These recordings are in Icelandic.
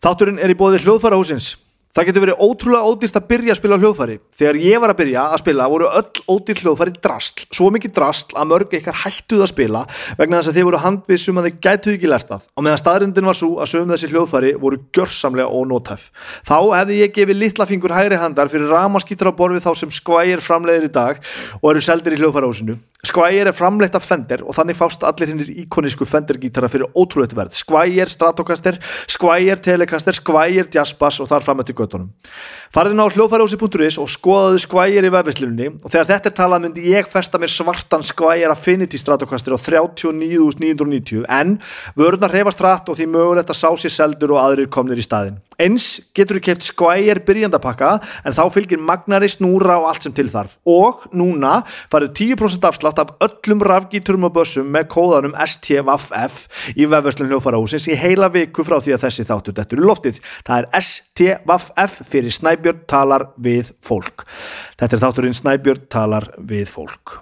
Þátturinn er í bóði hljóðfæra húsins. Það getur verið ótrúlega ódýrt að byrja að spila hljóðfæri. Þegar ég var að byrja að spila voru öll ódýr hljóðfæri drastl, svo mikið drastl að mörg ykkar hættuð að spila vegna þess að þið voru handvissum að þið gætuð ekki lært það. Og meðan staðrindin var svo að sögum þessi hljóðfæri voru gjörsamlega ónótæf. Þá hefði ég gefið litla fingur hægri handar fyrir ramaskýtur á borfið þá sem skvægir framleiðir í dag og eru seldir í hljóðfærahúsinu. Skvægir er framleitt af Fender og þannig fást allir hinnir íkonísku Fender gítara fyrir ótrúleitt verð. Skvægir Stratocaster, Skvægir Telecaster, Skvægir Jazzbass og þar fram eftir göttunum. Farðið ná hljóðfærahúsi.is og skoðaðu Skvægir í vefvislunni og þegar þetta er talað myndi ég festa mér svartan Skvægir Affinity Stratocaster á 39.990 en vörðunar reyfast rætt og því mögulegt að sá sér seldur og aðrir komnir í staðin. Eins getur þú keft Skvægir byrjandapakka en þá fylgir magnari snúra og allt sem til þarf og núna farið 10% afslátt af öllum rafgíturum og börsum með kóðanum STVF í vefverslun hljófarahúsins í heila viku frá því að þessi þáttur dettur í loftið. Það er STVF fyrir Snæbjörn talar við fólk. Þetta er þátturinn Snæbjörn talar við fólk.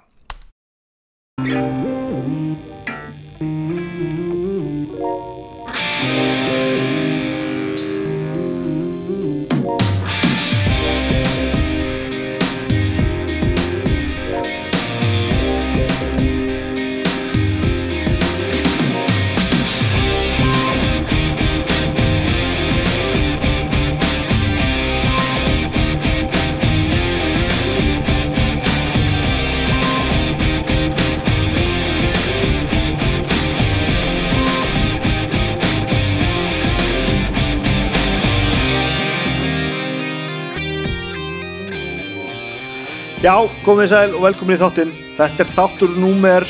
Já, komið sæl og velkomin í þáttinn. Þetta er þáttur númer,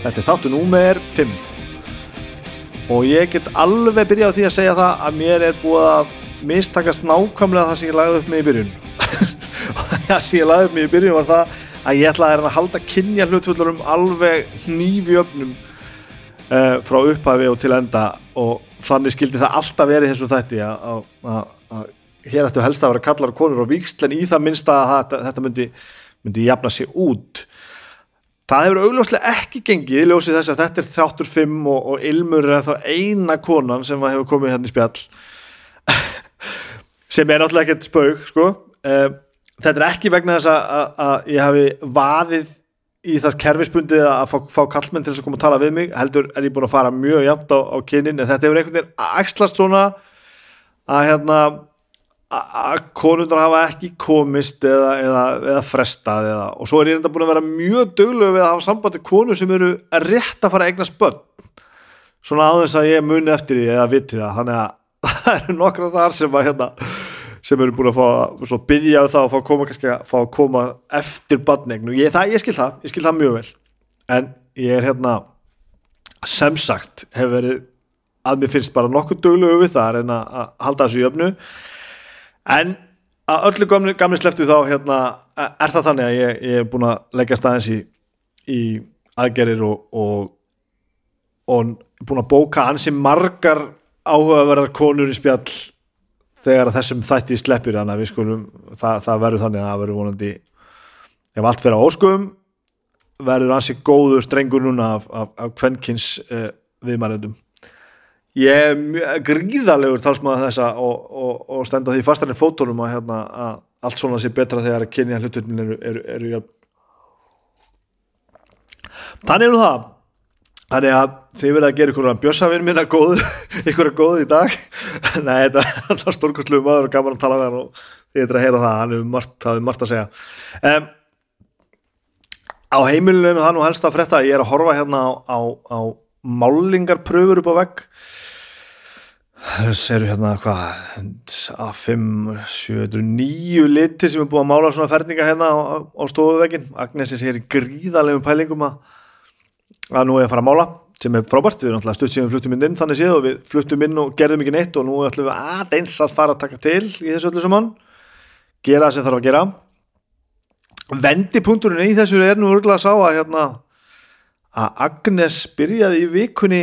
þetta er þáttur númer 5. Og ég get alveg byrjað á því að segja það að mér er búið að mistakast nákvæmlega það sem ég lagði upp með í byrjun. og það sem ég lagði upp með í byrjun var það að ég ætlaði að halda kynja hlutfullurum alveg hnífi öfnum uh, frá upphafi og til enda og þannig skildi það alltaf verið þessu þætti að, hér ættu helst að vera kallar og konur og víksl en í það minnsta að þetta myndi, myndi jafna sig út. Það hefur augljóslega ekki gengið í ljósið þess að þetta er þáttur 5 og, og Ilmur er þá eina konan sem hefur komið hérna í spjall. Sem er náttúrulega ekkert spauk sko. uh, þetta er ekki vegna þess að, að ég hafi vaðið í það kerfisbundið að fá, fá kallmenn til þess að koma að tala við mig heldur er ég búin að fara mjög jæmt á, á kynin en þetta hefur einhvern veginn axlast svona að hérna að konundar hafa ekki komist eða, eða, eða frestað eða, og svo er ég enda búin að vera mjög döglu við að hafa samband til konur sem eru rétt að fara að eigna spönn svona aðeins að ég muni eftir því eða viti það. Þannig að það eru nokkra þar sem að hérna sem eru búin að fá að byggja það og fá að koma, kannski, að, fá að koma eftir badnegn og ég, það, ég skil það, ég skil það mjög vel. En ég er hérna sem sagt hefur verið að mér finnst bara nokkuð döglu við það en að, að halda þessu í öfnu en að öllu gamli, gamli sleftu þá hérna, er það þannig að ég, ég er búin að leggja staðins í, í aðgerir og, og, og búin að bóka ansi margar áhugaverðar konur í spjall þegar þessum þætti sleppir þannig að við skulum, það, það verður þannig að það verður vonandi ef allt verður á óskum verður ansi góður strengur núna af, af, af kvenkins eh, viðmærendum ég er gríðalegur talsmaður þessa og, og, og stenda því fastar en fótónum að, hérna, að allt svona sé betra þegar að kynja hluturinn eru, eru, eru jöfn þannig er það. Þannig að þið verða að gera ykkur björsafinn minna góð, ykkur að góð í dag. Nei, þetta er stórkostlu maður og gaman að tala með hann og þið er að heyra það, hann hefur margt, margt að segja. Um, Á heimilinu það nú helst að frétta ég er að horfa hérna á, á, á málingarpröfur upp á vegg. Þessu eru hérna hvað A5, 709 litir sem er búið að mála svona ferninga hérna á, á stofuvegin Agnes er hér í gríðalegum pælingum að að nú er að fara að mála sem er frábært, við erum alltaf stutt síðan fluttum inn inn þannig séð og við fluttum inn og gerðum ekki neitt og nú ætlum við aðeins að fara að taka til í þessu öllu saman. Gera það sem þarf að gera. Vendipunkturinn í þessu er nú örgulega að sá að hérna að Agnes byrjaði í vikunni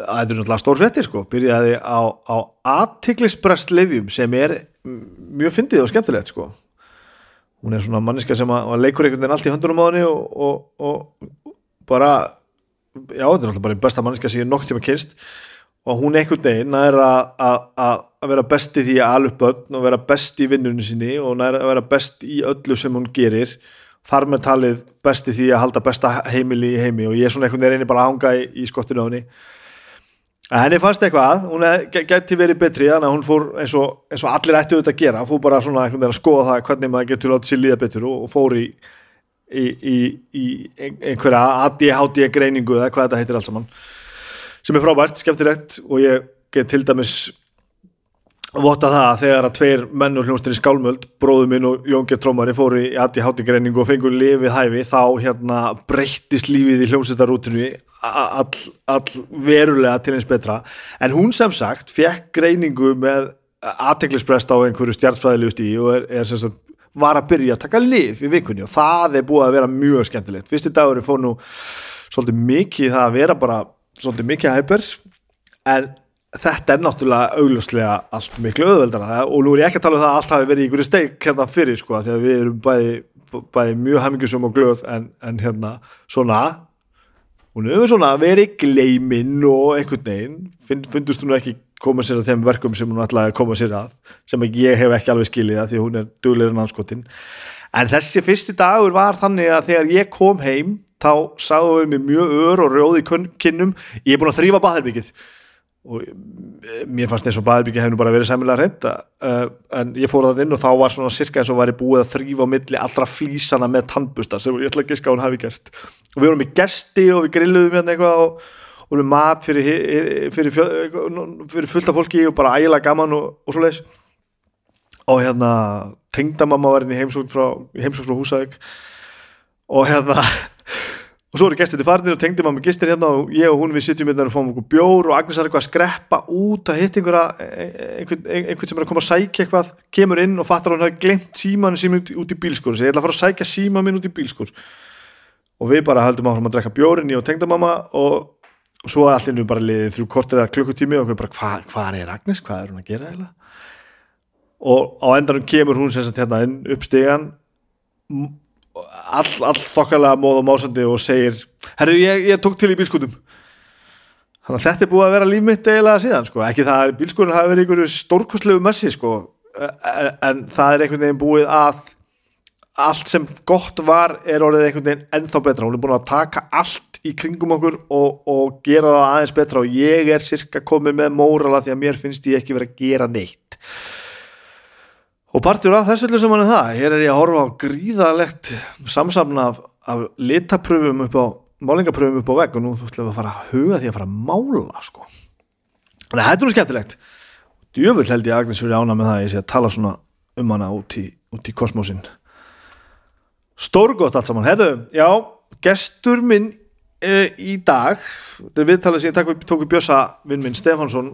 það er náttúrulega stór frettir sko byrjaði á, á aðtiklisbrest lifjum sem er mjög fyndið og skemmtilegt sko. Hún er svona manniska sem að, að leikur einhvern veginn allt í höndunum á henni og, og, og bara já, þetta er náttúrulega bara einn besta manniska sem ég nokk tíma kynst. Og hún einhvern veginn er að, vera best í því að börn og vera best í vinnunni sinni og að vera best í öllu sem hún gerir þar með talið best í því að halda besta heimili í heimi og ég er svona einhvern veginn bara að hanga í, í skottinu á henni. Að henni fannst eitthvað, hún geti verið betri þannig að hún fór eins og, eins og allir ættu auðvitað að gera, fór bara svona einhvern veginn að skoða það hvernig maður getur látið sér líða betur og, og fór í, í, í einhverja ADHD greiningu eða hvað þetta heitir alls saman sem er frábært, skemmtilegt. Og ég get til dæmis votta það að þegar að tveir mennur hljómsdýri skálmöld, bróðu minn og Jónge Trómari fóru í ADHD greiningu og fengur lifið hæfi, þá hérna breyttist lífið í hljómsdýrarútinu all, all verulega til eins betra, en hún sem sagt fekk greiningu með aðteglisprest á einhverju stjartfræðilegu stíi og er, er sem sagt var að byrja að taka lif í vikunni og það er búið að vera mjög skemmtilegt. Fyrstu dagur fór nú svolítið mikið það að vera bara svolítið mikið hæpur en þetta er náttúrulega augljóslega allt miklu öðveldara og nú er ég ekki að tala um það að allt hafi verið í einhverju steik hérna fyrir sko því að við erum bæði, bæði mjög hamingjusum og glöð en, en hérna svona hún hefur svona verið gleiminn og einhvern veginn. Find, fundust hún ekki koma sér að þeim verkum sem hún ætlaði að koma sér að sem ég hef ekki alveg skilið að því hún er duglegur en anskotin en þessi fyrsti dagur var þannig að þegar ég kom heim þá sagðum við mér mjög ör og rjóð og eh, mér fannst eins og Baðurbyggi hefði bara verið sæmilega reynd uh, eh, en ég fór það inn og þá var svona cirka eins og ég búið að þrýfa á milli allra flísana með tannbusta sem ég ætla að giska hún hafi gert. Og við vorum í gesti og við grilluðum hérna eitthvað og, og við mat fyrir, fyrir, fyrir fullta fólki og bara ægilega gaman og, og svo leiðis og hérna tengdamamma var inn í heimsókn frá, frá húsæk og hérna og svo eru gestir til farnir og tengdi maður með gestir hérna og ég og hún við sitjum hérna og fáum okkur bjór og Agnes er eitthvað að skreppa út að hitta einhverja e, e, einhvern, einhvern sem er að koma að sækja eitthvað kemur inn og fattar að hún hafi glemt símanu sín út, í bílskur og segir ég ætla að fara að sækja síma minn út í bílskur og við bara haldum áfram að drekka bjórin í og tengda mamma og, og svo allir nú bara liðið þrjú kortir eða klukkutími og við bara hvað hva er Agnes, hvað er hún að gera eiginlega? Og á endanum kemur hún sem sagt hérna inn upp stegan all, all þokkalega móð og másandi og segir herru ég, ég tók til í bílskutum þannig að þetta er búið að vera lífmitt eiginlega síðan sko, ekki það að bílskutum hafi verið einhverju stórkostlegu messi sko en, en það er einhvern veginn búið að allt sem gott var er orðið einhvern veginn ennþá betra. Hún er búin að taka allt í kringum okkur og, og gera það aðeins betra og ég er cirka komið með mórala því að mér finnst ég ekki verið að gera neitt og partur af þessu sem hann er það hér er ég að horfa á gríðalegt samsamna af, af litapröfum upp á málingapröfum upp á vegg og nú þú ætlum að fara að huga því að fara að mála sko. Þannig að þetta er nú skemmtilegt. Djöfull held ég Agnes fyrir ána með það ég sé að tala svona um hana út í, í kosmosin stórgótt allt saman, herru, já gestur minn e, í dag þetta er viðtalið sem ég tók við Bjösa vinn minn Stefansson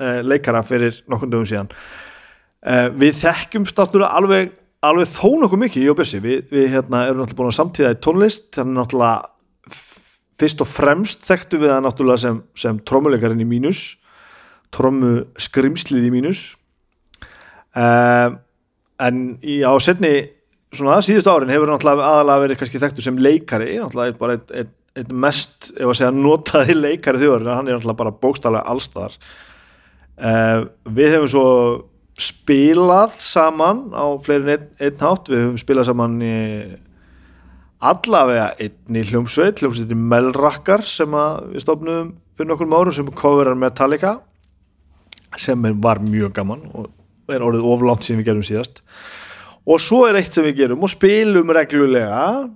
e, leikara fyrir nokkundum síðan Uh, við þekkjum státtúrulega alveg, alveg þó nokkuð mikið í Óbjössi, við, við hérna, erum náttúrulega búin að samtíða í tónlist, þannig náttúrulega fyrst og fremst þekktu við það náttúrulega sem, sem trómuleikarinn í mínus, trómu skrimslið í mínus. Uh, en í, á setni svona síðust árin hefur náttúrulega aðalega verið kannski þekktu sem leikari, náttúrulega bara eitt, eitt, eitt mest, ef að segja, notaði leikari þjóður, hann er náttúrulega bara bókstálega allstaðar uh, við hefum svo spilað saman á fleirin einn, einn hátt, við höfum spilað saman í allavega einn í hljómsveit, hljómsveitin Melrakkar sem við stofnum fyrir nokkur árum sem coverar Metallica sem var mjög gaman og er orðið oflánt sem við gerum síðast. Og svo er eitt sem við gerum og spilum reglulega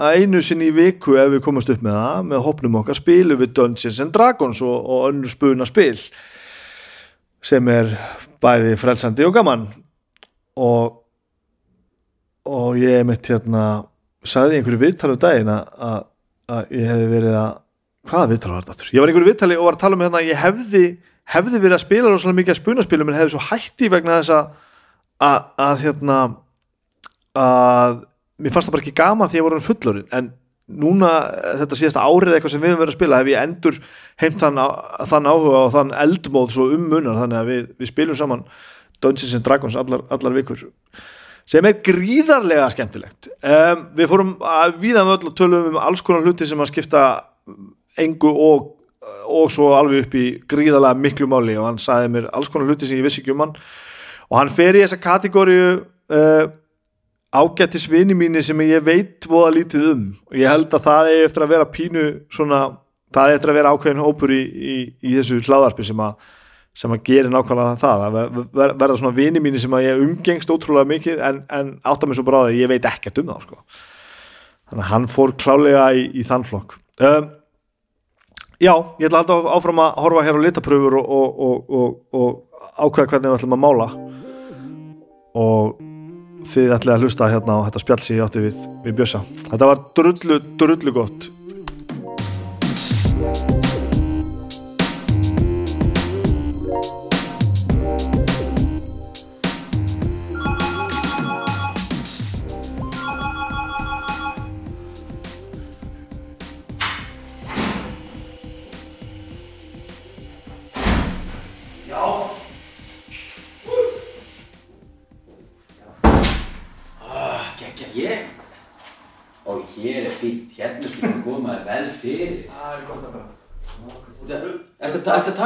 einu sinni í viku ef við komast upp með það. Með hopnum okkar spilum við Dungeons and Dragons og, og önnur spuna spil sem er bæði frelsandi og gaman og og ég mitt hérna sagði einhverju viðtali um daginn að, ég hefði verið að hvaða viðtali var þetta aftur? Ég var einhverju viðtali og var að tala um hérna að ég hefði hefði verið að spila rosalega mikið að spunaspilum en hefði svo hætti vegna þess að, að hérna að mér fannst það bara ekki gaman því að ég voru fullorinn en núna þetta síðasta árið eitthvað sem við höfum verið að spila hef ég endur heimt þann, þann áhuga og þann eldmóð svo um munar þannig að við, við spilum saman Dungeons and Dragons allar, allar vikur sem er gríðarlega skemmtilegt. Um, við fórum að viða með öll og tölum um alls konar hluti sem að skipta engu og og svo alveg upp í gríðalega miklu máli og hann sagði mér alls konar hluti sem ég vissi ekki um hann. Og hann fer í þessa kategóriu uh, ágættis vini mínir sem ég veit voða lítið um. Og ég held að það er eftir að vera pínu svona, það er eftir að vera ákveðin hópur í, í, í þessu hlaðarpi sem að sem að gera nákvæmlega það. Að ver, ver, verða svona vini mínir sem að ég umgengst ótrúlega mikið en, en átta mig svo bara að ég veit ekkert um það sko. þannig að hann fór klálega í, í þann flokk. Um, já, ég ætla alltaf áfram að horfa hér á litapröfur og, og, og, og ákveða hvernig við ætlum að mála. Og þið ætlaði að hlusta hérna á þetta spjall sem ég átti við, við Bjössa. Þetta var drullu, drullu gott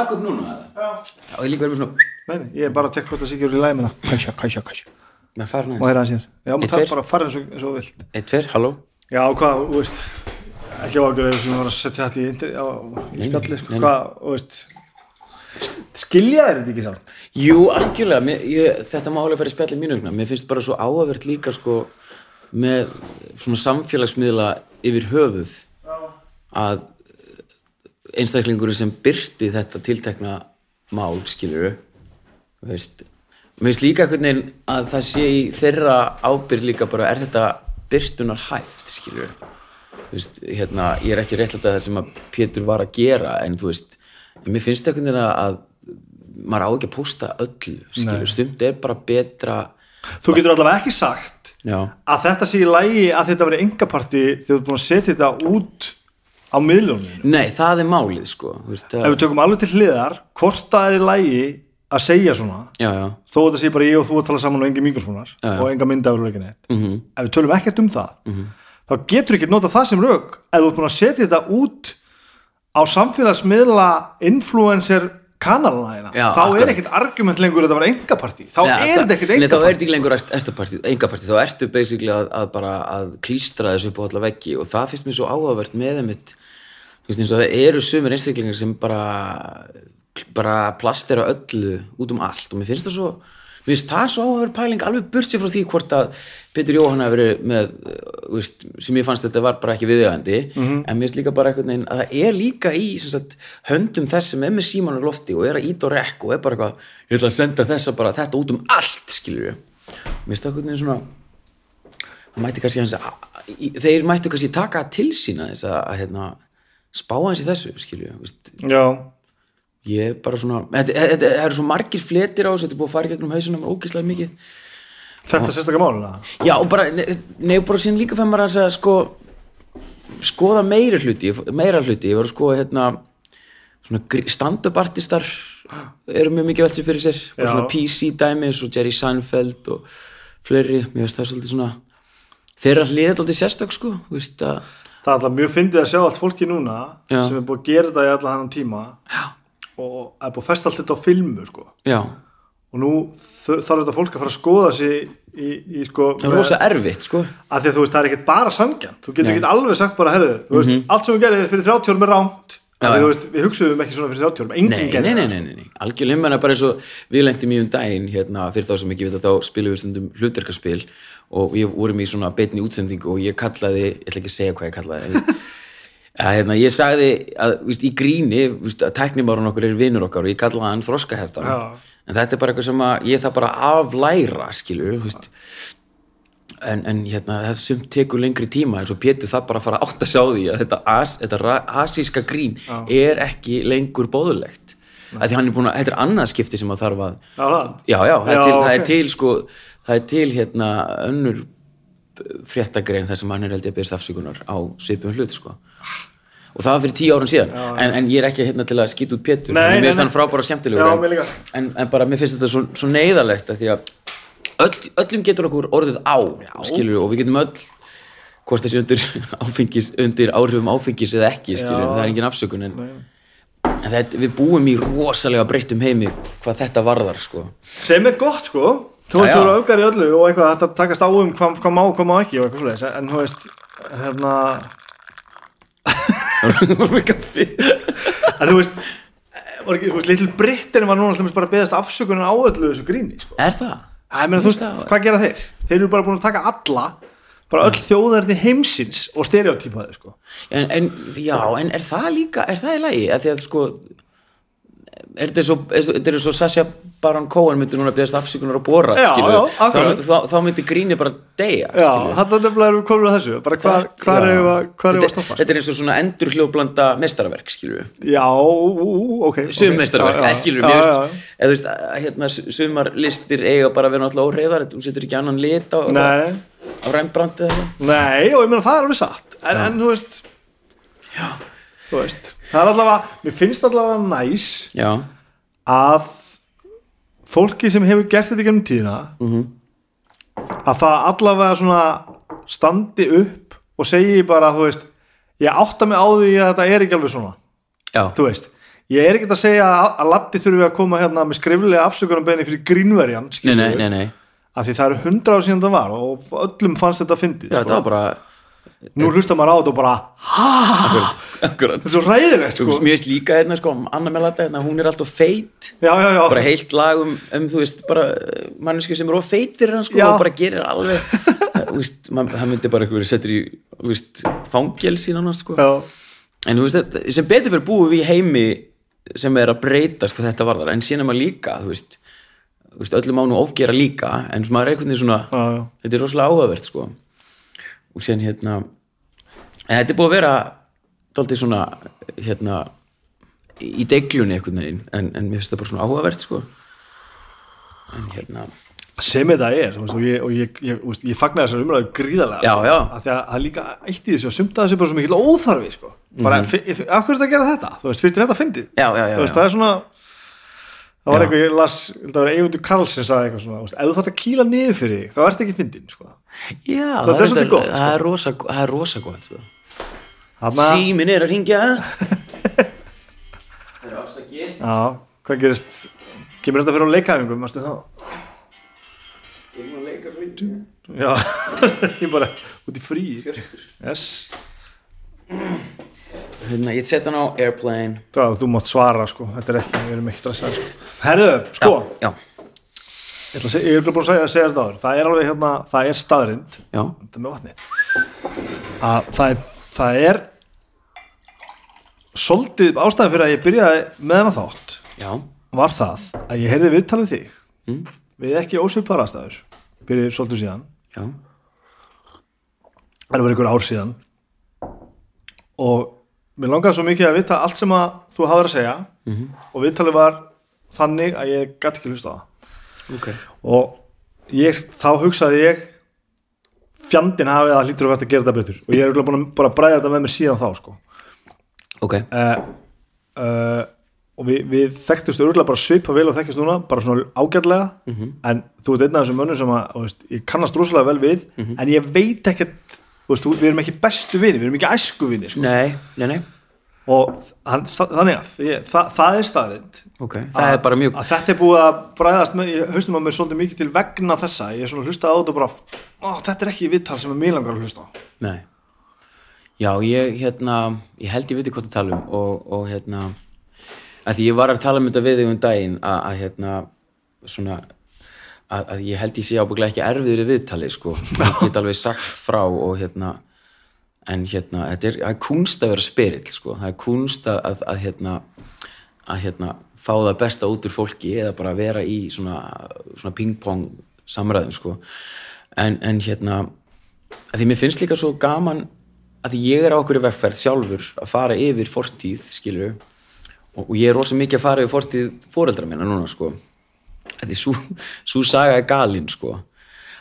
taka upp núna eða? já. Já, ég líka verið með svona Nei, ég er bara að tekka hvort það sé ekki úr í læmi það. Kæsja, kæsja, kæsja Með fara Og næst hérna sér Já, maður þarf bara að fara eins og, eins og vilt. Eitt, tver, halló? Já, hvað, þú veist Ekki ágjör eða sem var að setja þetta í, inter, á, í Nei, spjalli sko, nei, nei. Hvað, þú veist Skilja þeir þetta ekki samt? Jú, algjörlega, mér, ég, þetta má alveg fara í spjalli mínu vegna. Mér finnst bara svo áhugavert líka sko með svona samfélagsmiðla yfir höfuð að einstaklingurinn sem byrti þetta tiltekna mál, skilur veist. Mér finnst líka veginn að það sé í þeirra ábyrð líka bara er þetta byrtunar hæft, skilur þú veist, hérna, ég er ekki réttlætt að það sem að Pétur var að gera en þú veist, mér finnst einhvern veginn að maður á ekki að posta öllu skilur, stund er bara betra Þú getur allavega ekki sagt já, að þetta sé í lægi að þetta veri engaparti þegar þú búin að setja þetta út á miðlunum? Nei, það er málið sko, veist, Ef það, við tökum alveg til hliðar hvort það er í lægi að segja svona já, já. þó að þetta sé bara ég og þú að tala saman og engi mikrofónar Já, og enga myndaðurleikin eitt. Mm -hmm. ef við tölum ekkert um það þá getur ekki nota það sem rauk ef þú ert búin að setja þetta út á samfélagsmiðla influencer kanalana hérna. Þá akkurat. er ekkert argument lengur að þetta var engapartí þá Já, er það- þetta ekkert Nei, þá er þetta lengur erstapartí, engapartí, þá ertu basically að, að bara að klístra þessu upp á alla veggi og það finnst mér svo áhugavert með eins og það eru sumir einstaklingar sem bara bara plastera öllu út um allt. Og mér finnst það svo mér finnst það svo áhugaverð pæling alveg burt sér frá því hvort að Petur Jóhann hafi verið með veist, sem ég fannst þetta var bara ekki viðjöfandi Mhm. en mér finnst líka bara einhvern veginn að það er líka í sagt, höndum þess sem er með síman á lofti og er að ít og rekk og er bara eitthvað ég ætla að senda þessa bara þetta út um allt skilur við mér finnst það einhvern veginn svona mætti kannski hans að þeir mættu kannski taka til sína þess að, að hérna, spá hans í þessu veist, já, ég er bara svona þetta eru svo margir fletir á þessu þetta er búið að fara gegnum hausunum ógislega mikið. Þetta er sérstaklega máluna já og bara, nefnir bara síðan líka fyrir maður að sko skoða meira hluti, meira hluti. Ég var að skoða hérna stand-up artistar eru mjög mikið veltið fyrir sér. Bara Já. svona PC dæmis og Jerry Seinfeld og fleiri, mér finnst það svolítið svona þeirra hliðið alltaf sérstök sko. Þú veist að, það er alltaf mjög fyndið að sjá allt fólki núna Já. sem er búið að gera þetta í alla hann tíma já, og er búið að festa allt þetta á filmu sko. já. Og nú þarf þetta fólk að fara að skoða sig í, í sko það er rosa erfitt sko. Að því að þú veist, það er ekkert bara sangjant þú getur ekki alveg sagt bara, herðu þú veist, allt sem við gerir fyrir 30 árum er rámt já. þú veist, við hugsuðum ekki svona fyrir 30 árum. Enginn Nei, nei, gerir nei, nei, nei, nei. algjörlega bara eins og við lengtum í um daginn hérna, fyrir þá sem ekki vita þá spilum við stundum hlutverkaspil og við vorum í svona beinni útsendingu og ég kallaði, ég ætla ekki að segja hvað ég kallaði en, að, hérna, ég sagði að víst, í gríni, víst, að tæknimáran okkur er vinnur okkar og ég kallaði hann þroskaheftan Já. en þetta er bara eitthvað sem að ég það bara aflæra skilur, en, en hérna, það sumt tekur lengri tíma eins og Pétur það bara fara átt að sjá því að þetta, as, þetta asíska grín er ekki lengur bóðulegt að því hann er búin að, þetta er annað skipti sem að þarf að Já, það. já, já, það, er Já, til, það er ok. til sko, það er til hérna önnur fréttagrein þar sem hann er held ég að byrja afsökunar á svipum hlut sko. Og það var fyrir tíu árun síðan. En, en ég er ekki hérna til að skýta út Pétur. Mér finnst hann frábæra og skemmtilegur Já, en- en, en bara mér finnst þetta svo, svo neyðalegt því að öll, öllum getur okkur orðið á skilur og við getum öll hvort þessi undir, áfengis, undir áhrifum áfengis eða ekki skilur, það er engin afsökun en en þetta, við búum í rosalega breyttum heimi hvað þetta varðar sko. Sem er gott sko þú veist þú eru öfgar í öllu og eitthvað þetta takast á um hvað, hvað má og hvað má ekki og eitthvað svoleiðis en þú veist hérna en þú veist var ekki, þú veist, Little Britain var núna alltaf bara að beðast afsökunar á öllu þessu gríni sko. er það? Æ, meina, þú veist, hvað gera þeir? Þeir eru bara búin að taka alla bara öll þjóðarni heimsins og stereotypa þeir sko. En, en, já, en er það líka, er það í lagi? Að því að sko, er þetta er svo Sasha Baron Cohen myndi núna beðast afsökunar á bóra, Já, já, þá, þá, þá myndi gríni bara skilur hann er nefnilega erum komin að þessu. Bara hvað hva er við að, stoppa? þetta er eins og svona endur hljóðblanda við Já, ok sum já, eða þú veist, hérna, sumar listir eiga bara að vera náttúrulega óreiðar þú setur ekki annan lit á, á eitthvað. Nei, og ég meina það er alveg satt. En, en þú veist Já það er allavega mér finnst allavega næs já, að fólki sem hefur gert þetta í gennum tíðina Mhm. að það allavega svona standi upp og segi bara, þú veist ég átta mig á því að þetta er ekki alveg svona. Já, þú veist, ég er ekki að segja að, að Latti þurfi að koma hérna með skriflega afsökunarbeginni fyrir grínverjan nei, skilurðu, nei, nei, nei af því það eru hundra ár síðan það var og öllum fannst þetta fyndið já, sko. þetta var bara nú hlustar maður á þetta og bara akkurat. Þetta er svo ræðilegt sko. Mér veist líka hérna, sko, Anna Melata, hérna, hún er alltaf feit. Já, já, já, bara heilt lag um, um þú veist, bara uh, mannesku sem er of feit fyrir hann, sko, og bara gerir alveg. Veist, man, hann myndi bara eitthvað settur í, veist, fangelsi nána, sko, en þú veist, þetta, sem betur fyrir búum við heimi sem er að breyta, sko, þetta varðar, en síðan er maður líka, þú veist öllum nú ofgera líka, en maður er einhvern veginn svona, já, já. þetta er rosalega áhugavert, sko og síðan, hérna en þetta er búið að vera dálítið svona, hérna í deglunni einhvern veginn en, en mér finnst það bara svona áhugavert sko en hérna sem þetta er og ég, og ég, ég, ég fagnar þessar umræðu gríðarlega Já, já. að það líka eitt í þessu og sumt að þessu bara svo mikil óþarfi sko. bara, mm -hmm. af hverju er þetta að gera þetta þú veist, fyrst er þetta að fyndið já, já, já, Þú veist, já. það er svona það var eitthvað, ég las það var Eymundur Karls sem sagði eitthvað svona þú veist, ef þú þarft að kýla niður fyrir þig, þá ert ekki fyndin sko. já Þetta er svolítið gott, sko. það er rosa, það er rosa gott sko. Símin er að ringja það er afsakið já, hvað gerist kemur þetta fyrir á leikæfingum mástu þá er leika svo í já, ég bara út í frí yes. Hérna, ég set hann á airplane. Það, þú mátt svara sko, þetta er ekki, við erum ekki stressaði sko. herðu, sko. já, segja, ég er búin að segja, segja þetta áður. Það er alveg hérna, það er staðrind já, þetta með vatni að það er, það er svolítið ástæðan fyrir að ég byrjaði með hana þátt já, var það að ég heyrði viðtalið þig. Mm. við ekki ósvipar aðstæður fyrir svolítið síðan. Já. Það var einhver ár síðan. Og mér langaði svo mikið að vita allt sem að þú hafðir að segja -hmm. og viðtalið var þannig að ég gæti ekki hlusta á það. Ok, og ég, þá hugsaði ég fjandinn hafið að hlýtur að verða að gera þetta betur. Og ég er búin að bara bræða þetta með mér síðan þá sko. ok, uh, uh, og við, við þekktumst örgulega bara svipa vel og þekkjast núna bara svona ágætlega. En þú ert einn af þessum mönnum sem að veist, ég kannast rosalega vel við en ég veit ekkert veist, við erum ekki bestu vini, við erum ekki æsku vini sko. nei, nei, nei. Og hann, þa þannig að ég, það, það er staðrind ok, það er bara mjög þetta er búið að bræðast með, ég haustum að mér svolítið mikið til vegna þessa. Ég er svona hlustað á þetta og bara ó, þetta er ekki viðtal sem er mér langar að hlusta á. Nei. Já, ég hérna ég held ég viti hvað það tala um og, og hérna að því ég var að tala um þetta við um daginn að, að hérna svona að, að ég held ég sé ábygglega ekki erfiður í viðtali sko, ég get alveg sagt frá og hérna en hérna, þetta er, er kunst að vera spyrill sko, það er kunst að, að, að hérna að hérna fá það besta út úr fólki eða bara vera í svona, svona ping-pong samræðum sko. En, en hérna að því mér finnst líka svo gaman að ég er á okkur í vegferð sjálfur að fara yfir fortíð skilur og, og ég er rosa mikið að fara yfir fortíð foreldra minna núna sko að því svo, saga er galinn sko.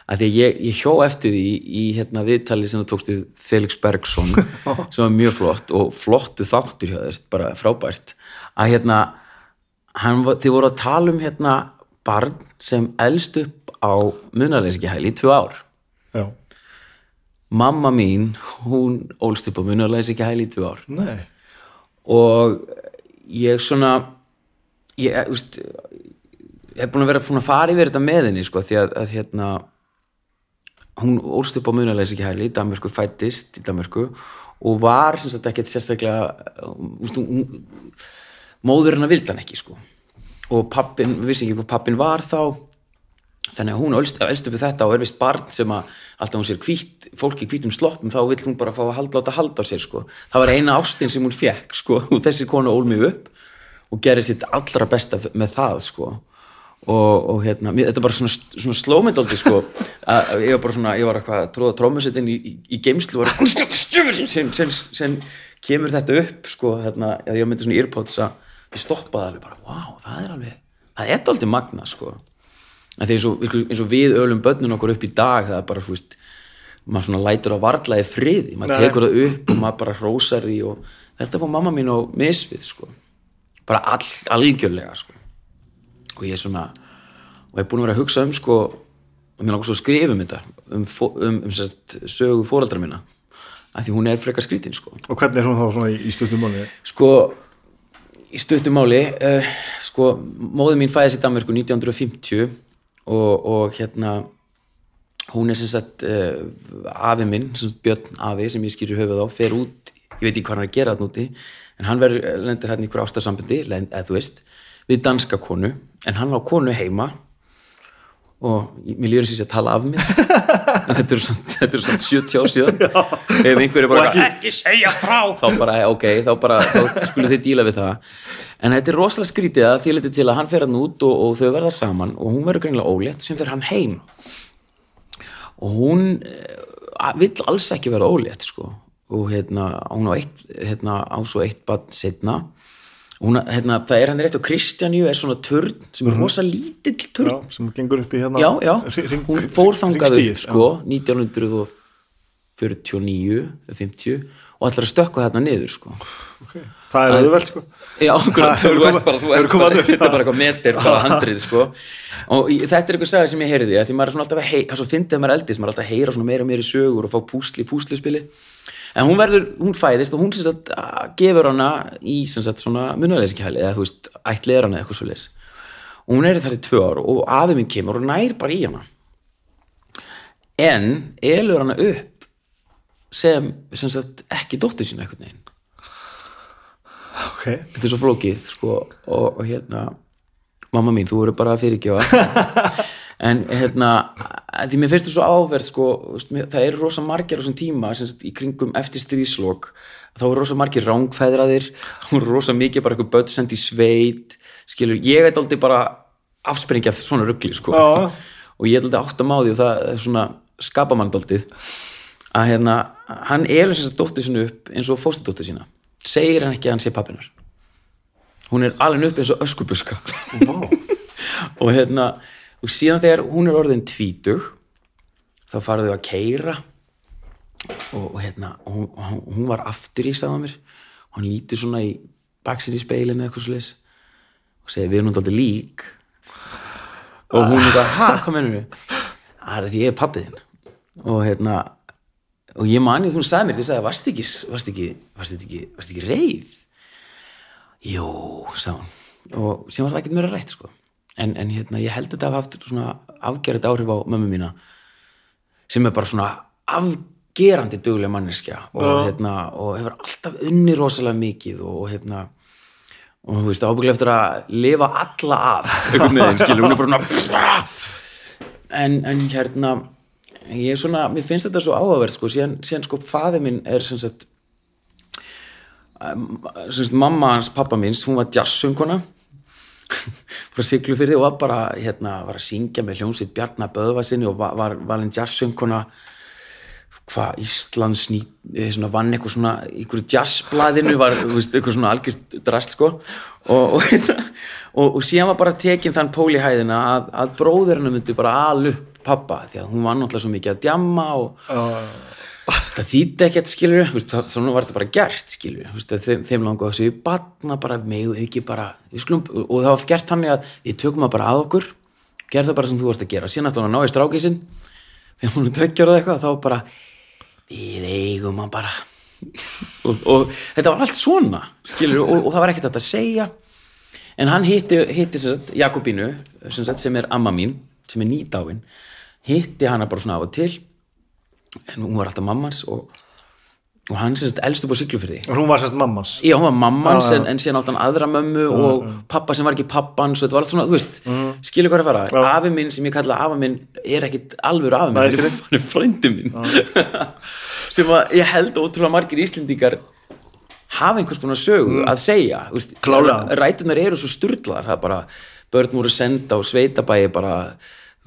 Að því að ég, ég hjó eftir því í hérna viðtali sem þú tókst við Felix Bergson sem var mjög flott og flottu þáttur hjá þér, bara frábært. Að hérna hann, var- þið voru að tala um hérna barn sem elst upp á munarleysikihæli í tvö ár. Já, mamma mín, hún ólst upp á munarleysikihæli í tvö ár. Nei. Og ég svona ég, veist ég hef búin að vera búin að fara yfir þetta með henni sko, því að, að hérna hún ólst upp á munaleysi ekki hæli í Danmörku, fættist í Danmörku og var sem sagt ekkert sérstaklega hún, móður hennar vildi hann ekki sko og pappin, við vissi ekki hvað pappin var þá þannig að hún elst, elst upp við þetta og er vist barn sem að alltaf hún sér hvít, fólki hvítum sloppum þá vill hún bara fá að halda, láta halda á sér sko. það var eina ástin sem hún fekk sko. og þessi konu ól mig upp og gerir sitt allra besta með það sko. Og, og hérna mér, þetta er bara svona, svona slómyndaldi sko. að ég var bara svona, ég var eitthvað tróða trómusettin í, í, í geimslu og var sem, sem, sem kemur þetta upp sko, hérna, ég myndi svona earpods að ég stoppaði alveg bara, wow, það er alveg það er alltaf magna sko en því eins og, eins og við ölum börnun okkur upp í dag það er bara, þú veist maður svona lætur á varlaði friði maður Nei. tekur það upp og maður bara hrósar því og þetta fór mamma mín á misvið sko. bara all, algjörlega sko. Og ég er svona og ég er búin að vera að hugsa um sko, og mér langar svo að skrifa um þetta um, um, um, um sögu fóraldra mína af því hún er frekar skrítin sko. Og hvernig er hún þá svona í, í stuttum mánu sko í stuttumáli uh, sko móður mín fæðist í Danmörku 1950 og, og hérna hún er sem sagt uh, afi minn, sem sagt Björn afi sem ég skýrur höfuð á, fer út ég veit ekki hvað hann er að gera þarna úti en hann verður, lendir hérna í ykkur ástarsambandi eða þú veist, við danska konu en hann á konu heima og ég- mér líður ég sé að tala af mér. En þetta eru samt, þetta eru samt 70 ár síðan. Ef einhver er bara Og ekki segja frá. Þá bara, ok, þá bara þá skulle þið díla við það. En þetta er rosalega skrítið að því litið til að hann fer hann út og, og þau verða saman og hún verður greinlega ólétt sem fer hann heim. Og hún eh, vill alls ekki vera ólétt sko. Og hérna, hún á eitt hérna, á svo eitt bann setna hún, hérna, það er hann rétt og Kristjaníu er svona turn sem er rosa lítill turn. Já, sem gengur upp í hérna já, já, hring- hún fór þangað hringstigið, upp sko, 1949 50 og ætlar að stökkva þarna niður sko. já. það er auðvelt sko. Já, þú ert bara, þetta er bara eitthvað meter, bara handrið sko. og þetta er eitthvað saga sem ég heyrði að því maður er svona alltaf að heyra, svo fyndið að maður er eldist maður er alltaf að heyra meira og meira sögur og fá púsli, púslispili en hún verður, hún fæðist og hún sem sagt gefur hana í sem sagt svona munarleysikæli eða þú veist, ætli er hana eða eitthvað svo leis og hún er þar í tvö ár og afi minn kemur og nær bara í hana. En elur hana upp sem, sem sagt ekki dóttur sína einhvern veginn. Ok, þetta er svo flókið sko, og, og hérna mamma mín, þú eru bara að fyrirgjóða en hérna því mér finnst þetta svo áverð sko, það eru rosa margir á þessum tíma sem sagt, í kringum eftir stríslok þá eru rosa margir rángfæðraðir þá eru rosa mikið bara eitthvað börn send í sveit skilur, ég veit aldrei bara afspringi af svona ruggli sko. Já. og ég er aldrei átt að máði og það er svona skapa mann daldið að hérna, hann elur þess að dóttir sinni upp eins og fóstudóttir sína. Segir hann ekki að hann sé pappinar hún er alveg upp eins og öskubuska. Og hérna og síðan þegar hún er orðin tvítug þá farið þau að keira og, og hérna hún, hún- var aftur í hann mér. Og hann lítur svona í baksin í speilinu eða eitthvað svo leis og segir við erum náttúrulega lík. Og hún er bara, ha, hvað mennur við? það er því ég er pappiðinn og hérna og ég mani þú sagði mér, þið sagði, varst ekki varst ekki, varst ekki, varst ekki reið? Jú, sagði hún. Og sem var það ekkert meira rætt sko. En, en hérna, ég held þetta að hafa haft svona afgerandi áhrif á mömmu mína sem er bara svona afgerandi duglega manneskja og, Já. hérna, og hefur alltaf unni rosalega mikið og, og hérna og þú veist, ábygglega eftir að lifa alla af einhvern veginn, skilur, hún er bara svona en, en hérna ég er svona, mér finnst þetta svo áhugaverð sko, síðan, síðan sko faði minn er sem sagt um, sem sagt mamma hans pappa minns, hún var jazzsöngkona frá Siglufyrði og var bara hérna, var að syngja með hljómsveit Bjarnar Böðvarsinni og var, var valin jazzsöngkona hvað Íslands ný, eh, svona, vann eitthvað svona einhverju jazzblaðinu var eitthvað svona algjört drast sko. Og, og, hérna, og, og síðan var bara tekin þann pól í hæðina að, að bróðurinn myndi bara alu pappa því að hún var náttúrulega svo mikið að djamma og það þýtti ekkert skilur svona var þetta bara gert skilur veist, að þeim, þeim langu að við batna bara með ekki bara, við skulum, og það var gert þannig að við tökum það bara að okkur. Gerð það bara sem þú varst að gera, síðan ætti hún að ná í strákísinn. Þegar hún er tveggjörð eitthvað þá bara við eigum hann bara. Og, og þetta var allt svona skilur, og, og það var ekkert að segja. En hann hitti, hitti sagt, Jakobínu sem, sagt, sem er amma mín sem er nýdáin hitti hana bara svona af og til en hún var alltaf mammans og, og hann sem sagt elst upp á Siglufyrði og hún var sérst mammans? Já, hún var mammans já. en, en síðan átt hann aðra mömmu og pappa sem var ekki pappans og þetta var allt svona, þú veist, skilur hvað er að fara. Já. afi minn sem ég kalla afa minn er ekkit alvöru afi minn, hann er, er frændi minn. Sem að ég held ótrúlega margir Íslendingar hafa einhvers konar sögu að segja veist, Mm. Rætunar eru svo sturglar það er bara, börn voru senda á sveitabæi bara,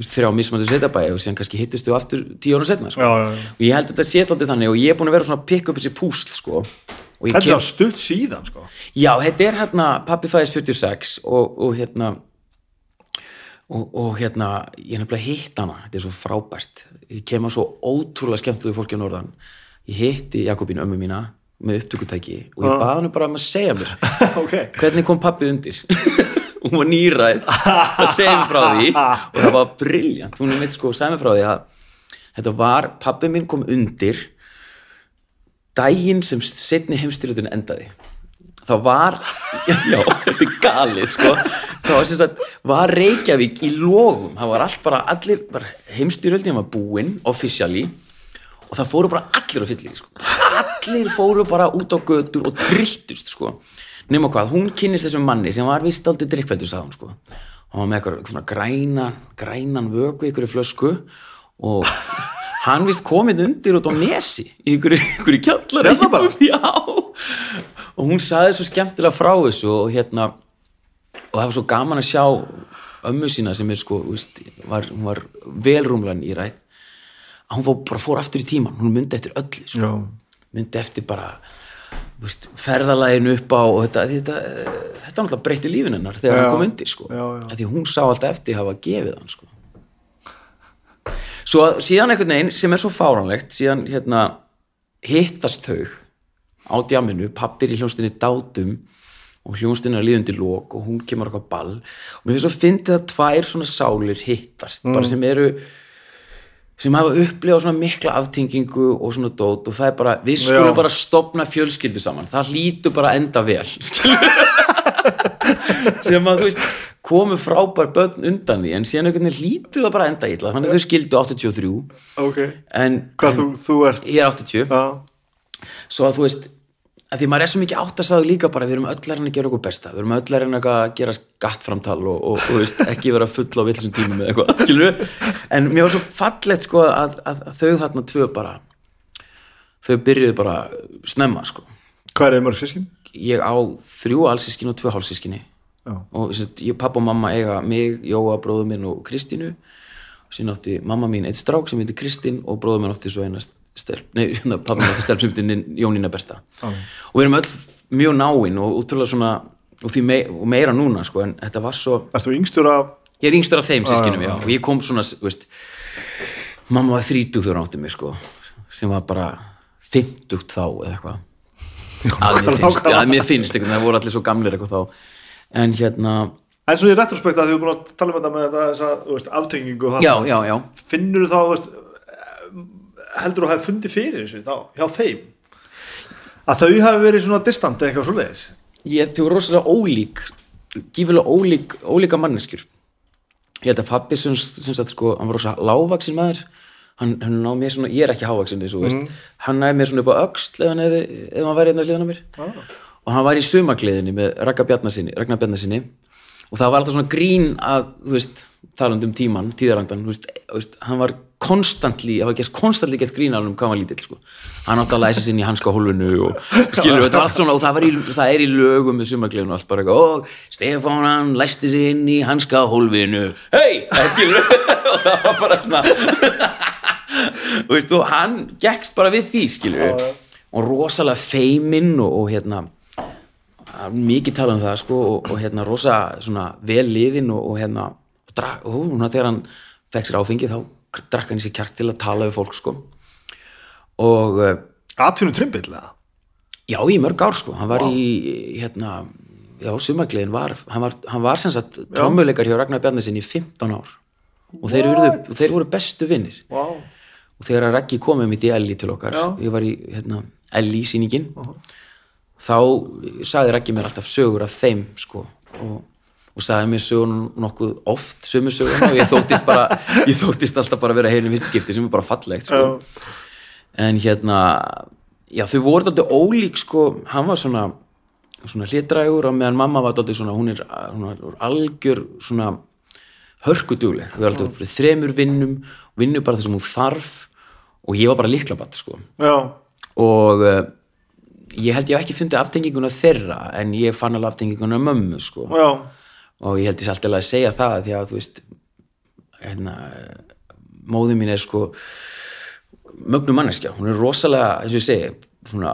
þrjá mismandi sveitabæi og síðan kannski hittust þau aftur tíu ára setna sko. Já, já, já. og ég held að þetta sé alltaf þannig og ég er búin að vera svona að pikka upp þessi púsl sko. þetta er kem- stutt síðan sko. Já, þetta er hérna, pappi fæðist 46 og, og hérna og, og hérna ég er nefnilega hitt hana, þetta er svo frábært ég kem að svo ótrúlega skemmtilegu fólki á norðan, ég hitti Jakobínu ömmu mína með upptökutæki og ég baði hann bara um að segja mér ok, hvernig kom pappi undir hún var nýræð. Að segja mér frá því. Og það var briljant hún er mitt sko að segja mér frá því að þetta var, pappi minn kom undir daginn sem setni heimstyrlutin endaði. Þá var já, þetta er galið sko. Þá var sem sagt, var Reykjavík í logum, það var allt bara allir, bara heimstyrlutin var búinn officially. Og það fóru bara allir á fyllir sko. allir fóru bara út á götur og trilltust sko. Nema hvað, hún kynnist þessum manni sem var vist aldrei drikkveldur sagði hún sko. hann var með eitthvað, svona græna grænan vöku í einhverju flösku og hann vist komið undir út á nesi í einhverju, einhverju kjallar og hún saði svo skemmtilega frá þessu og hérna og það var svo gaman að sjá ömmu sína sem er sko, veist, var, hún var velrúmlan í ræð að hún fór, bara fór aftur í tíman, hún myndi eftir öllu sko. myndi eftir bara veist, ferðalægin upp á þetta, þetta, þetta náttúrulega breytti lífin hennar þegar Já. hann kom undir sko. Já, já. Því að hún sá alltaf eftir hafa gefið hann sko. svo að- síðan einhvern veginn sem er svo fáranlegt síðan hérna hittast þau á djaminu, pappir í hljónstinni dátum og hljónstinni er líðundi lók og hún kemur okkur ball og mér finnst svo fyndið að tvær svona sálir hittast, Mm. bara sem eru sem hafa upplifað svona mikla aftengingu og svona dót og það er bara, við skulum bara stopna fjölskyldu saman, það hlýtur bara enda vel. Sem að þú veist komu frábær börn undan því en síðan einhvern veginn hlýtur það bara enda illa þannig að þau skildu 83 ok. En, hvað en þú, þú ert? Ég er 80 já, svo að þú veist að því maður er svo mikið áttasaðu líka bara við erum öll að reyna að gera okkur besta. Við erum öll að reyna að gera skattframtal og, og, og veist, ekki vera full á villisum tímum eða eitthvað, skilur en mér var svo fallegt sko að, að, að þau þarna tvö bara þau byrjuðu bara snemma sko. Hvað er þið mörg sískin? ég á þrjú allsískin og tvö hálfsískinni og sérst, ég, pappa og mamma eiga mig, Jóa, bróður minn og Kristínu. Og síðan átti mamma mín eitt strák sem heitir Kristín og bróður minn átti svo eina stelp, nei, hérna, minn átti stelp sem heitir Jónína Berta. Já. og við erum öll mjög náin og útrúlega svona og, mei, og meira núna sko en þetta var svo, Ertu yngstur af ég er yngstur af þeim sískinum já, og ég kom svona, þú veist mamma var þegar hún átti mig sko sem var bara fimmtugt þá eða eitthvað. Að mér finnst, að mér finnst veginn, það voru allir svo gamlir eitthvað þá. En hérna, En svo í retrospekt að þú er búin að tala um þetta með þetta, þú aftengingu Finnur þú þá, þú veist, heldur þú að hafa fundið fyrir þessu þá, hjá þeim? Að þau hafi verið svona distant eða eitthvað svoleiðis? ég, þau voru rosalega ólík gífilega ólík, ólíka manneskjur ég held að pappi sem, sem sagt sko, hann var rosa lágvaksin maður hann, hann náð mér svona, ég er ekki hávaksin þú veist, hann næði mér svona upp á öxl ef hann, hann væri hérna hliðan á mér Ah. og hann var í sumakliðinni með Ragnar Bjarnasinni, og það var alltaf svona grín að, þú veist, talandi um tíman, veist, hann var konstantli, var gert konstantli gett grín alveg um hvað hann var lítill sko. hann átti að læsa sinni í hanska hólfinu og skilur, þetta var allt svona og það, í, það er í lögum með sumakliðinu og allt bara og Stefán hann læsti sig inn í hanska hólfinu. Hei, skilur og það var bara svona og veist, og hann gekkst bara við því, skilur og rosalega feiminn og, og hérna mikið talað um það sko og, og hérna rosa svona vel liðin og, og hérna og og núna þegar hann fekk sér áfengi þá drakk hann sér kjark til að tala við fólk sko. Og eh, Atvinnum trimbill eða? já í mörg ár sko. Hann var í hérna já sumagliðin var hann var, hann var sem sagt trommuleikar hjá Ragnar Bjarnasin í 15 ár. Og þeir, urðu, þeir voru bestu vinnir Wow. og þegar Raggi komið mitt í Elli til okkar Já. ég var í hérna, Ellie sýningin þá sagði Raggi mér alltaf sögur af þeim sko. Og, og sagði mér sögur nokkuð oft sömu sögur og ég þóttist bara ég þóttist alltaf bara að vera heilum fyrst skipti sem er bara fallegt sko. En hérna já þau voru alltaf ólík sko. Hann var svona svona hlitrægur og meðan mamma var alltaf svona hún er, hún er algjör svona hörkudugleg. Við varum alltaf þremur vinnum vinnu bara þessum hún þarf og ég var bara líklabatt sko. Já, og uh, ég held ég hef ekki fundið aftenginguna þeirra en ég fann alveg aftenginguna mömmu sko. Já, og ég held sé alltaf að segja það því að þú veist hérna, móðin mín er sko mögnu manneskja, hún er rosalega eins og ég segi, svona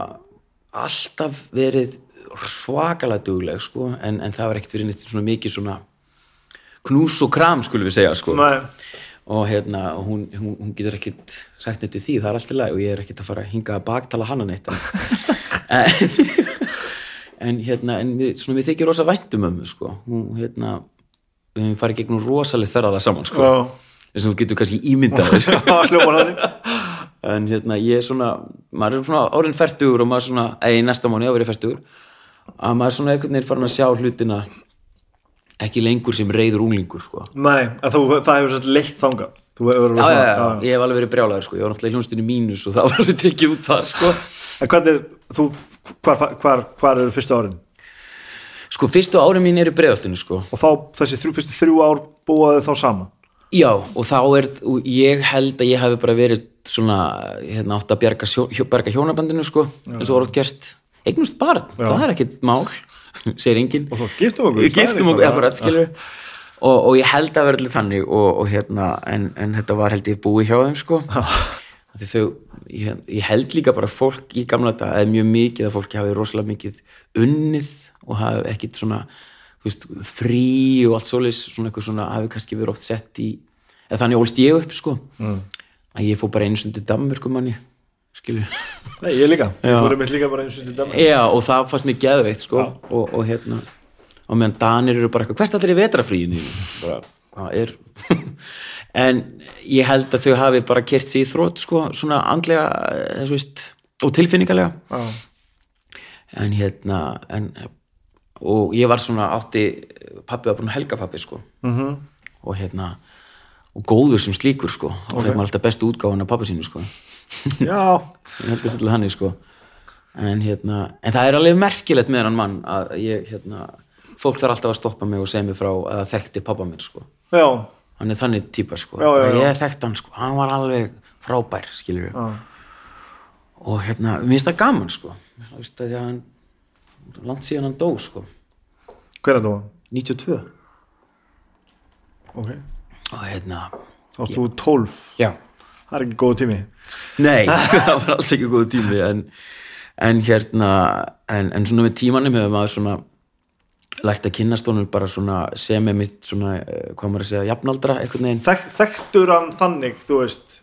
alltaf verið svakalega dugleg sko, en, en það var ekkert verið neitt svona mikið svona knús og kram skulum við segja sko. Nei. Og hérna, hún, hún, hún getur ekkert sagt neitt við því, það er alltaf læg og ég er ekkert að fara að hinga að baktala hana neitt. En, en, hérna, en við, svona, við þykir rosa væntum um sko, hún hérna við farið gegnum rosalegt ferðalega saman sko, eins og þú getur kannski ímyndað en hérna, ég er svona maður er svona orðin færtugur og maður svona í næsta mánu að verið færtugur að maður svona einhvern veginn farin að sjá hlutina ekki lengur sem reyður unglingur sko. Nei, þú, það hefur sett leitt verið já, já, já, ég hef alveg verið brjálæður sko, ég var náttúrulega í hljónstinni mínus og það var alveg tekið út þar sko. En hvernig, þú, hvar, hvar, hvar eru fyrstu árin? Sko, fyrstu árin mín eru í breiðaltinu sko. Og þá þessi þrjú, fyrstu þrjú ár búaði þá saman? Já, og þá er, og ég held að ég hafi bara verið svona, hérna átt að bjarga, hjó- bjarga hjónabandinu sko, eins og átt gerst eignust barn, það er ekkit mál segir enginn. Og svo giftum okkur giftum okkur, akkurat, skilur og, og ég held að allir þannig og, og hérna, en, en þetta var held ég búið hjá þeim sko þau, ég, ég held líka bara að fólk í gamla þetta, eða mjög mikið að fólki hafi rosalega mikið unnið og hafi ekkit svona þú veist, frí og allt svoleiðis svona eitthvað svona, hafi kannski verið oft sett í eða þannig ólst ég upp sko. Mm. að ég fór bara einu stund til Danmörku manni skilur nei, ég líka, ég fórum mitt líka bara og til dæmis Já, og það fannst mér geðveikt sko. Og, og hérna og meðan Danir eru bara eitthvað, hvert allir í vetrafríinu bara, hvað er en ég held að þau hafi bara kert sig í þrótt sko, svona andlega eh, veist, og tilfinningalega. Já, en hérna en, og ég var svona átti pappi var bara helgapappi sko. -hmm. og hérna og góður sem slíkur sko. Og okay. þegar maður alltaf bestu útgáfan af pappi sínu sko. Já, ég held að setja hann í sko. En hérna, en það er alveg merkilegt með hann mann að ég hérna fólk þarf alltaf að stoppa mig og segja mig frá að það þekkti pappa minn sko. Já, hann er þannig típa sko. Já, já, já. ég þekkti hann sko, hann var alveg frábær skilur já. og hérna, mér finnst það gaman sko. Þú veist að því að hann langt síðan hann dó sko. Hver er það? 92 ok, og hérna, þá varst þú 12 já. Það er ekki góð tími. Nei, það var alls ekki góð tími en, en hérna en, en svona með tímanum hefur maður svona lært að kynnast honum bara svona sem er mitt svona, eh, hvað maður að segja jafnaldra einhvern veginn. Þek, þekktur hann þannig, þú veist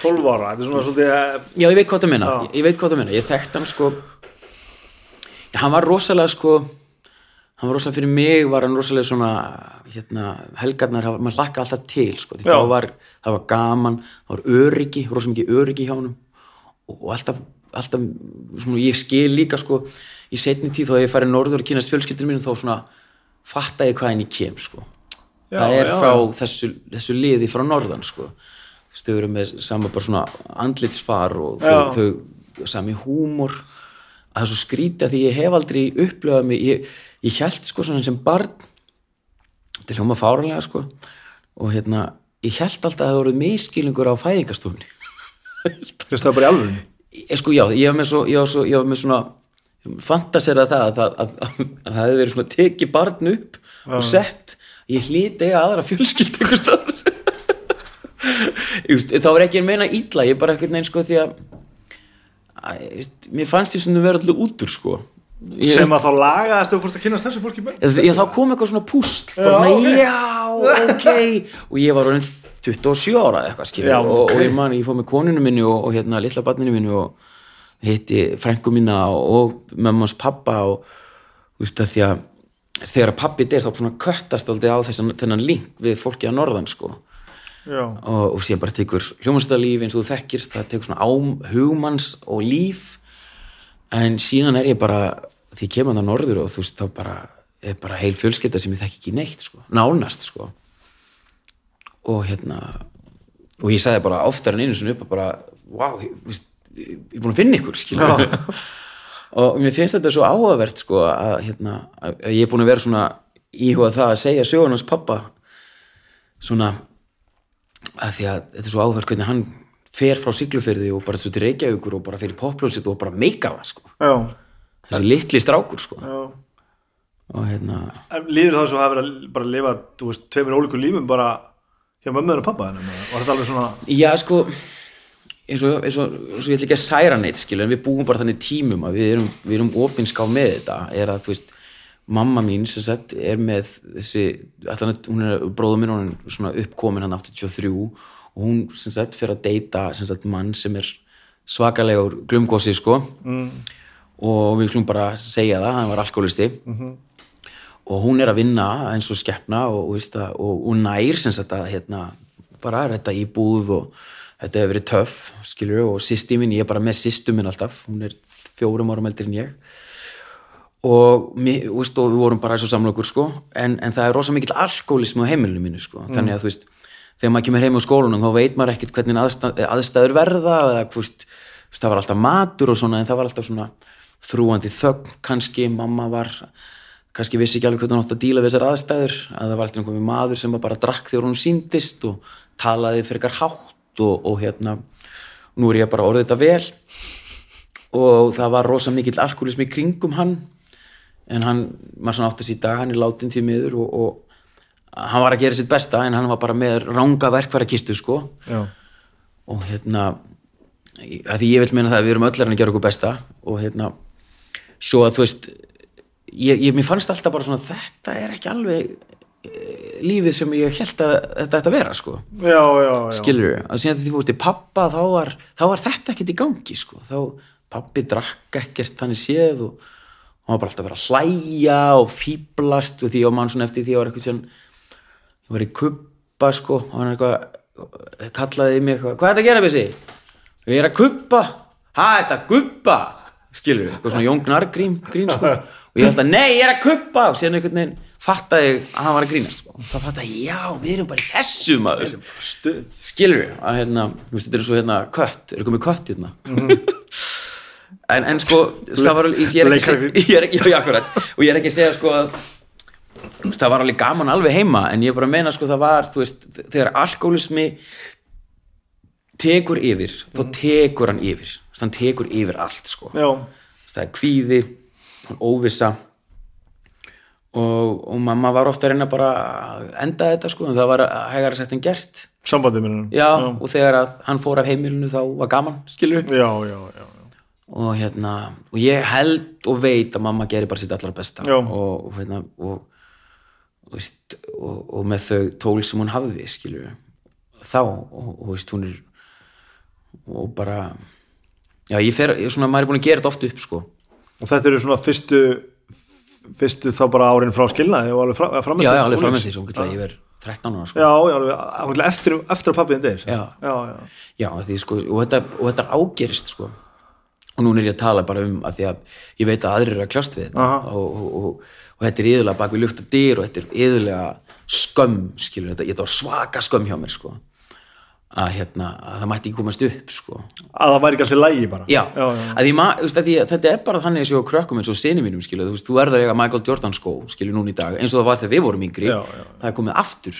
12 ára, þetta er svona svolítið eh, Já, ég veit hvað það minna, ég, ég veit hvað það minna ég þekkti hann sko. Já, hann var rosalega sko hann var rosalega fyrir mig, var hann rosalega svona hérna, helgarnar maður hlakka alltaf til sko, þá var það var gaman, það var öryggi rosalega mikið öryggi hjá og, og alltaf, alltaf svona, ég skil líka sko í setni tíð þá hef ég farið norður og kynast fjölskyldur mínu þá svona fatta ég hvað henni kem sko. Já, það er já, frá þessu, þessu liði frá norðan sko. Þú veist, þau eru með sama bara svona andlitsfar og þau, þau sami húmor. Að það er svo skrítið að því ég hef aldrei upplifað mig, ég, ég held sko svona sem barn til hljóma fáranlega sko og hérna, ég held alltaf að það voru miskilingur á fæðingastofunni Fyrst það bara í ég, sko já, ég var með, svo, ég var svo, ég var með svona fantasera það að, að, að, að, að það hefði verið svona tekið barn upp og sett, ég hlýti eiga aðra fjölskyld Ég veist, þá er ekki að meina ítla, ég er bara ekkert neinn sko því að, veist, mér fannst ég svona vera alltaf útur sko. Ég, sem að þá lagaðast þú fórst að kynast þessu fólki ég, þá kom eitthvað svona bara Já, svona, ok. já, ok. Og ég var orðin 27 ára eitthvað skilur Já, og, og ég man, ég fór með koninu minni og, og hérna litla barninu minni og hitti frængu mína og, mömmans pappa og þú veist að því að þegar pappi deyr þá svona köttast aldrei á þessan þennan link við fólki að norðan sko. Og, og síðan bara tekur hljómanstæðalíf eins og þú þekkir það tekur svona ám, hugmanns og líf. En síðan er ég bara því ég kemur það norður og þú veist þá bara er bara heil fjölskylda sem ég þekki ekki neitt sko, nánast sko. Og hérna og ég sagði bara oftar en einu sinni upp að bara, wow, ég, veist, ég er búin að finna ykkur skilur og mér finnst þetta svo áhugavert sko að, hérna, að ég er búin að vera svona íhugað það að segja sögun hans pappa svona að því að þetta er svo áhugavert hvernig hann fer frá Siglufyrði og bara svo til Reykjavíkur og bara fyrir popljónsitt og bara meika það sko. Já, þessi litli strákur sko. Já. Og hérna, En líður það svo að hafa verið að bara lifa, þú veist, tveimur ólíku lífum bara hjá mömmuðin og pappa og þetta alveg svona, já sko eins og, eins og, eins og ég ætla ekki að særa neitt skilur, en við búum bara þannig tímum að við erum, við erum opinská með þetta er að þú veist, mamma mín sem sagt er með þessi allan, hún er bróður minn, hún er svona uppkomin hann 83 og hún sem sagt fyrir að deyta sem sagt mann sem er svakalegur glumgósi sko. Mm. og við skulum bara segja það, hann var alkoholisti og hún er að vinna eins og skeppna og, og, nær sem sagt að hérna, bara þetta íbúð og þetta hefur verið töff skilur og sýsti mín, ég er bara með sýstu minn alltaf, hún er fjórum árum eldri en ég. Og, veist, og við vorum bara eins og samlokur sko, en, en það er rosa mikill alkoholismi á heimilinu mínu sko, þannig að þú veist þegar maður kemur heim á skólanum þá veit maður ekkert hvernig aðstæð, aðstæður verða eða veist, það var alltaf matur og svona en það var alltaf svona þrúandi þögn kannski, mamma var kannski vissi ekki alveg hvernig hún átt að díla við þessar aðstæður að það var alltaf einhverjum maður sem bara drakk þegar hún síndist og talaði fyrir hátt og, og hérna nú er ég bara orðið þetta vel. Og það var rosa mikill alkoholismi í kringum hann en hann, maður svona átt að síta hann er látin því miður og, og hann var að gera sitt besta en hann var bara með ranga verkfæra kistu sko. Já, og hérna að því ég vil meina það að við erum öll að gera okkur besta og hérna svo að þú veist ég, ég, mér fannst alltaf bara svona þetta er ekki alveg lífið sem ég held að þetta ætti að vera sko. Já, já, já. skilur að síðan þegar þið fór til pappa þá var, þá var þetta ekkert í gangi sko. þá pappi drakk ekkert þannig séð og hann var bara alltaf að vera að hlæja og fýblast og því og mann svona eftir því var eitthvað sem ég var í kubba sko. Og hann eitthvað kallaði í mig eitthvað, hvað er þetta að gera Bessi? ég er að kubba. Ha, þetta gubba skilur eitthvað svona Jón Gnarr grín, grín sko. Og ég held að nei, ég er að kubba. Og síðan einhvern veginn fattaði ég að hann var að grínast sko. og þá fattaði ég, já, við erum bara í þessu maður. skilur við að hérna, þú veist, þetta er svo hérna kött, er komið kött hérna? En, en sko það var alveg, ég er ekki, ekki, já, akkurat, og ég er ekki að segja sko að það var alveg gaman alveg heima en ég bara meina sko það var, þú veist þegar alkoholismi tekur yfir, þá tekur hann yfir. Hann tekur yfir allt sko. Já, það er kvíði, óvissa og, og mamma var ofta að reyna bara að enda þetta sko, en það var hægara sett en gerst sambandið minnum já, og þegar að hann fór af heimilinu þá var gaman, skilur já, já, já, já. og hérna, og ég held og veit að mamma gerir bara sitt allar besta. Já. og, og hérna og, og, veist, og, og með þau tól sem hún hafði, skilur þá, og, veist, hún er og bara já, ég fer, svona, maður er búin að gera þetta oft upp, sko. Og þetta eru svona fyrstu fyrstu þá bara árin frá skilnaði og alveg fra, fram já, já, alveg fram með því, svo getur ég verið 13 ára, sko já, já, alveg, eftir, eftir að pappiðin deyr Já. já, já, Já, því, sko, og, þetta, og þetta ágerist sko. og núna er ég að tala bara um að því að ég veit að aðrir eru að kljást við þetta og, og, og, og þetta er yðurlega bak við lukta dyr og þetta er yðurlega skömm skilur þetta, þetta var svaka skömm hjá mér sko. Að, hérna, að það mætti ekki komast upp sko. að það væri ekki alltaf lægi bara. Já, já, já. Að því, ma, þú veist, að því, að þetta er bara þannig eins og krökkum eins og sinni mínum skilur, þú veist, þú verður að eiga Michael Jordan skó skilur núna í dag, eins og það var þegar við vorum yngri. Það er komið aftur.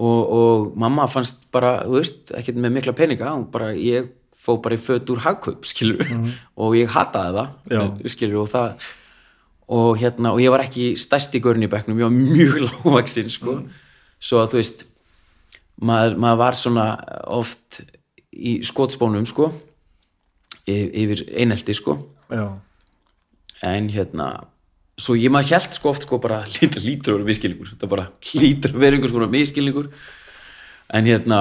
Og, og mamma fannst bara, þú veist, ekkert með mikla peninga, bara, ég fó bara í föt úr hagkaup, skilur og ég hataði það, skilur og það, og hérna og ég var ekki stærsti görn í bekknum, ég var mjög lágvaxinn, sko. Svo að þú veist maður, maður var svona oft í skotspónum, sko yfir einelti, sko. Já, en hérna svo ég maður held sko oft sko bara lítur, lítur að vera miskilningur þetta bara lítur að vera einhvers konar miskilningur en hérna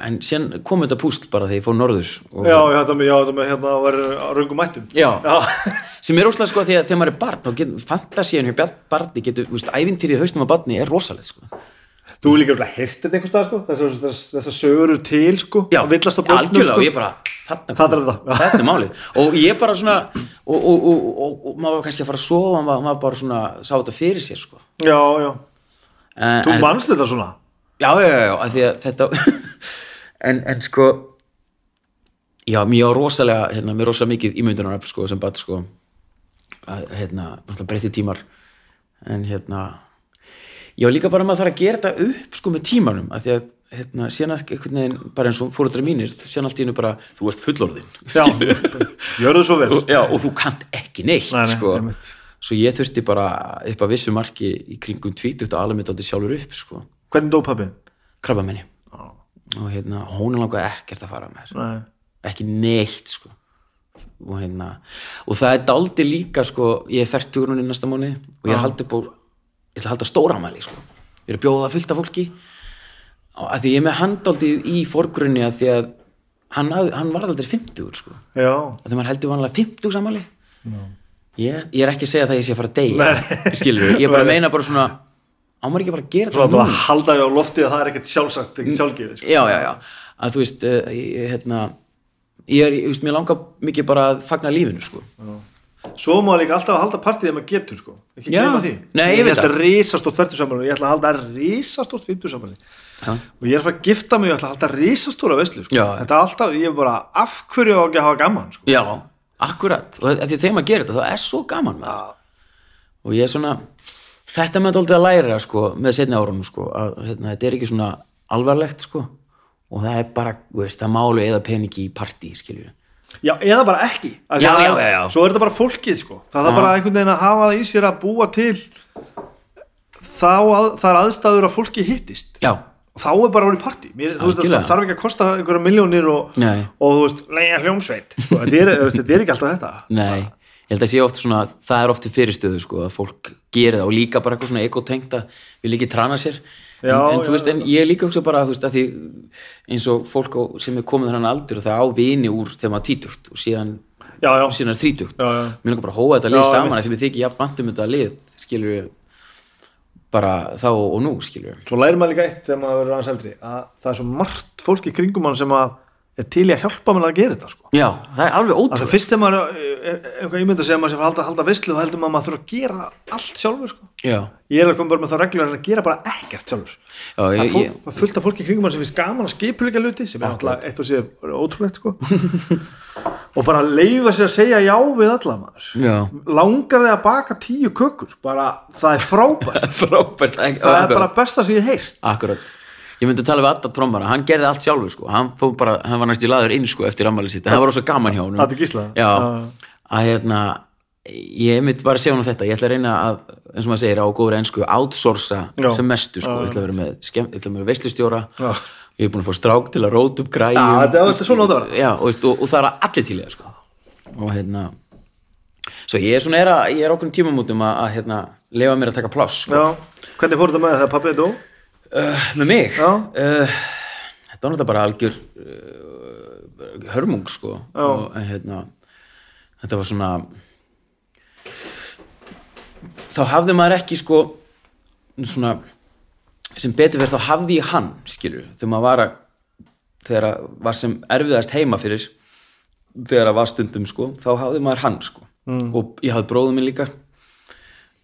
en síðan kom þetta púsl bara þegar ég fór norður og, já, já, þetta með, já, þetta með hérna að vera röngum mættum. Já. já, sem er óslega sko að þegar maður er barn þá getur fantasíun hjá barni getur, þú veist, ævintýrið haustum á barni er rosalegt sko þú er líka alveg hirtið einhvers stað sko. Þess, þess sögur eru til sko já, að villast á börnum algjörlega sko. og ég bara þarna, Það er þetta. þetta er málið. Og ég bara svona og, og, og, og, maður var kannski að fara að sofa maður, maður bara svona sá þetta fyrir sér sko. Já, já, en, þú manst þetta svona? Já, já, já, já, að því að þetta en, en sko já, mér var rosalega hérna, mér rosalega mikið ímyndunar sko, sem bat sko að, hérna, breytti tímar. En hérna var líka bara að maður þarf að gera þetta upp sko með tímanum, að því að hérna, síðan að einhvern veginn, bara eins og fóruðra mínir síðan allt í hennu bara, þú ert fullorðin já, gjörðu svo vel já, og þú kannt ekki neitt Nei, nei, sko. svo ég þurfti bara upp að vissu marki í kringum tvítugt að alveg mitt átti sjálfur upp sko. hvernig dó pabbi? krabbamenni og hérna, hún er langar ekkert að fara með Nei. ekki neitt sko. og hérna og það er daldi líka sko, ég er fært núna í næsta mánu og ég er upp á ég ætla að halda stóramæli sko. ég er að bjóða fullt af fólki. Að því ég er með handaldið í forgrunni að því að hann, hann var aldrei 50 sko. já, að því maður heldur vanlega 50 sammáli ég, ég er ekki að segja það að ég sé að fara að deyja skilur, ég bara að meina bara svona ámar ekki bara að gera þetta nú halda við á lofti að það er ekkert sjálfsagt, ekkert sjálfgefið sko. já, já, já, að þú veist uh, ég, hérna ég er, ég veist, mér langar mikið bara að fagna lífinu sko. Svo má líka alltaf að halda partíð þegar maður getur sko. ekki Já. gleyma því Nei, ég veit ætla það. risastótt færtusamæli ég ætla að halda risastótt fymtusamæli Já. og ég er að fara að gifta mig og ég ætla að halda risastóra veislu sko. Já. þetta er alltaf, ég er bara af hverju á ekki að hafa gaman sko. já, akkurat og því þegar maður gerir þetta, það er svo gaman með það og ég er svona þetta með þetta að læra sko, með setni árunum sko, að hérna, þetta er ekki svona alvarlegt sko, og það er bara þú veist, það málu eða peningi í partí skiljur já, eða bara ekki. Já, að- já, já, já. svo er þetta bara fólkið sko. það er bara einhvern veginn að hafa það í sér að búa til þá að, það er aðstæður að fólki hittist. Já, og þá er bara orðið partí. Mér, þú veist, Algjörlega. það þarf ekki að kosta einhverja miljónir og, Nei. og þú veist, leia hljómsveit. Sko, þetta, er, þú veist, þetta er ekki alltaf þetta. Nei. Ég held að sé oft svona, það er oft í fyrirstöðu sko, að fólk gerir það og líka bara eitthvað svona ekotengt að við líki trana sér Já, en, en já, þú veist, en ég er líka hugsa bara veist, að því eins og fólk á, sem er komið þannig aldur og það á vini úr þegar maður tvítugt og síðan, síðan er þrítugt. Mér langar bara að hóa þetta lið saman því við þykir jafn vantum þetta lið skilur við bara þá og nú skilur við svo lærir maður líka eitt þegar maður verður aðeins eldri að það er svo margt fólk í kringum hann sem að er til í að hjálpa mér að gera þetta sko. já, það er alveg að það ótrúlega fyrst þegar maður er er- er eitthvað ímynda sem maður sem halda, halda veislu þá heldur maður að maður þurfa að gera allt sjálfur sko. Já, ég er að koma bara með þá reglur að gera bara ekkert sjálfur. Já, það er fólk, ég, fullt af fólki í kringum hann sem finnst gaman að skipuleika hluti sem er alltaf eitt og síðan ótrúlegt sko. og bara leifa sér að segja já við alla maður. Já. Langar þig að baka tíu kökur? Bara það er frábært. Frábært það er bara besta sem ég heirt Akkurat. Ég myndi að tala við Adda trommara, hann gerði allt sjálfur sko, hann bara, hann var næstu laður inn sko eftir ammælið sitt, það var rosa gaman hjá Já. að hérna, ég myndi bara að segja hann þetta, ég ætla að reyna að, eins og maður segir á góður ennsku, outsourca Já. sem mestu sko, ég ætla að vera með, ég veislustjóra, Já. ég er búin að fá strák til að róta upp græjum. Já, og, veist, og, og það er allir til það sko. Og hérna, svo ég er svona, er að, ég er okkur tímamútum að, að hérna, lefa mér að taka pláss sko. Hvernig fór þetta með það pappið dó? Uh, með mig? Uh, þetta var náttúrulega bara algjör uh, hörmung sko og hérna, þetta var svona þá hafði maður ekki sko svona sem betur verið þá hafði ég hann skilur, þegar maður var að þegar að var sem erfiðast heima fyrir þegar að var stundum sko þá hafði maður hann sko. Mm. og ég hafði bróðum minn líka.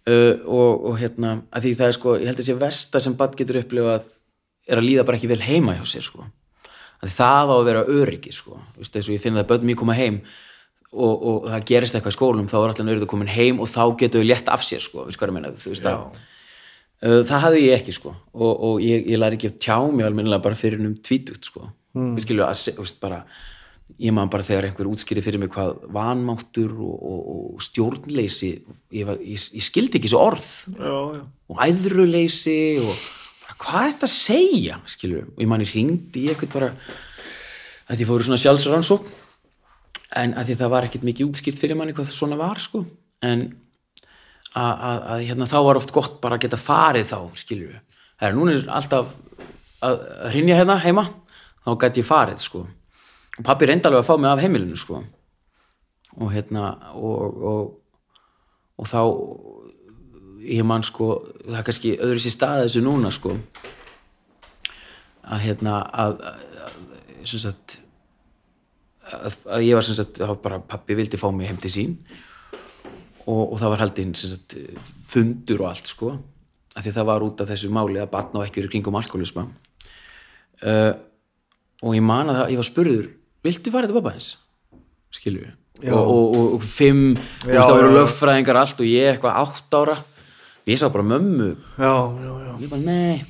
Uh, og, og hérna að því það er sko, ég held að sé versta sem bann getur upplifað er að líða bara ekki vel heima hjá sér sko. Að það á að vera öryggi sko. Vist, eins og ég finn það að börnum ég koma heim og, og það gerist eitthvað í skólum þá er alltaf nörður komin heim og þá getur þau létt af sér sko, ég veist að Uh, það hafði ég ekki sko og, og ég, ég læri ekki að tjá mig almennilega bara fyrir um tvítugt sko. Mm. við skilju að veist, bara, ég man bara þegar einhver útskýri fyrir mig hvað vanmáttur og, og, og stjórnleysi ég, var, ég, ég skildi ekki þessu orð. Já, já. og æðruleysi og bara, hvað er þetta að segja skilju, og ég man ég hringdi í eitthvað bara að ég fóru svona sjálfsrannsókn en að því það var ekkert mikið útskýrt fyrir manni hvað svona var sko. En að, að, að hérna, þá var oft gott bara að geta farið þá skilju, það er núna alltaf að hrynja hérna heima þá gæti ég farið sko. Og pappi reyndi alveg að fá mig af heimilinu sko. Og hérna og, og, og þá ég man sko, það er kannski öðru sér stað þessu núna sko. Að hérna að, að sem sagt að, að ég var sem sagt það var bara pappi vildi fá mig heim til sín og, og það var haldinn sem sagt fundur og allt sko. Af því það var út af þessu máli að batna og ekki verið kringum alkoholisma uh, og ég man að það, ég var spurður viltu fara þetta pappa hans skilur Já. og, og, og, fimm þú veist það voru lögfræðingar allt og ég eitthvað átt ára. Ég sá bara mömmu. Já, já, já. ég bara nei.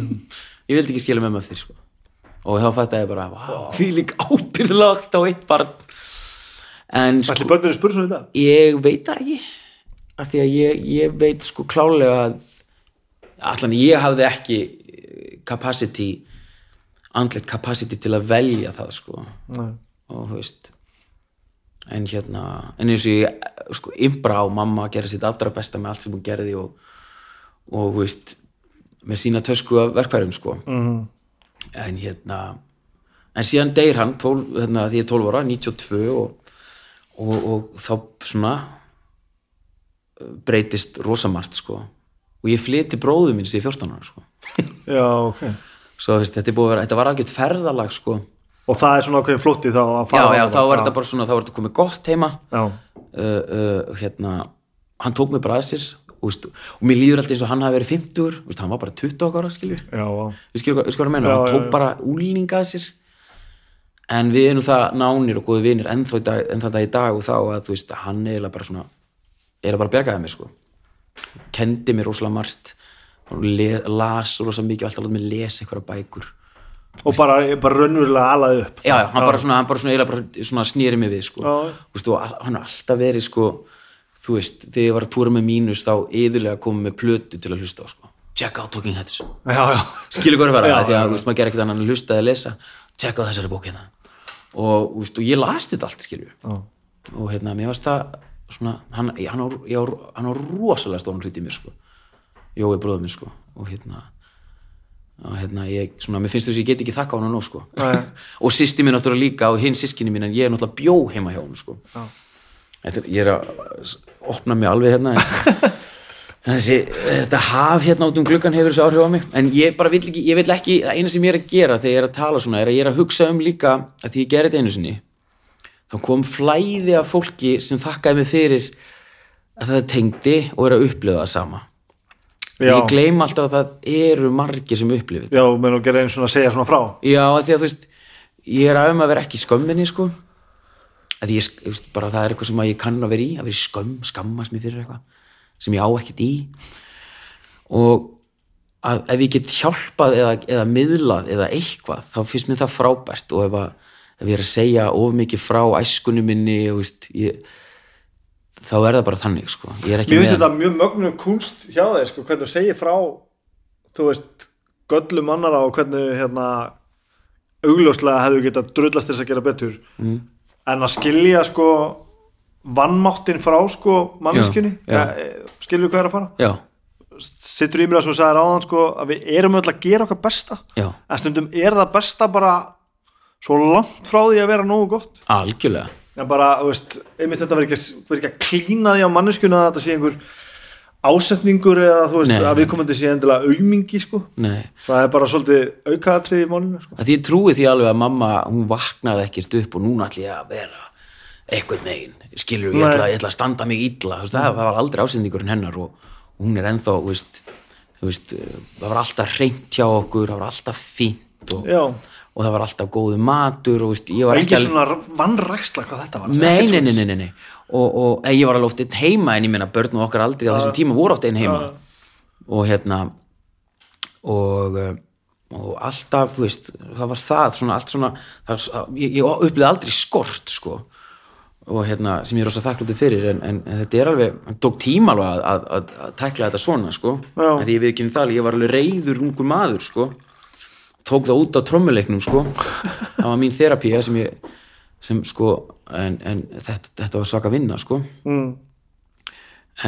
Ég vildi ekki skilja mömmu eftir sko. Og þá fætti ég bara wow, því lík ábyrðlagt á eitt barn. En sko, ég veit það ekki. Af því að ég, ég veit sko klálega að allan ég hafði ekki eh, capacity andlet capacity til að velja það sko. Nei. og þú veist en hérna, en eins og ég sko, imbra á mamma að gera sitt allra besta með allt sem hún gerði og, og þú veist, með sína tösku af verkfærum sko. Mhm. En hérna en síðan deyr hann, 12, hérna, því ég er 12 ára 92 og, og, og þá svona uh, breytist rosamart sko. Og ég flyti bróðu mín sér 14 ára sko. Já, ok. svo veist, þetta, er vera, þetta var algjört ferðalag sko. Og það er svona ákveðin flótti þá að já, já, þá var þetta bara svona, þá var þetta komið gott heima. Uh, uh, hérna hann tók mig bara að sér veist, og mér líður alltaf eins og hann hafi verið 50 veist, hann var bara 20 okkar skilju já, já. við skilju hvað að menna, Já, hann já, tók já. bara úlninga að sér. En við erum það nánir og góði vinir ennþá í dag, í dag og þá að þú veist, hann eiginlega bara svona eiginlega bara bjargaði mér sko. Kendi mér rosalega margt. Las rosalega mikið og alltaf látt mér lesa einhverja bækur. Og bara, bara raunverulega alaði upp. já, já, hann bara svona, hann bara svona, bara svona snýri mig við sko. Já. Veist, og hann har alltaf verið sko þú veist, þegar ég var að túra með mínus þá yðurlega komið með plötu til að hlusta á sko. Check out Talking Heads. Já, já. skilur hvað er að fara, Já, af því að þú veist, maður gerir ekkert annan að hlusta eða lesa. Check out þessari bók hérna. Og, þú veist, og ég las þetta allt skilur Já. og hérna, mér varst það svona, hann, ég- hann, á, ég á, hann á rosalega stóran hluti í mér sko. Jói bróður mér sko. Og hérna og hérna, ég, svona, mér finnst þess að ég get ekki þakka á hann nú sko. Nei. og sýsti mér náttúrulega líka og hinn sískinni mín en ég er náttúrulega bjó heima hjá hann sko. Já. Þetta, ég er að opna mig alveg hérna. Þessi, þetta haf hérna út um gluggan hefur þessi áhrif á mig. En ég bara vill ekki, ég vill ekki það eina sem ég er að gera þegar ég er að tala svona er að ég er að hugsa um líka að því ég gerði þetta einu sinni þá kom flæði af fólki sem þakkaði mig fyrir að það tengdi og er að upplifa það sama. Já, ég gleym alltaf að það eru margir sem upplifa þetta. Já, menn og gera einn svona að segja svona frá. já, því að þú veist ég er að um að vera ekki skömminni sko að ég, bara það er eitthvað sem ég kann að vera í að vera í skömm, skammast mér fyrir eitthvað sem ég á ekkert í og að ef ég get hjálpað eða, eða miðlað eða eitthvað þá finnst mér það frábært og ef, að, ef ég er að segja of mikið frá æskunni minni og veist, ég, þá er það bara þannig sko. ég er ekki Mér finnst þetta mjög mögnum kunst hjá þeir, sko, hvernig þú segir frá, þú veist, göllum annara og hvernig, hérna, augljóslega hefðu getað drullast þess að gera betur. Mm. En að skilja, sko, vannmáttin frá, sko, já. ja, skilju hvað er að fara? já, Sittur í mér að svo sagði ráðan, sko, að við erum öll að gera okkar besta. já, En stundum er það besta bara svo langt frá því að vera nógu gott. algjörlega en bara, veist, einmitt þetta verður ekki, ekki að klína því á manneskjuna að þetta sé einhver ásetningur eða þú veist, Nei. að við komandi sé endilega aumingi, sko, Nei. það er bara svolítið aukaðatrið í málinu, sko. Því ég trúi því alveg að mamma hún vaknaði ekkert upp og núna ætla ég að vera eitthvað negin skilur, ég ætla, ég ætla að standa mig illa veist, það, það var aldrei ásendingurinn hennar og, hún er ennþá þú veist, veist, það var alltaf reynt hjá okkur það var alltaf fínt og, og það var alltaf góðu matur og ég var ekki ekki svona vannræksla hvað þetta var. Nei, nei, nei, nei, nei. Og, og ég var alveg oft einn heima en ég meina börn og okkar aldrei á þessum tíma voru oft einn heima. Og hérna og, eh, og alltaf, þú veist, það var það svona, allt svona, það, ég, ég upplýði aldrei skort, sko. Og hérna, sem ég er rosa þakklútið fyrir en, en, en þetta er alveg, það tók tíma alveg að, að, að, að tækla þetta svona, sko. En því ég við ekki um það, ég var alveg reyður ungur maður, sko. Tók það út á trommuleiknum, sko. Það var mín þerapía sem ég sem sko, en, en þetta, þetta var svaka vinna, sko mm.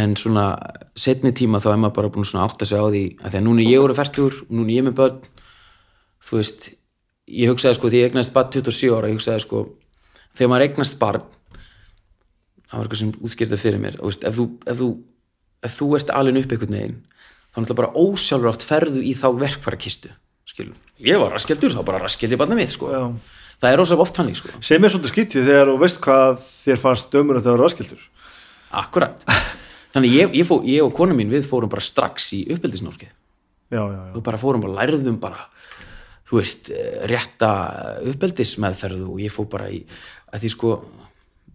en svona setni tíma þá er maður bara búin svona að átta sig á því að því að núna ég úr færtur, núna er ég með börn þú veist ég hugsaði sko, því ég eignast barn 27 ára ég hugsaði sko, þegar maður eignast barn það var eitthvað sem útskýrði fyrir mér og veist, ef, þú, ef, þú, ef þú ert alveg upp einhvern veginn þá er náttúrulega bara ósjálfrátt ferðu í þá verkfærakistu skilur, ég var raskjaldur, þá bara raskjaldi barnið mitt sko. Já. Það er rosa oft hannig sko. sem er svolítið skyttið þegar þú veist hvað þér fannst dömur að það var raskildur akkurat. Þannig ég, ég, fó, ég og kona mín við fórum bara strax í já, við bara fórum og lærðum bara þú veist, eh, rétta uppeldismeðferð og ég fó bara í að því sko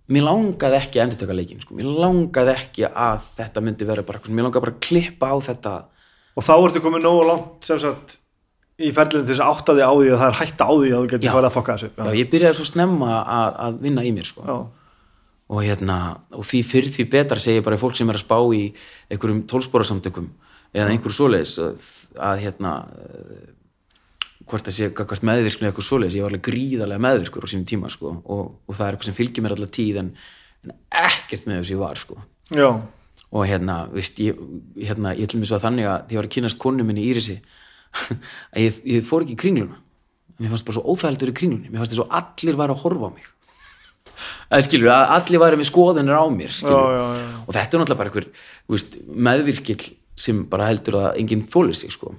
mér langaði ekki að endurtöka leikin sko. mér langaði ekki að þetta myndi vera bara, mér langaði bara að klippa á þetta. Og þá ertu komið nógu langt sem sagt í ferlinu til þess að átta því á því að það er hætta á því að þú getur Já. farið að fokka þessu. Já, ég byrjaði svo snemma að, að vinna í mér sko. já, og hérna, og því fyrir því betra segi ég bara fólk sem er að spá í einhverjum tólsporasamtökum eða einhverju svoleiðis að, að hérna eh, hvort það sé hvert meðvirkni eða eitthvað svoleiðis, ég var alveg gríðarlega meðvirkur á sínum tíma sko, og, og það er eitthvað sem fylgir mér allar tíð en, en ekkert með þess ég var sko. Já, og hérna, veist, ég, hérna, ég til mér svo að þannig að því ég var að kynast konu minni Írisi að ég, ég fór ekki í kringluna. Mér fannst bara svo óþægildur í kringlunni. Mér fannst þess að allir væri að horfa á mig. Að skilur, að allir væri með skoðunir á mér Já, já, já. og þetta er náttúrulega bara einhver veist, meðvirkill sem bara heldur að enginn þólir sig sko.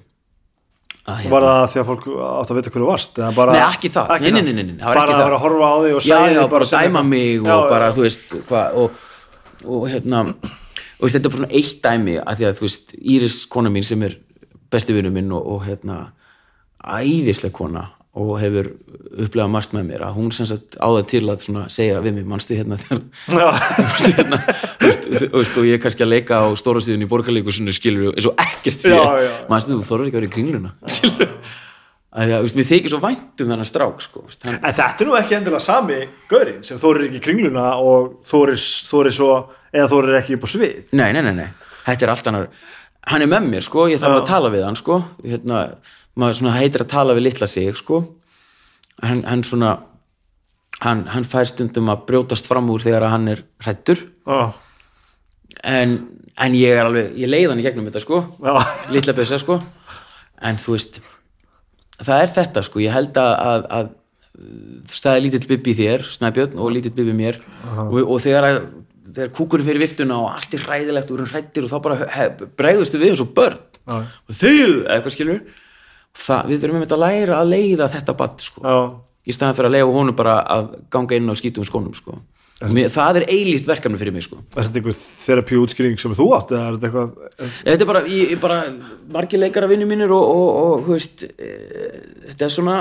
Að, var það því að fólk átt að vita hverju varst bara, Nei, ekki það. Nei, nei, nei, nei, nei, var bara ekki að vera að horfa á því og já, segja já, því bara dæma mig Já, og bara, já. þú veist, hvað og, og hérna og veist, þetta er bara svona eitt dæmi að því að, þú veist, Íris kona mín sem er besti vinur minn og, og hérna æðisleg kona og hefur upplegað margt með mér að hún sem sagt á það til að svona segja við mig, manstu hérna manstu hérna og ég er kannski að leika á stóra síðun í borgarleikusinu skilur eins og ekkert sé. Manstu þú þorður ekki að vera í kringluna. Skilur mér þykir svo vænt um þennan strák sko, hann, en þetta er nú ekki endilega sami gaurinn sem þórir ekki í kringluna og þórir svo eða þórir ekki upp á svið. Nei, nei, nei, nei, þetta er allt annar hann er með mér, sko, ég þarf að tala við hann, sko. Hérna, maður svona heitir að tala við litla sig, sko. Hann, hann svona hann, hann fær stundum að brjótast fram úr þegar hann er hrættur já, en, en ég er alveg, ég leið hann í gegnum þetta, sko. Já, litla bjösa, sko. En þú veist það er þetta, sko, ég held að, að, að staði lítill bibbi þér snæbjörn og lítill bibbi mér. Og, og þegar að þegar kúkurinn fyrir viftuna og allt er hræðilegt og erum hrættir og þá bara bregðustu við eins og börn Já. og þið, eitthvað skilur það, við þurfum að læra að leiða þetta batt sko, já. í staðan fyrir að leiða honum bara að ganga inn á skítum skónum sko. Mér, það er eilíft verkefni fyrir mig sko. er þetta einhver þerapi útskýring sem þú átt eða er þetta eitthvað þetta er bara, bara margir leikara vinnu mínir og, og, og veist, e, þetta er svona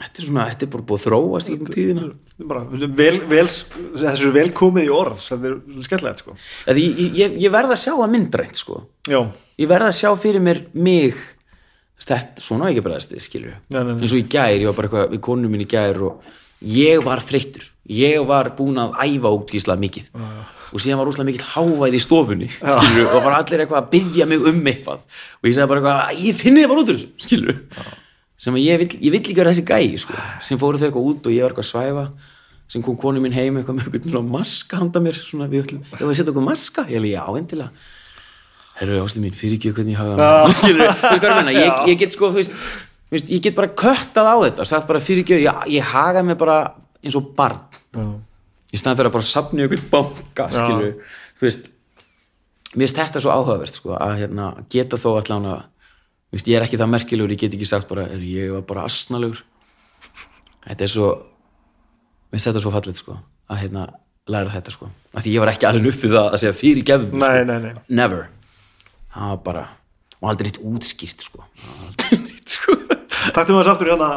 þetta er svona, þetta er bara búið að þróast í tíðina. bara, vel, vel, þessu velkomið í orð þetta er skemmtilegt sko. Ég, ég, ég verð að sjá það myndrænt sko. já, ég verð að sjá fyrir mér mig þetta, svona ekki bara nei, nei. eins og í gær, ég var bara eitthvað við konum minn í gær og ég var þreyttur. Ég var búin að æfa útgísla mikið. Og síðan var úslega mikið hávæð í stofunni skilur, og var allir eitthvað að byggja mig um eitthvað. Og ég sagði bara eitthvað, ég finni þið bara út úr þessu skilur sem ég vill, ég vill ekki vera þessi gæi sko. sem fóru þau eitthvað út og ég var eitthvað að svæfa sem kom konu mín heim eitthvað með eitthvað maska handa mér svona, við ætlum, ég var að setja okkur maska? Ég alveg, já, endilega. Herru, ástu mín, fyrir ekki hvernig ég hafa ég ég, get sko þú veist, veist, ég get bara köttað á þetta sagt bara fyrir ekki, ég, ég haga mig bara eins og barn. Já, í staðan fyrir að bara sapna banka skilur, þú veist mér finnst þetta svo áhugavert sko, að hérna, geta þó allan að veist, ég er ekki það merkilegur, ég get ekki sagt bara er, ég var bara asnalegur. Þetta er svo mér finnst þetta svo fallið sko, að hérna læra þetta sko, af því ég var ekki alveg uppið það að segja fyrir gefðum nei, nei, nei. Never. Það var bara, og aldrei neitt útskýrt sko, aldrei neitt sko. Taktum við þess aftur hérna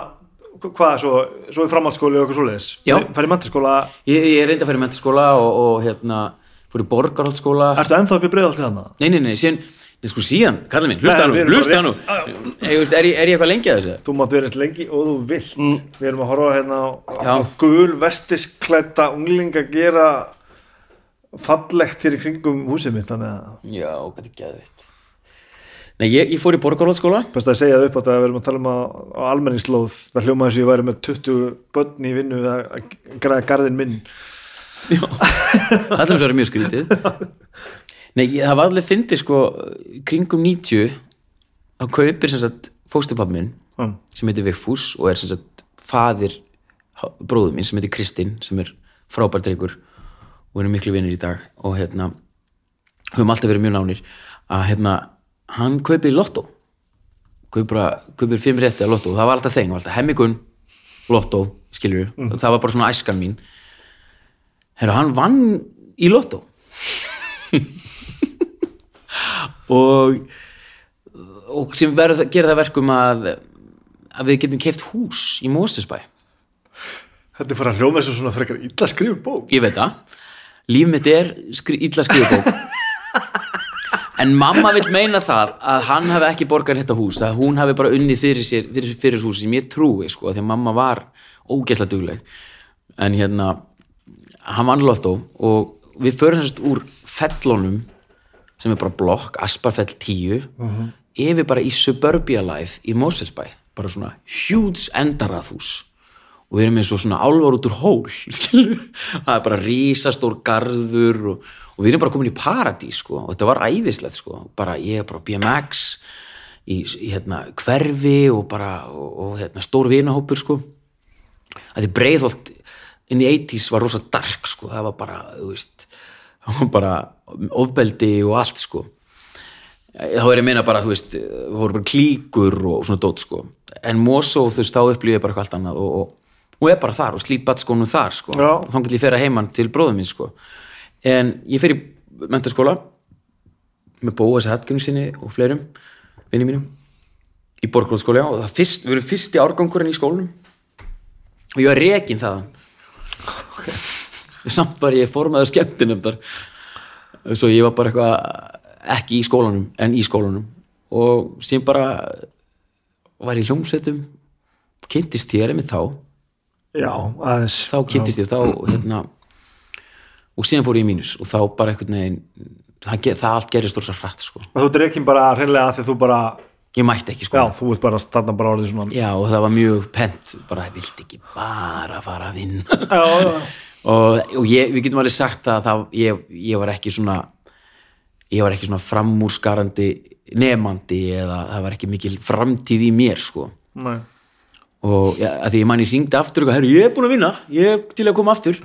hvað, svo, svo í framhaldsskóli og eitthvað svoleiðis? Já. Fær í mentaskóla, ég, ég reyndi að fara í mentaskóla og, og hérna fór í borgarhaldsskóla ertu ennþá upp í breiðaltið hana? Nei, nei, nei, síðan, nei, sko síðan, kallið minn, hlusta nú, hlusta nú. Ég veist, er, ég- er ég eitthvað lengi að þessu? Þú mátt vera eins lengi og þú vilt. Við erum að horfa hérna á, á gul vestisklædda unglinga gera fallegt hér í kringum húsið mitt þannig að Já, hvað er geðvitt Nei, ég, ég fór í borgarhaldsskóla best að segja það upp á þetta að við erum að tala um að á almenningslóð, það hljóma þess að ég væri með 20 börn í vinnu að að græða garðin minn. Já, það er mjög skrítið Nei, ég, það var alveg fyndið sko kringum 90 þá kaupir sem sagt fóstupappi minn Já. sem heitir Vigfús og er sem sagt faðir bróður minn sem heitir Kristinn sem er frábær drengur og erum miklu vinnir í dag og hérna höfum alltaf verið mjög nánir að hérna hann kaupir lottó kaupir, kaupir fimm rétti að lottó, það var alltaf var alltaf hemmigun lottó, skilur það var bara svona æskan mín. Herru, hann vann í lottó og og sem verður að gera það verkum að að við getum keift hús í Mósesbæ Þetta er fyrir að hljóma þessu svona frekar illa skrifur bók. Ég veit það, líf mitt er skri, illa skrifbók en mamma vil meina það að hann hafi ekki borgað þetta hús að hún hafi bara unnið fyrir sér fyrir, fyrir hús sem ég trúi sko, því að mamma var ógeðslega dugleg. En hérna hann vann lottó og við förum sérst úr fellunum sem er bara blokk, Asparfell 10 yfir bara í Suburbia Life í Moselsbæ, bara svona huge endaraðhús. Og við erum eins og svona álvar út úr hól það er bara rísastór garður og, og við erum bara komin í paradís sko, og þetta var æðislegt sko, bara ég er bara BMX í, í hérna hverfi og bara og, og hérna stór vinahópur sko. Að því breiðholt inn í 80s var rosa dark sko, það var bara, þú veist var bara ofbeldi og allt sko. Þá er ég að meina bara, þú veist það voru bara klíkur og svona dót sko. En Mosó, þú veist, þá upplýði ég bara eitthvað allt annað og, og, og er bara þar og slít batskónum þar sko, og þá getur ég fyrir heimann til bróðum mín sko. En ég fer í mentaskóla með Bóas Hatgjörnum sinni og fleirum vinni mínum í Borgróðskóla og það fyrst, við erum fyrsti árgangurinn í skólanum. Og ég var rekin þaðan samt var ég formaður skemmtinemdar svo ég var bara eitthvað ekki í skólanum en í skólanum. Og sem bara var í hljómsveitum kynntist þér einmitt þá. Já, aðeins. Þá kynntist ég þá hérna, og síðan fór ég í mínus. Og þá bara einhvern veginn það, það allt gerist orðsa hratt sko. Og þú drekin bara hreinlega að því þú bara ég mætti ekki sko. Já, þú ert bara þarna bara orðið svona Já, og það var mjög pent bara, vilt ekki bara fara að vinna. Já, já, og, og ég, við getum alveg sagt að það, ég, ég var ekki svona ég var ekki svona framúrskarandi nefandi eða það var ekki mikil framtíð í mér sko. Nei. og ja, að því ég manni hringdi aftur og herru, ég er búin að vinna, ég er til að koma aftur.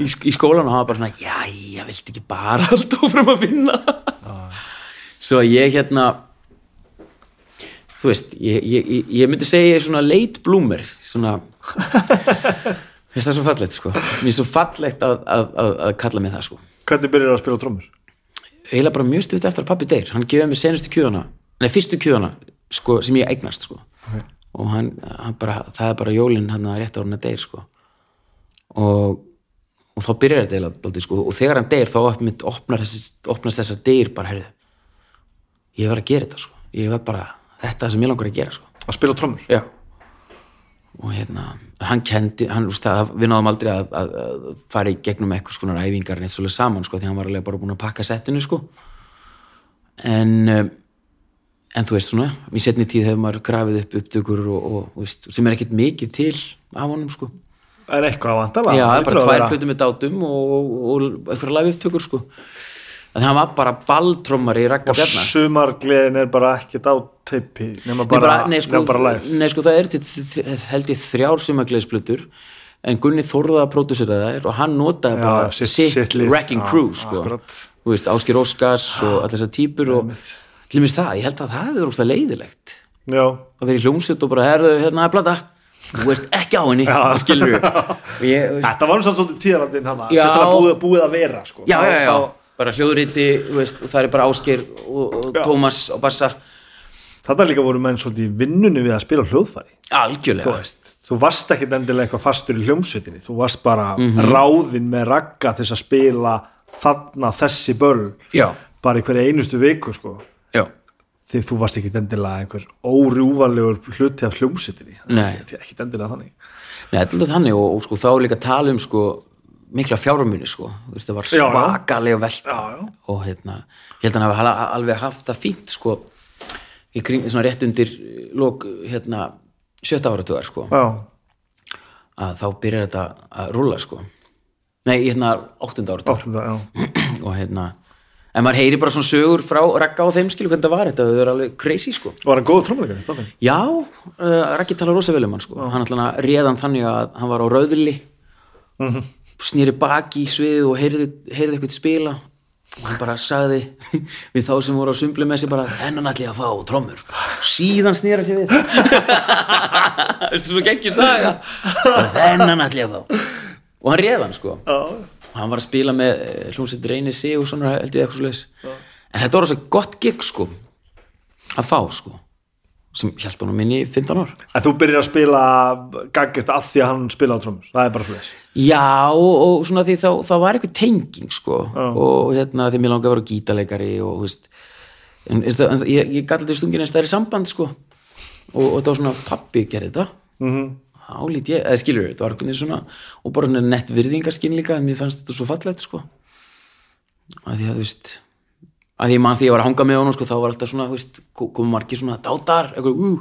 Í, í skólan og hann var bara svona já, ég vilt ekki bara alltaf áfram að vinna? Svo að ég hérna þú veist, ég, ég- ég myndi segja ég er svona late bloomer svona finnst það svo fallegt sko. Mér er svo fallegt að, að, að, að kalla mig það sko. Hvernig byrjar að spila á trommur? eiginlega bara mjög stutt eftir að pappi deyr. Hann gefið mér senustu kjöðuna, nei fyrstu kjöðuna sko, sem ég eignast sko. Og hann, hann bara, það er bara jólin hann að rétt ára hann að deyr sko. Og, og þá byrjar þetta eiginlega dálítið, sko, og þegar hann deyr þá opnast, opnast þessar deyr bara, heyrðu. Ég var að gera þetta sko, ég var bara þetta sem ég langar að gera sko. Að spila á trommur? Já. og hérna hann kendi, hann, það, við náðum aldrei að, að, að fara í gegnum eitthvað skonar æfingar en eitt svolítið saman, sko, því hann var alveg bara búin að pakka settinu, sko. En um, en þú veist svona, í setni tíð hefur maður grafið upp upptökur og, og, og sem er ekkert mikið til af honum, sko. En eitthvað að vantala já, það er bara tvær plötu með dátum og, og, eitthvað live upptökur, sko að hann var bara balltrommari í Og Bjarnar sumargleðin er bara ekkert á teipi nema Nei, bara, bara, nei, sko, bara live. nei, sko, það er til, held ég þrjár sumagleðisplötur en Gunni Þórða pródusera þær og hann notaði bara sitt- sitt, sitt wrecking crew sko. veist, Áskir Óskars og allir þessar típur og til mér það, ég held að það hefur ógstlega leiðilegt. Já, að vera í hljómsveit og bara herðu hérna er plata. Þú ert ekki á henni, skilur við og þetta var samt svolítið tíðarandinn hann búið, búið að vera sko. já, já, já, Þá- bara hljóðriti þú veist, og það er bara Áskir og, og. Tómas og Bassar Þarna líka voru menn svolítið í vinnunni við að spila hljóðfæri. Þú algjörlega veist, þú varst ekkit endilega eitthvað fastur í hljómsveitinni. Þú varst bara Mhm. ráðinn með ragga til að spila þarna þessi böll já, bara í hverja einustu viku sko. Því þú varst ekkit endilega einhver órjúvanlegur hluti af hljómsveitinni. Nei. ekkit endilega þannig. Nei, þetta er þannig og, og sko, þá er líka að tala um sko, mikla fjármunni sko. Veist, það var svakalega velta og hérna, ég held að hann hafa alveg haft það fínt sko, í kring, svona rétt undir lók hérna, sjötta áratugar sko, Já, að þá byrjar þetta að rúlla sko. Nei, hérna það, já og hérna, en maður heyri bara svona sögur frá Ragga og þeim skilu hvernig það var þetta, eru alveg crazy sko. Var hann góð trómuleikari? Já, uh, Raggi talar rosa vel um hann sko. hann alltaf réðan þannig að hann var á rauðli Mhm. Snýri baki í sviðið og heyrði, heyrði eitthvað spila. Og hann bara sagði við þá sem voru á sig bara þennan ætli ég að fá trommur. Síðan snýra sér við. Veistu svo ekki saga? Bara, þennan ætli ég að fá. Og hann réð hann sko. Já, og hann var að spila með eh, hljómsveit Reyni Sig og svona held ég eitthvað svoleiðis. En þetta þess að gott gig sko að fá sko sem held honum inn í 15 ár. En þú byrjar að spila gaggist að því að hann spila á trómur það er bara fyrir Já, og, og svona því þá, þá var eitthvað tenging sko. Og hérna því mér langaði að vera gítarleikari og veist en, en, en, ég, ég gæti þetta stungin einn stærri samband sko. Og, og var svona pappi gerði þetta. Mm -hmm. álít ég, eða skilur þetta var eitthvað svona og bara svona nett virðingarskinn líka en mér fannst þetta svo fallegt sko. Að því að þú veist að því mann því ég var að hanga með honum sko þá var alltaf svona, þú veist, komum margir svona dátar, eitthvað, ú,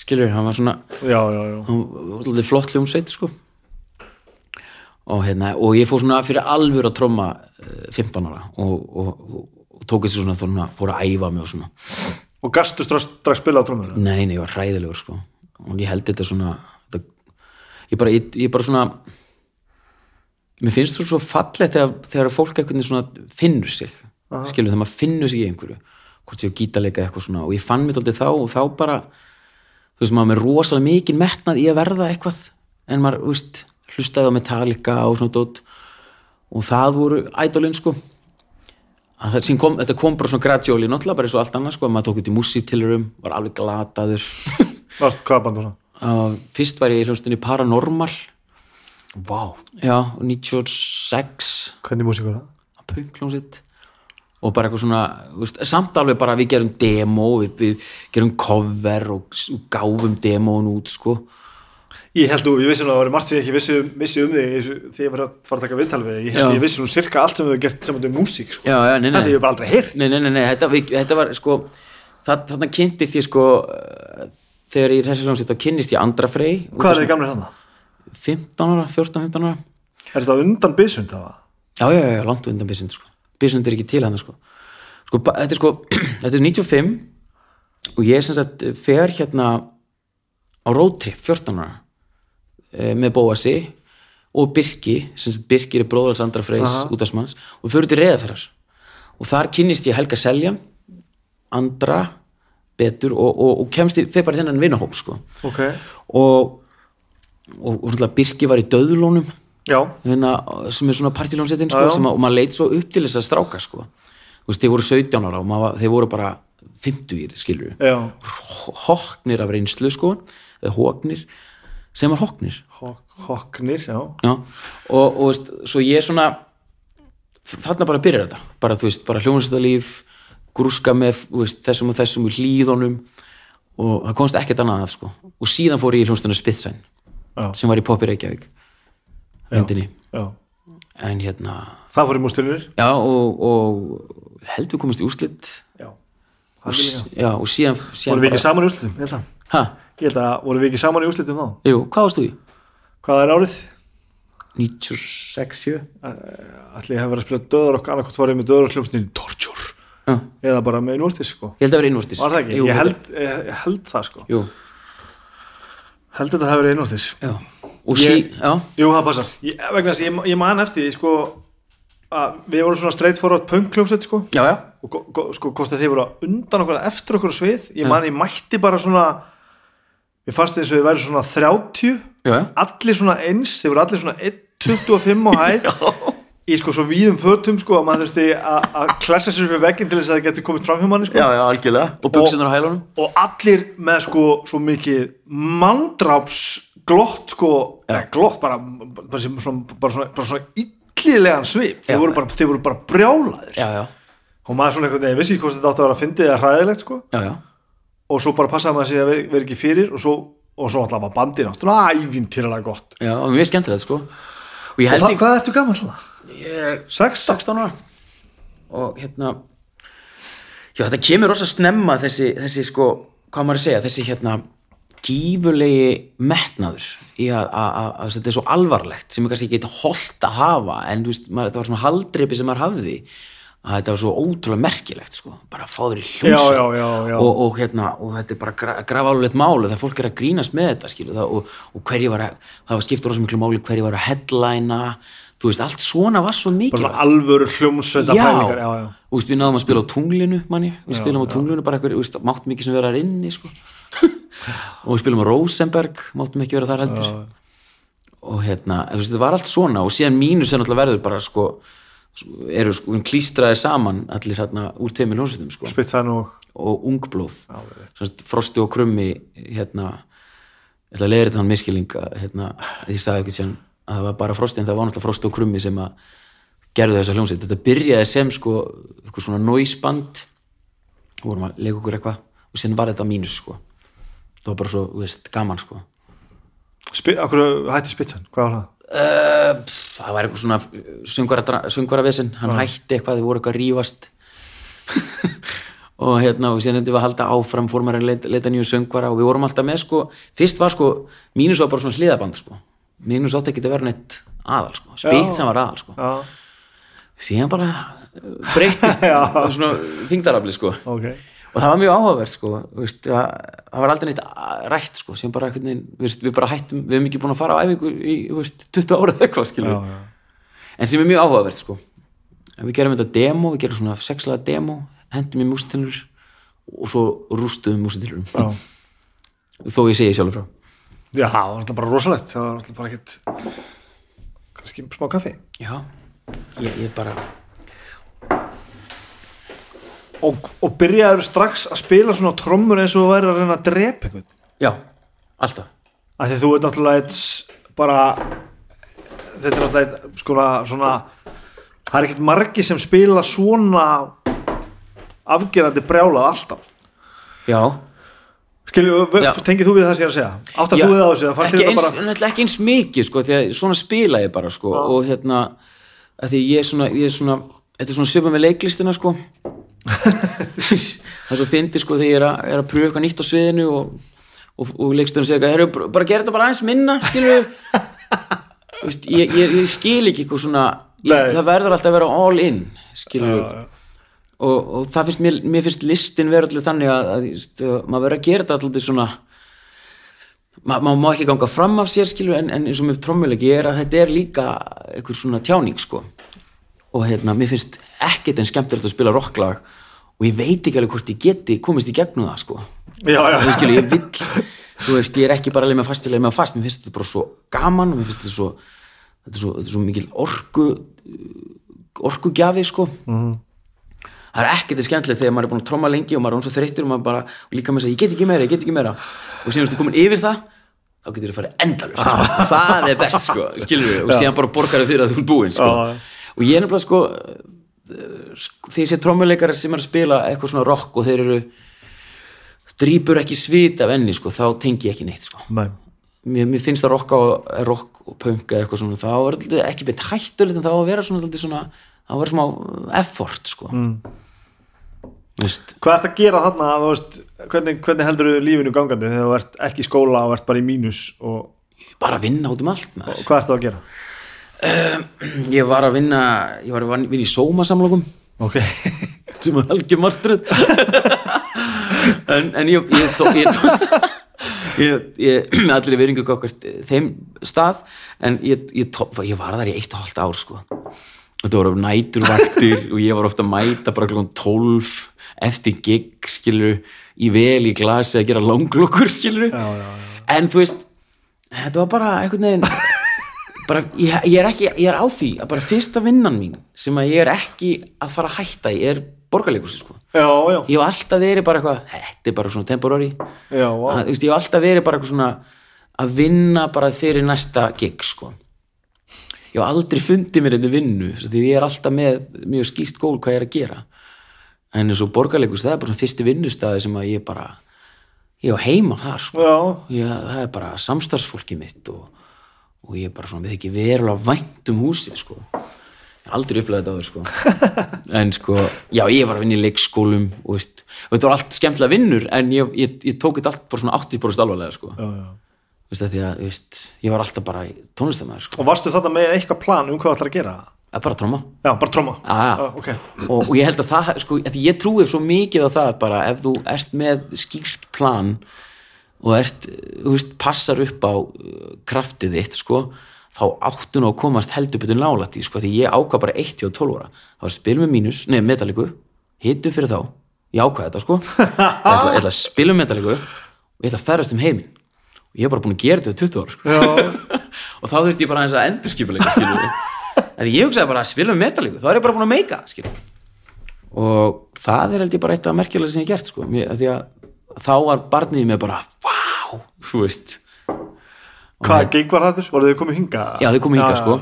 skilur hann var svona Já, já, já. hann var alveg flott hljómsveit sko. Og hérna og ég fór svona fyrir alvör að tromma eh, 15 ára og, og, og, og tók þessi svona, svona fór að æfa mig og svona. Og gastu strax, spila á trómur nei, nei, ég var hræðilegur sko. Og ég held þetta svona þetta, ég bara, ég, ég bara svona mér finnst þú svo fallegt þegar, þegar fólk svona finnur sig skilur þegar maður finnur sig í einhverju hvort á gítarleika eitthvað svona og ég fann mér aldrei þá og þá bara þú veist maður með rosalega mikið metnað í að verða eitthvað en maður, veist, hlustaði á Metallica og svona dót og það voru ædolinn sko. Að það, kom, þetta kom bara svona gradually náttúrulega bara eins og allt annað sko, maður tók þetta í músítilurum var alveg glataður. Vart, hvað band var það? uh, fyrst var ég í hljómsdunni Paranormal. Vá, já, 96 hvernig músík var það? punkljónsitt og bara eitthvað svona, veist, samt alveg bara við gerum demo, við, við gerum cover og, og gáfum demón út sko Ég held þú, ég vissi nú að það var margt sem ég ekki vissi um, vissi um þig þegar ég var að fara að taka viðtal við þig. Ég held Já. ég vissi nú sirka allt sem þú hefur gert þetta er músík sko. já, já, nei, Þetta nei, ég hef bara aldrei heyrt nei, nei, nei, nei þetta, við, þetta var sko það, þarna kynntist ég sko þegar ég er þessi hljómsitt þá kynnist ég Andra Frey Hvað er þið gamlega svona 15 ára, 14-15 ára Er þetta undan bysund það? já, já, já, langt undan Bysund sko. Bysund er ekki til hann sko. Sko, þetta er sko þetta er 95 og ég sem sagt fer hérna á roadtrip 14 ára eh, með Bóasi og Birki, sem sagt Birkir er bróðals Andra Freys Aha. útastmanns og við fyrir til Reðaferðars og þar kynnist ég Helga Seljan Andra betur og, og, og kemst ég, þeir bara í þennan vinnahóp sko. Ok, og, og, Birki var í döðlónum hérna, sem er svona partilónsettin Já, sko, og maður leit svo upp til þess að stráka sko. Veist, þeir voru 17 ára og maður, var- þeir voru bara 50 skilur já. Hoknir af reynslu sko hóknir sem hoknir. Hok, Hoknir, já. Já. og, og veist, svo ég er svona þarna bara byrjar þetta. Bara veist, bara hljónastalíf grúska með veist, þessum og þessum í hlýðunum og það komst ekkert annað að sko. Og síðan fór ég í hljónstuna Spitsæn sem var í Poppi Reykjavík myndinni. já. En hérna Það fór í mústilur Já, og, og held við komist í úrslit. Já, og, já, og síðan, síðan voru við ekki saman í úrslitum, ég held að ha, Ég held að voru við ekki saman í úrslitum þá? Jú, hvað varst þú í? Hvað er árið? 96, 7 Ætli ég hef verið að spila döður okkur annarkvæmt var ég með döður og hljómsnýn Torture. Já, eða bara með innvortis sko. Ég held að innvortis það ekki? Jú, ég, ég, held það sko. Jú, Held þetta hafi verið innvortis já Og sí, já, Jú, það passar. Ég, vegna þess að ég, ég man eftir því sko að við vorum svona straight forward punk hljómsveit sko. Já, já. Og go- go- sko hvort að þið voru á undan okkur eftir okkur á svið, ég man ég mætti bara svona ég fannst þess að þið væri svona 30 Já, já, allir svona eins, þið voru allir svona 1.25 á hæð. Í sko svo víðum fötum sko að maður þurfti að að klessa sér fyrir vegginn til þess að það getur komið fram hjá manni sko. Já, já, algjörlega. Og buksunar á hælunum. Og allir með sko svo mikið mandráps glott sko, eða glott bara, bara, sem, svona, bara, svona, illilegan svip, þeir voru bara, þeir voru bara brjálaðir. Já, já, og maður svona einhvern veginn vissi ekki hvort þetta átti að vera að fyndið eða hræðilegt sko. Já, og svo bara passaði maður sig að vera, vera ekki fyrir og svo, og svo alltaf var bandið náttúrulega ævintýralega gott. Já, og mjög skemmtilegt sko. Og ég og það, ég hvað ertu gaman alltaf? Ég 16? 16 ára. Og hérna já þetta kemur rosa snemma þessi, þessi sko, hvað maður að segja þessi hérna gífulegi metnaður í að, að, að, að þetta er svo alvarlegt sem er kannski ekki eitthvað holdt að hafa en veist, maður, þetta var svona haldreipi sem maður hafði að þetta var svo ótrúlega merkilegt sko, bara að fá þér í já. og, og hérna, og þetta er bara gra, grafálulegt máli þegar fólk er að grínast með þetta skilu, það, og, og hverju var að, það var skiptur rosa miklu máli hverju var að headlina þú veist, allt svona var svo bara mikilvægt alvöru hljómsveita Já. pælingar já, já. veist, við náðum að spila á tunglinu manni, við spilum á tunglinu bara eitthvað, mátt mikið sem vera þar inni sko. Og við spilum á Rosenberg máttum ekki vera þar heldur. Já. og hérna, veist, það var allt svona og síðan mínus er náttúrulega verður bara sko, eru sko klístraði saman allir hérna úr teimil hljómsveitum sko, Spitsan og og ungblóð. Já, Frosti og Krummi hérna, ég að leiðir þetta hann miskilning að, hérna, því sagði ekki sem að það var bara Frosti en það var náttúrulega Frosti og Krummi sem að gerðu þessa hljómsveit. Þetta byrjaði sem sko eitthvað svona noiseband vorum að leika okkur eitthvað og síðan var þetta mínus sko það var bara svo, veist, gaman sko. Spi, Akkur hætti Spitsan, hvað var það? uh, pff, það var eitthvað svona söngvara vesinn, hann hætti eitthvað þau voru eitthvað að rífast. Og hérna og síðan þetta var að halda áfram fór maður að leita, leita nýju söngvara og við vorum alltaf með sko, fyrst var sko mínus var bara svona hliðaband sko. Mínus átti ekki að vera neitt aðal sko. Spýtt sem var aðal sko. Já, síðan bara breyttist Já. svona þingdarafli sko. Ok og það var mjög áhugavert sko veist, það, það var aldrei neitt rætt sko sem bara einhvern veginn, við, við bara hættum við hefum ekki búin að fara á æfingu í veist, 20 ára eða eitthvað skilur Já, já. en sem er mjög áhugavert sko. En við gerum þetta demo, við gerum svona sexlaða demo, hendum í mústilur og svo rústuðum mústilur þó ég segi sjálfur frá. Já, það var alltaf bara rosalegt það var alltaf bara ekkert kannski smá kaffi. Já, ég, ég bara og, og byrjaður strax að spila svona trommur eins og væri að reyna að drepa einhvern. Já, alltaf. Af því þú ert náttúrulega eitt bara þetta er náttúrulega eitt skona svona það er ekkert margi sem spila svona afgerandi brjálað alltaf. Já, skilju, Já. tengið þú við það sem ég er að segja? Áttar Já, þú við það á þessu, ekki eins, þetta bara bara... ekki eins mikið sko, því að svona spila ég bara sko, og hérna að því ég er svona, ég er svona þetta er svona svipað með leiklistina sko það er svo fyndi sko þegar ég er að, er að pröfa eitthvað nýtt á sviðinu og, og, og leiksturinn segja eitthvað, "Heyrðu, bara gera þetta bara aðeins minna Vist, ég, ég, ég skil ekki eitthvað svona ég, það verður alltaf að vera all in og, og það finnst mér, mér finnst listin vera allir þannig að, að, að maður verður að gera þetta allir svona ma- maður má ekki ganga fram af sér skilur en, en eins og með trommuleiki er að þetta er líka einhver svona tjáning sko. Og hérna, mér finnst ekkert en skemmtilegt að spila rocklag og ég veit ekki alveg hvort ég geti komist í gegnum það sko. Já, já. þú skilur, ég vill þú veist, ég er ekki bara að leið með fast að leið með fast. Mér finnst þetta bara svo gaman og mér finnst þetta svo þetta er svo, þetta er svo mikil orku orkugjafi sko. Það er ekkert er skemmtilegt þegar maður er búin að tromma lengi og maður er hún svo þreyttur og maður bara og líka með þess að ég get ekki meira, ég get ekki meira. Og síðan þú komin yfir það þá getur þú farið endalust og það er best sko, skilur við. Og síðan bara borgar þau fyrir að þú er búinn sko. Já. og ég er nefnilega sko ég sé trommuleikar sem er að spila eitthvað svona rock og þeir eru drýpur ekki svit af enni sko, þá tengi ég ekki neitt sko. Nei. mér, mér finnst það rock og, rock og punk eða eitthvað svona, þá er þetta ekki beint hættulegt en þá að vera svona, svona þá að vera smá effort sko. Mm. veist, hvað ert að gera þarna þú veist, hvernig, hvernig heldur þú lífinu gangandi þegar þú ert ekki í skóla og ert bara í mínus og, bara að vinna út um allt og hvað ert þú að gera ég var að vinna ég var að vinna í sómasamlokum. Ok, sem er algjör martröð. En, en ég ég tók ég, tók, ég, ég allir veringu okkar þeim stað en ég, ég, tók, ég var þar í eitt og hálft ár sko. Þetta voru næturvaktir og ég var ofta að mæta bara klokkan 12 eftir gig skilur í vel í glasi að gera langlokkur skilur já, já, já. en þú veist þetta var bara einhvern veginn bara, ég, ég er ekki, ég er á því að bara fyrsta vinnan mín sem að ég er ekki að fara að hætta í er borgarleikursi sko. Já, já, ég hef alltaf verið bara eitthvað þetta er bara svona temporary. Já, að, veist, ég hef alltaf verið bara eitthvað svona að vinna bara fyrir næsta gig sko. Ég hef aldrei fundið mér þetta vinnu því ég er alltaf með mjög skýrt gól hvað ég er að gera. En eins og borgarleikus það er bara svona fyrsti vinnustæði sem að ég bara ég á heima þar sko. Já. ég, það er bara samstarfsfólki mitt og, og ég er bara svona við ekki verulega vænt um húsið sko. Aldrei upplegað þetta áður sko. En sko, já ég var að vinna í leikskólum og, veist, og þetta var allt skemmtilega vinnur en ég, ég, ég tók þetta allt bara svona 80% alvarlega sko. Já, já. veist, því að veist, ég var alltaf bara í tónlistamæður sko. Og varstu þarna með eitthvað plan um hvað þú ætlar að gera? Að bara tróma já, bara tróma Já, já. ok, og, og ég held að það, sko, ég trúi svo mikið á það bara ef þú ert með skýrt plan og ert, þú veist, passar upp á uh, kraftið þitt, sko, þá áttu nú að komast heldur betur nálætt í sko, því ég ákvað bara 1 og 12 ára. Það var að spila með mínus, nei metalliku hitu fyrir þá, ég ákvaði þetta sko. Ég ætla, ég ætla að spila með metalliku og ég ætla að ferðast um heiminn. Og ég hef bara búin að gera þetta í 20 ára sko. og þá þurfti ég bara aðeins að endurskipuleika skilur við en ég hugsaði bara að spila með metalliku þá er ég bara búin að meika skilur og það er held ég bara eitt af merkjulega sem ég gert sko, því að þá var barnið mér bara, vá, þú veist. Hvað gig var þetta? Voruð þið komið hinga? já þau komið hingað Já, sko.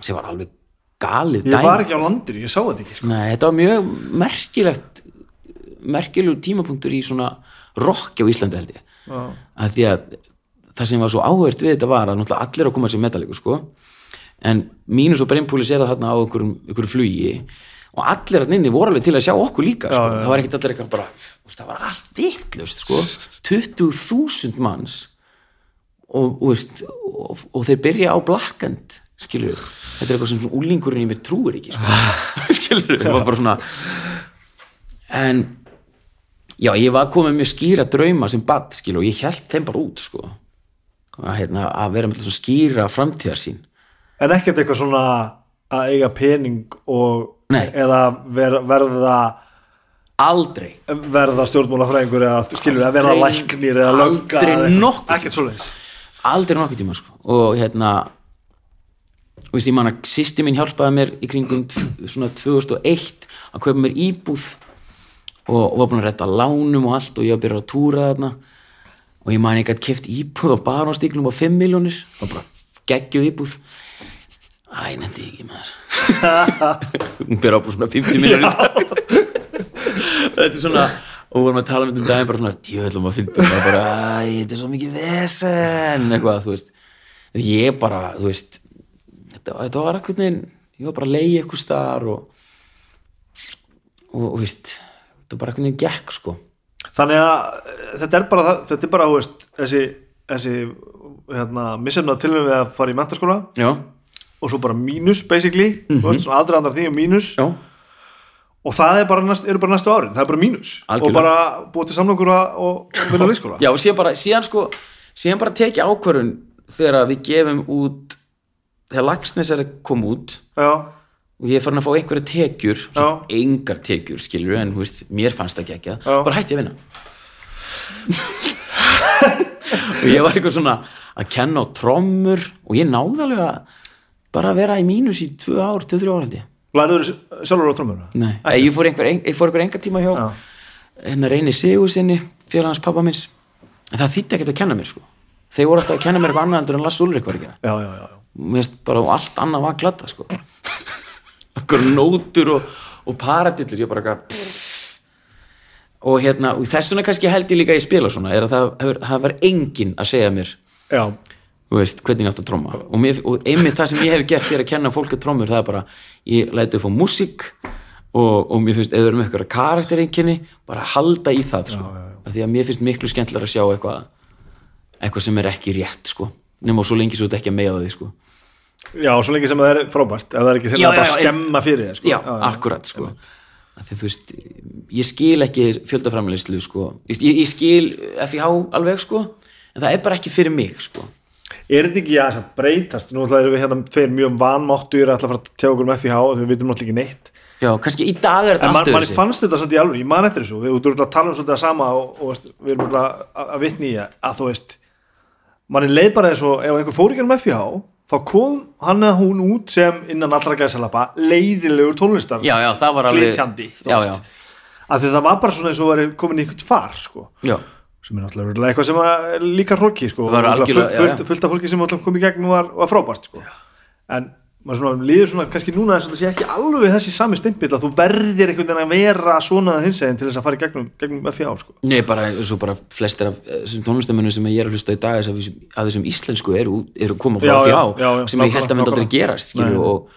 Sem var alveg galið Ég var ekki á landinu, ég sá þetta ekki sko. Nei, þetta var mjög merkilegt merkilegu tímapunktur í svona rock á Íslandi held ég. Að því að það sem var svo áhvert við þetta var að náttúrulega allir að koma sér metalliku sko. En mínus og breympúlis er það þarna á einhverjum flugi og allir að nynni voru alveg til að sjá okkur líka sko. já, það var ekkert allir eitthvað bara það var allt vitlaust sko. 20.000 manns. Og, og, og, og þeir byrja á blackend skilur þetta er eitthvað sem úlingurinn í mér trúir ekki sko. skilur, það var bara svona en já, ég var komið mjög skýra drauma sem bad, skilur, og ég held þeim bara út sko. Að, hérna, að vera með svona skýra framtíðar sín En ekkert eitthvað svona að eiga pening og Nei. eða ver, verða aldrei. verða stjórnmálafræðingur eða skilur að verða læknir eða lögga aldrei eitthvað. nokkuð aldrei nokkuð tíma sko. og hérna og ég man að sýsti mín hjálpaði mér í kringum svona 2001 að kaupa mér íbúð og, og var búin að redda lánum og allt og ég var byrjað að túra þarna. Og ég man ekki að keft íbúð á barónstíklum á 5 miljónir og bara geggjuð íbúð. Æ, nefndi ég ekki maður hún byrjað á bara svona 50 miljónir þetta er svona og vorum að tala um þetta um daginn bara svona djöðlum að finna og bara, æ, þetta er svo mikið vesen. Eitthvað, þú veist. Ég bara, þú veist þetta, þetta var eitthvað neginn, ég var bara að leiði eitthvað staðar og og, og veist þetta var bara eitthvað neginn gekk, sko. Þannig að eh, þetta er bara, þetta er bara þú veist, þessi, þessi hérna, missefnað tilvæm við að fara í mentaskóla já, og svo bara mínus basically, mm -hmm. svona aldrei andrar því og mínus. Já, og það er bara næst, eru bara næstu árin, það er bara mínus. Algjörlega. og bara búið til samlokur og, vinna leikskóla. Já og síðan bara, síðan sko síðan bara teki ákvörun þegar við gefum út þegar Lagsnes er að koma út já, og ég er farin að fá einhverja tekjur engar tekjur skilur en veist, mér fannst það ekki Já. bara hætti að vinna. Og ég var eitthvað svona að kenna á trommur og ég náði alveg að bara vera í mínus í tvö ár, tvö, þrjú ár held ég. Læriður sjálfur á trommur Nei, ég fór einhver, ein, ég fór einhver enga tíma hjá Já. hérna reyni sigur sinni félagans pappa minns en það þýtti ekkert að kenna mér sko. Þeir voru alltaf að kenna mér eitthvað annað en Lass Ulrik var að gera. Já, já, já, já. mér finnst bara og allt annað var glata sko. Okkur nótur og, og paradillur ég bara eitthvað og hérna og þess vegna kannski held ég líka að ég spila svona er að það, hefur, það var enginn að segja mér já. Þú veist, hvernig ég átt að tromma og, mér, og einmitt það sem ég hef gert er að kenna fólk að trommur það er bara, ég læti upp á músík og, og mér finnst, eru með eitthvað karaktereinkinni, bara halda í það sko. Af því að mér finnst miklu skemmtilega að sjá eitthvað eitthvað sem er ekki rétt sko. nema og svo lengi svo þetta ekki að meða því sko. já, svo lengi sem það er frábært ef það er ekki sem Já, að bara já, já, skemma fyrir þér sko. já, akkurat sko. Því þú veist, ég skil ekki fjöldaframleyslu sko. ég, ég skil FIH alveg sko. en það er bara ekki fyrir mig sko. Er þetta ekki að breytast? Nú ætla erum við hérna tveir mjög vanmáttur að ætla að fara að tjá okkur um FIH við vitum náttúrulega ekki neitt. Já, kannski í dag er þetta en man, allt manni öðruvísi. fannst þetta samt í alveg, ég man eftir þessu. Við erum að tala um svolítið að sama og, og veist, við erum að, að vitni í að, að þú veist manni leið bara eins og ef einhver fór ekki um FIH þá kom hann eða hún út sem innan allra gæðsalapa leiðilegur tónlistar. Já, já, það var alveg já, að því það var bara svona eins og verið komin í eitthvað far sko. Sem er náttúrulega eitthvað sem að líka hróki sko. Fullt, fullt, af fólki sem kom í gegn og var, var frábært sko. en maður svona líður svona kannski núna eins og það sé ekki alveg þessi sami stimpill að þú verðir einhvern veginn að vera svona hins eginn til þess að fara í gegnum, gegnum FIA sko. Nei, bara, bara flestir af eh, þessum tónlistamönnum sem ég er að hlusta í dag af þessum, íslensku eru, eru koma frá já, fjá já, sem ég held að myndi aldrei gerast og,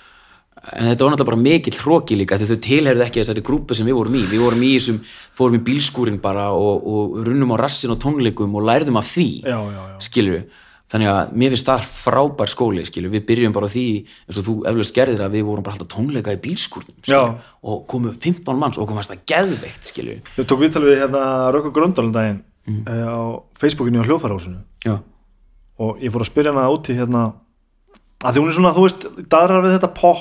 en þetta var náttúrulega bara mikill hróki líka þau tilherðu ekki þessari grúpu sem við vorum í. Við vorum í þessum, fórum í bílskúrin bara og, og runnum á rassin og tónleikum og lærðum af því já, já, já. skilju, þannig að mér finnst það frábær skóli, skilju, við byrjum bara því eins og þú eflaust gerðir að við vorum bara alltaf tónleika í skilju og komu 15 manns og komum fannst það geðveikt, skilju ég tók viðtal við hérna Rökkur Gröndalinn daginn Mhm. mm. á Facebookinu á hljófarhásinu og ég fór að spyrja hana úti hérna að því hún er svona, þú veist, daðrar við þetta pop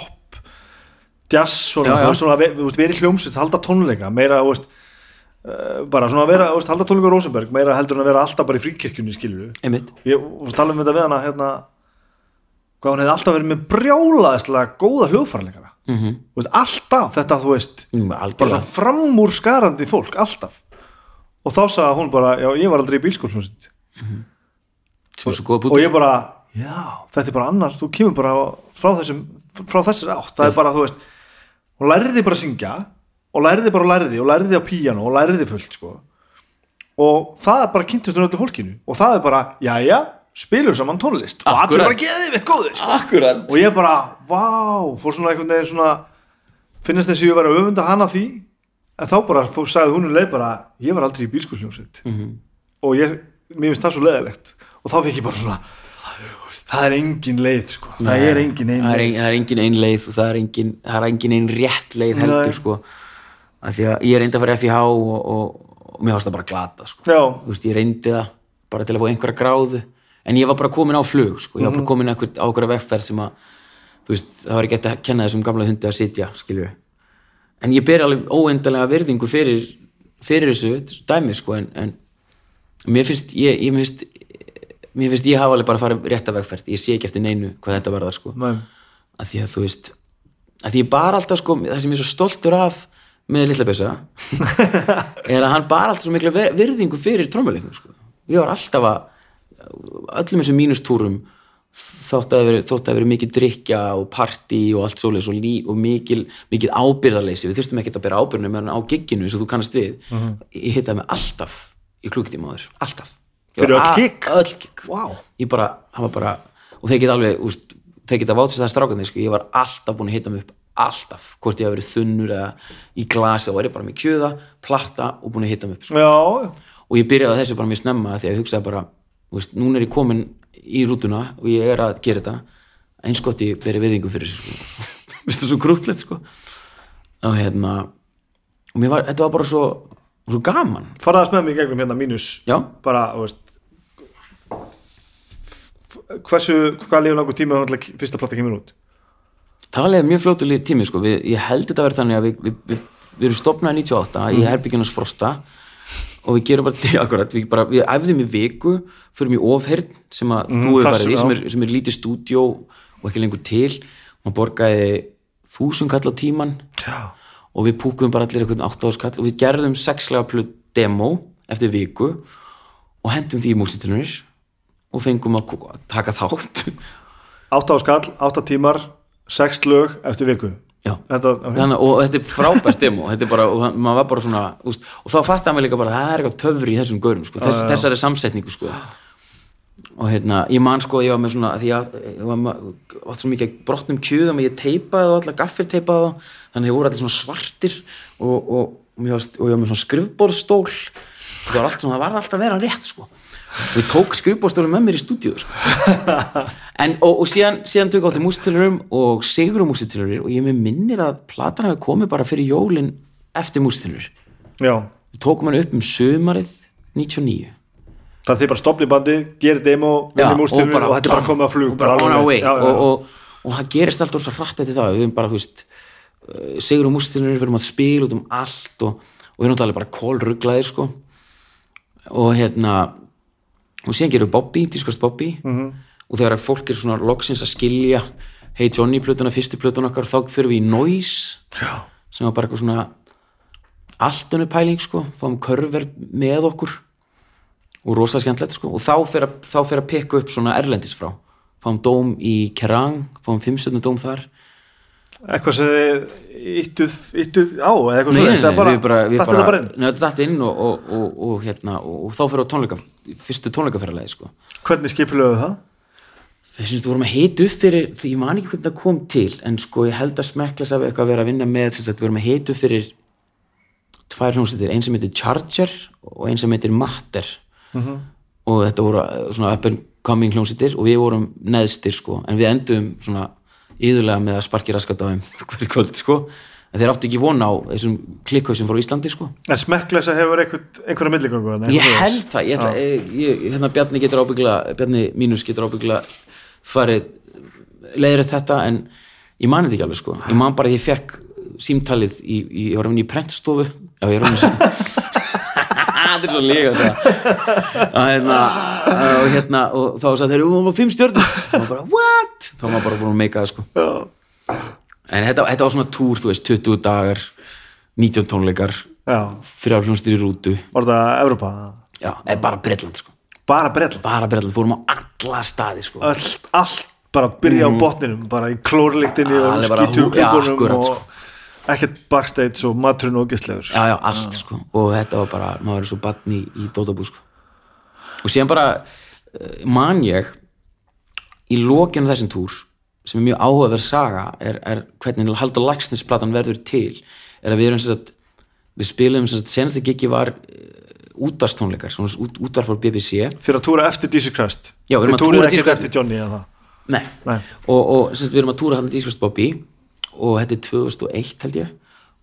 jazz, svona, Já, já. svona ve- þú veist, verið hljómsveit, halda tónleika meira, veist uh, bara svona að vera, þú veist, halda tónleika Rosenberg meira heldur en að vera alltaf bara í fríkirkjunni, ég og tala um þetta við hana hérna, hvað hún hefði alltaf verið með brjálaðislega góða hljóðfarleikara mm -hmm. Alltaf þetta, þú veist bara algjörlega svona framúr skarandi fólk, alltaf. Og þá sagði hún bara, já, ég var aldrei í er svo góða og búti ég bara, já, þetta er bara annar þú kemur bara frá þessum frá þessari átt, það er bara, þú veist hún læriði bara að syngja og læriði bara og læriði og læriði á píano og læriði fullt, sko. Og það er bara kynntist hún öllu fólkinu og það er bara, jæja, spilum saman tónlist. Og allir Akkurat. bara geðið veitt góðir, sko. Akkurat. Og ég bara, vá, fór svona einhvern veginn svona finnast þessi ég var að öfunda hana því? En þá bara fór, sagði hún um leið bara ég var aldrei í bílskúlhljómsveit Mhm. og ég, mér finnst það svo leðilegt og þá fikk ég bara svona það er engin leið sko, það er engin ein leið. það er engin ein leið og það er engin, það er engin ein rétt leið heldur Nei. sko. Af því að ég reyndi að fara FIH og, og, og mér varst það bara glata sko. Veist, ég reyndi það bara til að fá einhverja gráðu. En ég var bara komin á flug sko. ég var bara komin einhver, á einhverja vegferð sem að veist, það var ekki hægt að kenna þessum gamla hundi að sitja, skilju en ég ber alveg óendalega virðingu fyrir, fyrir þessu dæmi sko, en, en mér finnst ég, ég finnst mér finnst ég hafa alveg bara farið rétta vegferð. Ég sé ekki eftir neinu hvað þetta verðar sko. Að því að þú veist að því ég bara alltaf sko, það sem ég er svo stoltur af með litla bjösa er að hann bara alltaf svo mikla ver- virðingu fyrir trómuleiknum sko. ég var alltaf að öllum þessum mínustúrum þótt að veri, þótt að veri mikið drikja og partí og allt svoleiðis og, og mikil, mikil ábyrðarleysi við þurftum ekki að bera ábyrðinu meðan á gigginu eins og þú kannast við. Ég hittaði mig alltaf í klukkutíma áður, alltaf Fyrir öll a- gigg? öll gigg Vá. ég bara, hann var bara og þeir geta alveg, úst, þeir geta vátsist það strákan sko, ég var alltaf búin að hitta mig upp alltaf, hvort ég hafi verið þunnur eða í glasi og var ég bara með kjöða platta og búin að hitta mig upp sko. og ég byrjaði þessu bara mjög snemma því að ég hugsaði bara, veist, núna er ég komin í rútuna og ég er að gera þetta. Eins gott ég beri viðingu fyrir þessu sko. Veistu, svo krútlegt sko. Og hérna og mér var, þetta var bara svo, svo gaman. Faraðast með mig gegnum hérna mínus. Já, bara, þú veist hversu, hvað lífum langur tíma þannig að fyrsta platta kemur út? Það var mjög fljótulegi tími sko. við, ég held þetta að vera þannig að við, við, við, við erum stopnaði 98 í herbyggjunars frosta og við gerum bara, akkurat, við, bara, við æfðum í viku fyrir í ofherð sem að þú hefur farið í, sem- er, sem er lítið stúdjó og ekki lengur til. Og borgaði þúsund kall á tíman já, og við púkum bara allir 8 árs kall og við gerðum sexlega plöð demo eftir viku og hendum því í músitilunir og fengum að taka þátt. 8 á skall, 8 tímar 6 lög eftir viku. Þetta. Þannig, og þetta er frábært demo. Þetta er bara, og maður var bara svona úst, og þá fattar maður líka bara, það er eitthvað töfri í þessum gaurum, sko, þess, þessari samsetningu sko. og hérna, ég man sko ég var með svona, því að ég var svo mikið brotnum kjöðum ég teipaði og allar gaffir teipaði þá þannig að þeir voru allir svona svartir og, og, og, og ég var með svona skrifborðstól það var allt svona, það var alltaf að vera rétt sko og ég tók skrifborðstólum með mér í stúdíu sko. En, og, og síðan, síðan tök átti músitilurum og sigurum músitilurir og ég með minnir að platan hafi komið bara fyrir jólin eftir músitilur við tókum hann upp um sömarið 99 það er þið bara stopni bandi gerir demo, Já, vinnum úrstilinu og, þetta er bara komið að flug og bara rétt. já, já, og, og, og það gerist alltaf svo hratt eftir það. Við erum bara, þú veist uh, Sigur og mústilinu við erum að spila út um allt og, og við erum náttúrulega bara kólrugglaðir sko. Og hérna og síðan gerum við Bobby, tískast Bobby. -hmm. og þegar fólk er svona loksins að skilja Hey Johnny plötuna, fyrstu plötuna okkar þá fyrir við í Noise Já. sem var bara eitthvað svona allt önnu pæling sko, fáum körver með okkur. Og rosa skemmtilegt sko. Og þá fer að, að pikka upp svona erlendis frá. Fáum dóm í Kerrang fáum fimmstöðnu dóm þar eitthvað sem þið íttuð, íttuð á eða eitthvað svoleiðis, nei, eða bara, bara, við datt bara, inn? Þetta datt inn og, og, og, og, hérna, og, þá fyrir á tónleika fyrstu tónleikaferðalegi sko hvernig skipulöðu það? þess að við vorum að hita upp fyrir því ég man ekki hvernig það kom til en sko ég held að smekklas af eitthvað að vera að vinna með við vorum að hita upp fyrir tvær hljómsveitir, einn sem heitir Charger og einn sem heitir Matter Mhm. og þetta voru uh, svona up and coming hljómsveitir og við vorum neðstir sko en við endum svona íðurlega með að sparki raskat á þeim hvert kvöld sko. En þeir áttu ekki von á þessum klikkausum frá Íslandi sko. En smekklesa hefur einhver, einhverja milligöngu þarna, ég held það, ég, ég, ég, hérna Bjarni getur ábyggla Bjarni mínus getur ábyggla farið leiðir þetta en ég mani þetta ekki alveg sko. Ég man bara að ég fekk símtalið í, í, ég var vinna í prentstofu. Já ég vinna þetta er svo líka að hérna og hérna og þá sagði þeir, þú var fimm stjörnum. Og maður bara, what? þá var maður bara búin að meika það sko. En þetta, þetta var svona túr, þú veist, 20 dagar 19 tónleikar já, þrjár hljónstir í rútu. Var það Evrópa? Já, eða bara Bretland sko. Bara Bretland, bara Bretland, fórum á alla staði sko. Allt, allt bara byrja á botninum, bara í klórlíktinni og já, klubunum akkurat, og sko. Ekkert backstage og maturinn og gistlegur já, já, allt sko. Og þetta var bara, maður er svo batn í, í Dótabú sko. Og síðan bara uh, man ég í lokinu þessum túr sem er mjög áhugaverð saga er, er hvernig Haldur Lagsnesplatan verður til. Er að við erum sem sagt við spilum sem sagt, senasti gigi var uh, útvarstónleikar, svona út, útvarp á BBC fyrir að túra eftir Jesus Christ. Já, við erum að túra eftir Johnny eða það? Nei, Nei. og, og semst, við erum að túra þarna Dískast Bobby og þetta er 2001 held ég.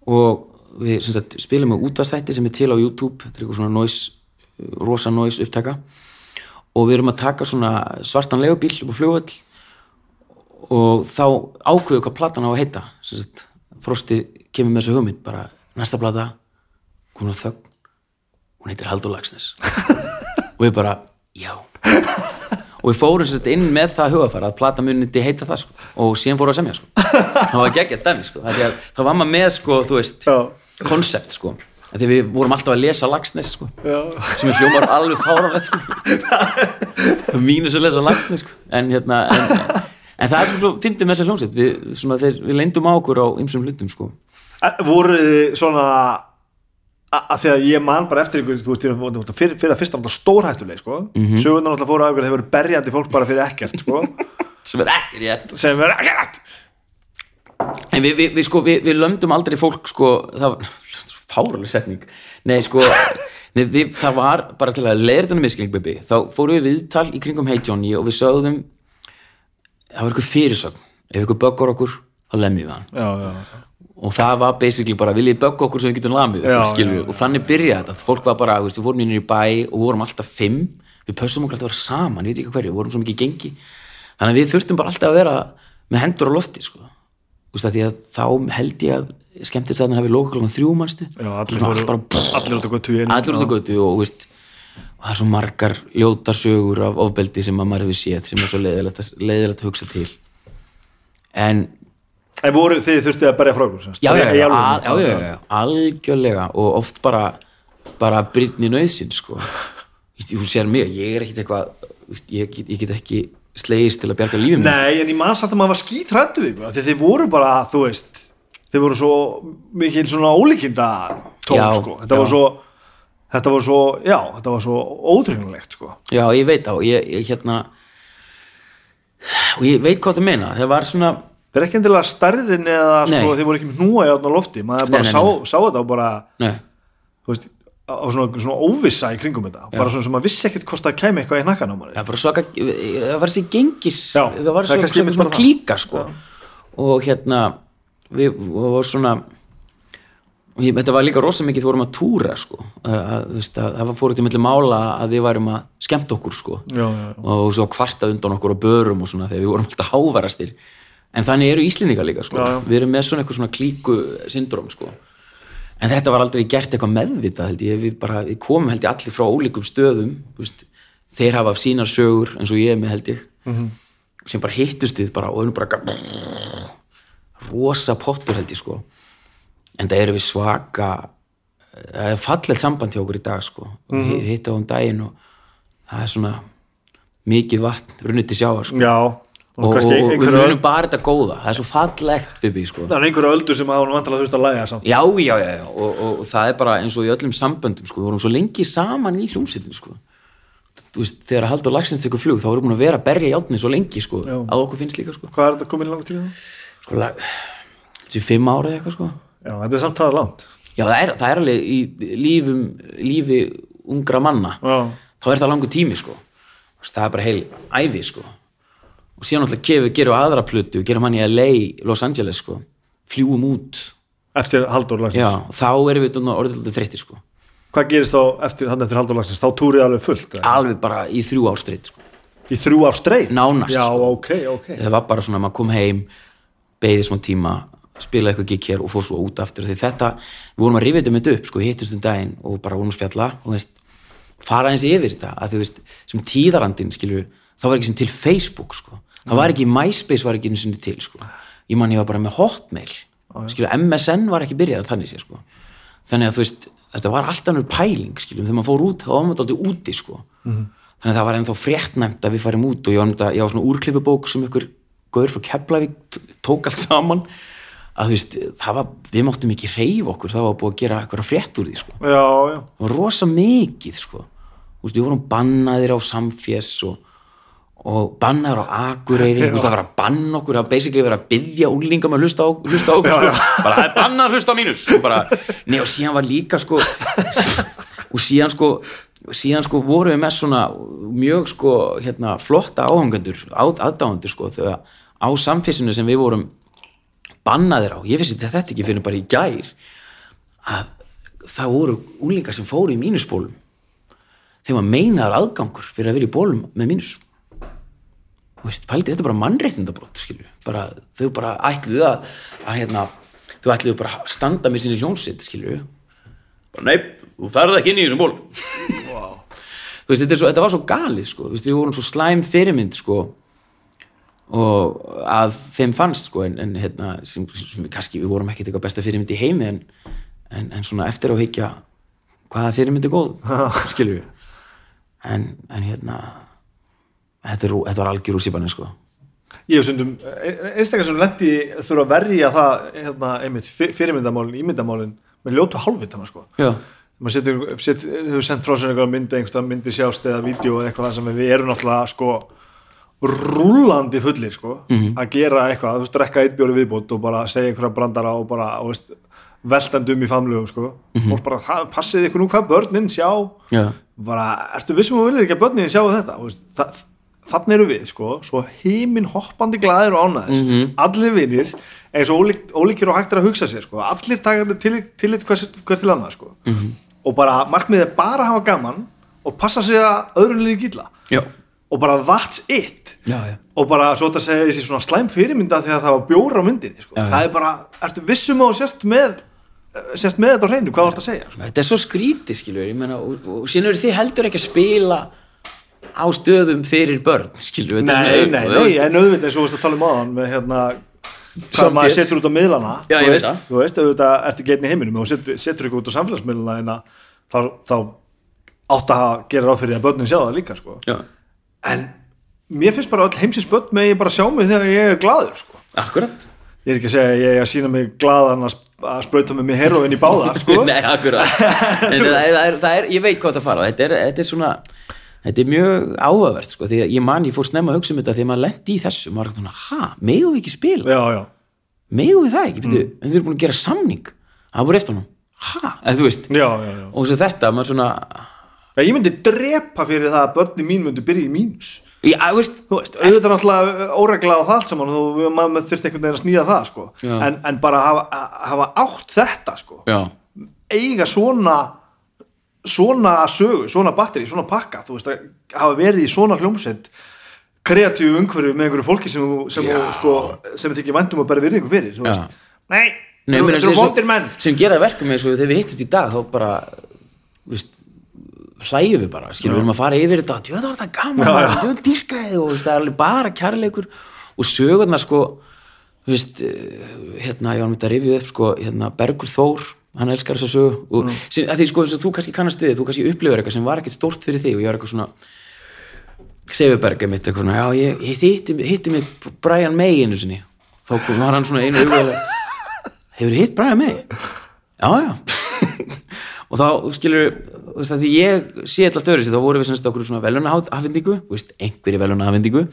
Og við semst, spilum með útastætti sem er til á YouTube. Þetta er eitthvað svona noise, rosa noise upptaka. Og við erum að taka svona svartan legubíl upp á flugvöll og þá ákveðu hvað platan á að heita. Semst, Frosti kemur með þessu hugmynd bara næsta plata, hún heitir Haldur Lagsnes og við bara, já og við fórum sér inn með það hugafara að plata muniti heita það sko. og síðan fórum við að semja sko. það var geggjað dæmi sko. Þá var maður með sko, þú veist, konsept sko. Því við vorum alltaf að lesa Lagsnes sko. Sem er hljómar alveg fáralegt sko. mínus að lesa Lagsnes sko. en, hérna, en, en það er svo fyndið með þessa hljómsveit við, við leyndum á okkur á ymsum hlutum sko. Eh, voru þið svona að því að ég man bara eftir ykkur þú veist, fyrir, fyrir að fyrst náttúrulega stórhættuleg sko. mm. -hmm. sögurnar náttúrulega fóru að ykkur þeir voru berjandi fólk bara fyrir ekkert sko. sem er ekki rétt sem verður ekkert En við, við, við, sko, við, við lömdum aldrei fólk sko, það var fáraleg setning nei sko nei, við, það var bara til að leira þennan miskling baby, þá fórum við viðtal í kringum Hey Johnny og við sögðum það var eitthvað fyrirsögn ef eitthvað böggar okkur, þá lemmið við hann já, já, og það var basically bara viljið bögga okkur sem við getum lamið Já, já, við, og þannig byrjaði þetta. Fólk var bara, við fórum inn í bæ og vorum alltaf fimm, við pössum okkur alltaf að vera saman ég veit ekki hverju, við vorum svo mikið gengi. Þannig að við þurftum bara alltaf að vera með hendur á lofti, sko. Að að þá held ég að skemmtist að hann hafi lóka klokkan þrjú manstu. Já allir út á götu allir út á götu og, veist, það er svo margar ljótar sögur af ofbeldi sem að maður hefur séð sem er svo leiðilegt að hugsa til. En en voru þið þurftið að berja frá semst? já, já, já, algjörlega og oft bara bara brýtni nöðsinn sko. Þú sér mig, ég er ekkit eitthvað ég, get- ég get ekki slegist til að bjarga lífið mér Nei, en ég man satt að maður var skítrættu því þið voru bara, þú veist þið voru svo mikil svona ólíkinda tón, Já, sko þetta já. var svo, þetta var svo já, þetta var svo ótrúinulegt, sko já, ég veit á, ég, ég hérna og ég veit hvað það meina það var svona, það er ekki endilega stærðin eða sko, þið voru ekki með hnúa í átna lofti maður bara nei, sá, nei. sá þetta og bara veist, á svona, svona óvissa í kringum þetta bara svona sem maður vissi ekkert hvort það kæmi eitthvað í nakkan á manni það var svaka það var þessi gengis Já, það var er svo, svona, klíka sko. og hérna við vorum svona þetta var líka rosa mikið þú vorum að túra sko. það var fóruð til milli mála að við værum að skemmta okkur sko. já, já, já. og svo kvarta undan okkur á börum og svona þegar við vorum alltaf hávarastir en þannig eru Íslendingar líka sko. Já, já. við erum með svona eitthvað svona klíku syndrom sko. en þetta var aldrei gert eitthvað meðvitað held ég, við, bara, við komum held ég allir frá ólíkum stöðum veist, þeir hafa sínar sögur eins og ég með held ég -hmm. sem bara hittust við bara og erum bara rosa pottur held ég sko en það eru við svaka það er fallegt samband hjá okkur í dag sko mm -hmm. hitta á um daginn og það er svona mikið vatn runnið til sjáar sko. já og, og, og, við munum bara þetta góða það er svo fallegt Bibi sko. það er einhverju öldur sem að hún vantilega þurft að læga samt já, já, já, já. Og, og, það er bara eins og í öllum samböndum sko. við vorum svo lengi saman í hljómsveitin sko. þegar Haldur Lagsins tekur flug þá erum við búin að vera að berja játni svo lengi sko, að okkur finnst líka sko. hvað er þetta komin langt tíma? sko, lag, þessi fimm ára eitthvað sko. já, þetta er samt það langt já, það er, það er alveg í lífum lífi ungra manna já, þá er það langur tími sko það er bara heil æfi sko og síðan alltaf gerum við gerum aðra plötu gerum hann í LA, Los Angeles sko. Fljúum út. Eftir Halldór Lagsnes já, þá erum við orðið þreyttir sko. Hvað gerist þá eftir, eftir Halldór Lagsnes þá túrið alveg fullt eða? alveg bara í þrjú ástritt sko. í þrjú ár streit Nánast, já, sko. ok, ok. Það var bara svona að maður kom heim beigði smá tíma spilaði eitthvað gikk hér og fór svo út aftur. Því þetta, við vorum að rifja þetta með upp sko, hittumst um daginn og bara vorum að spjalla og veist, fara eins yfir þetta. Að þú veist, sem tíðarandinn skilur það var ekki sem til Facebook sko það var ekki, MySpace var ekki einu sinni til sko. Ég man ég var bara með Hotmail. Skilur, MSN var ekki byrjað þannig sé sko. Þannig að þú veist, þetta var allt annur pæling skilur, þegar maður fór út, þá var maður alltaf úti sko. Þannig að það var ennþá fréttnæmt að við farum út og ég var, þetta, ég var svona úrklippubók sem ykkur gaur frá Keflavík tók allt saman. Að þú veist, það var, við máttum ekki reyf okkur, það var búið að gera eitthvað frétt úr því sko, já, já, það var rosa mikið sko, þú veist, við vorum bannaðir á samfés og, og bannaðir á akureyri, þú veist, það var að banna okkur, var basically verið að byggja úlingum að hlusta á, hlusta á okkur, sko. bara það er bannað að hlusta á mínus. Og bara, nei og síðan var líka sko og síðan sko síðan sko vorum við með svona mjög sko hérna flotta áhangendur aðdáðandur sko þegar á samfélsinu sem við vorum bannaðir á, ég vissi þetta ekki fyrir bara í gær að það voru úlingar sem fóru í mínusbólum. Þeim var meinaðar aðgangur fyrir að vera í bólum með mínus veist, pældi, þetta er bara mannréttindabrótt skilju, bara, þau bara ætluðu að, að hérna, þau ætluðu bara að standa með sinni hljónsitt skilju bara nei, þú ferð ekki inn í þessum ból wow. veist, þetta, svo, þetta var svo galið sko, veist, við vorum svo slæm fyrirmynd sko og að þeim fannst sko en, en hérna, sem, sem, kannski við vorum ekkert eitthvað besta fyrirmynd í heimi en, en, en svona eftir að higgja hvaða fyrirmynd er góð en, en hérna þetta, er, þetta var algjör úr síbanni sko. Ég hef stundum einstakar sem lendi þurfa að verja það hérna, einmitt, fyr- fyrirmyndamálin, ímyndamálin með ljótu hálfvitana sko. Já, maður setur, sendt frá sér einhverja myndi einhverja myndi sjást eða vídeo eða eitthvað sem við erum náttúrulega sko rúlandi fullir sko að gera eitthvað, þú veist, drekka eitt bjóri viðbútt og bara segja einhverja brandara og bara, og veist, veltandum í famlugum sko. Fólk bara, "Ha, passið ykkur nú hvað börnin sjá? Já, bara, ertu vissum að viljið ekki að börnin sjá þetta? Þú veist, það, þannig eru við sko, svo heimin hoppandi glæðir og ánæðis allir vinir, eins og ólík, ólíkir og hægt er að hugsa sér sko, allir taka til, til hver, hver til annað sko. Og bara markmiðið er bara að hafa gaman og passa sig að öðrun liði gilla. Já, og bara that's it. Já, já. og bara svo þetta segja þessi svona slæm fyrirmynda þegar það var bjóra á myndinni sko. Það er bara, ertu vissum þú sért með eh, sért með þetta á hreinu, hvað var þetta að segja sko. þetta er svo skrítið skilur ég meina, og, og síðan eru þið heldur ekki að spila á stöðum fyrir börn skilur þetta nei, nei, nei, en auðvitað eins og þú veist að tala um aðan með hérna hvað maður setur út á miðlana Já, ég veist, það. þú veist, auðvitað ertu ekki einn í heiminum og setur, setur ykkur út á samfélagsmiðlana en þá, þá átt að gera ráð fyrir að börnin sjá það líka sko. en mér finnst bara öll heimsins börn með ég bara sjá mig þegar ég er glaður sko. akkurat ég er ekki að segja að ég er að sína mig glaðan að, að sprauta með mig heroin í báða sko. Nei, akkurat en það er, það er, það er, ég veit hvað það fara þetta er, þetta er svona þetta er mjög áhugavert sko, því að ég man, ég fór snemma að hugsa um þetta þegar maður lendi í þessu, maður er svona, ha, megum við ekki spila? Já, já, megum við það ekki, mm. en við erum búin að gera samning. Það voru eftir hann, ha, eða þú veist. Já, já, já. og svo þetta, maður svona Já, ég myndi drepa fyrir það að börni mín myndi byrja í mínus. Já, veist, þú veist, auðvitað er náttúrulega óregla á það allt saman og maður þurfti einhvern veginn að snýða það sko. En, en bara hafa, hafa átt þetta sko. já, eiga svona svona sögu, svona batteri, svona pakka þú veist, að hafa verið í svona hljómsett kreatífu umhverju með einhverju fólki sem, þú- sem, Já. þú, sko, sem þið ekki væntum að bera virðingu fyrir þú Já. veist, nei, Nei, þú eru vondir menn sem gera verkum eins og þegar við hittust í dag þá bara víst, hlægjum við bara skilur, við erum að fara yfir þetta djöð var þetta gaman, Já, já, já. djöð dyrkaði og veist, það er alveg bara kærleikur og sögurnar sko þú veist, eh, hérna, ég var með þetta að rifja upp sko, hérna, Bergur Þór hann elskar þessa sögu og mm. sem, að því sko, eins og þú kannski kannast við, þú kannski upplifur eitthvað sem var ekkert stórt fyrir þig og ég var eitthvað svona Seifurberg mitt eitthvað svona, já, ég, ég hitti, hitti mig Brian May einu sinni þá var hann svona einu auðvitað hefur hitt Brian May? Já, já og þá skilur þú veist að því ég sé alltaf öðru þá vorum við semst okkur svona velunahafendingu einhverju velunahafendingu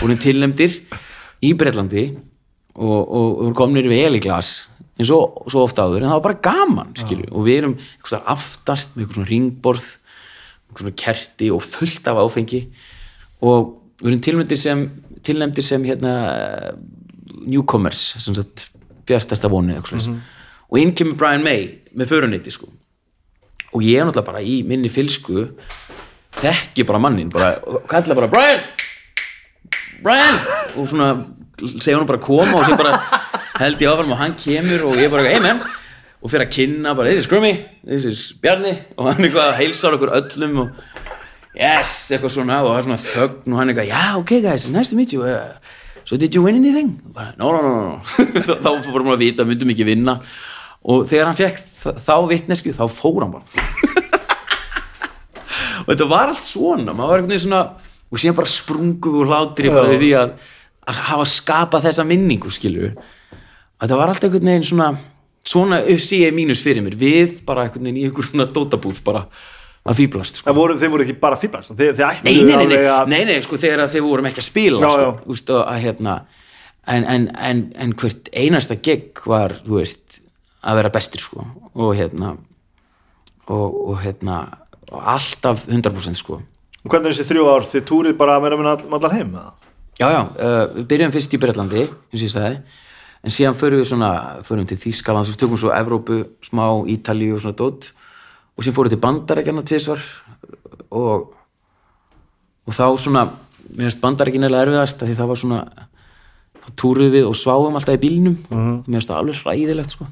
vorum tilnefndir í Breitlandi og, og, og komnir vel í eins og svo ofta áður en það var bara gaman skilur og við erum eitthvað svona aftast með eitthvað svona ringborð eitthvað svona kerti og fullt af áfengi. Og við erum tilnefndir sem tilnefndir sem hérna newcomers sem sagt bjartasta vonið eitthvað mm og inn kemur Brian May með föruniti sko. Og ég er náttúrulega bara í minni fylsku þekki bara mannin bara, kalla bara Brian! Brian! Og svona segja hún bara koma og sem bara held ég áfram og hann kemur og ég bara, hey man og fyrir að kynna bara, this is Grummy, this is Bjarni. Og hann eitthvað heilsar okkur öllum og yes, eitthvað svona og það er svona þögn og hann eitthvað, yeah, ok guys, nice to meet you uh, so did you win anything? Bara, no, no, no, no þá fórum við að vita, myndum ekki vinna. Og þegar hann fekk þá vitnesku, þá fór hann bara. Og þetta var allt svona maður var einhvern veginn svona og síðan bara sprunguð og hlátri bara Já. því að, að hafa skapað þessa minningu skilur þetta var allt einhvern veginn svona svona sé ég mínus fyrir mér. Við bara einhvern veginn í einhver svona dótabúð bara að fýblast sko. Voru, þeir voru ekki bara fýblast? Þeir, þeir ættu nei, nei, nei, að nei, nei, sko þegar þeir vorum ekki að spila Já, sko, já. Úst, og, að, hérna, en, en, en, en hvert einasta gig var veist, að vera bestir sko. Og hérna og, og hérna og alltaf 100% sko. Og hvernig er þessi þrjú ár, þið túrið bara að vera með all- allar heim? Já, já, uh, við byrjum fyrst í Bretlandi eins og ég sagði, en síðan förum við svona förum til Þýskaland, við tökum svo Evrópu, smá Ítalíu og svona dót. Og síðan fórum við til Bandarækjana tvisvar. Og og þá svona, mér finnst Bandarækjana eða erfiðast því það var svona þá túruð við og sváum alltaf í bílnum. Mhm. mér finnst það alveg hræðilegt sko.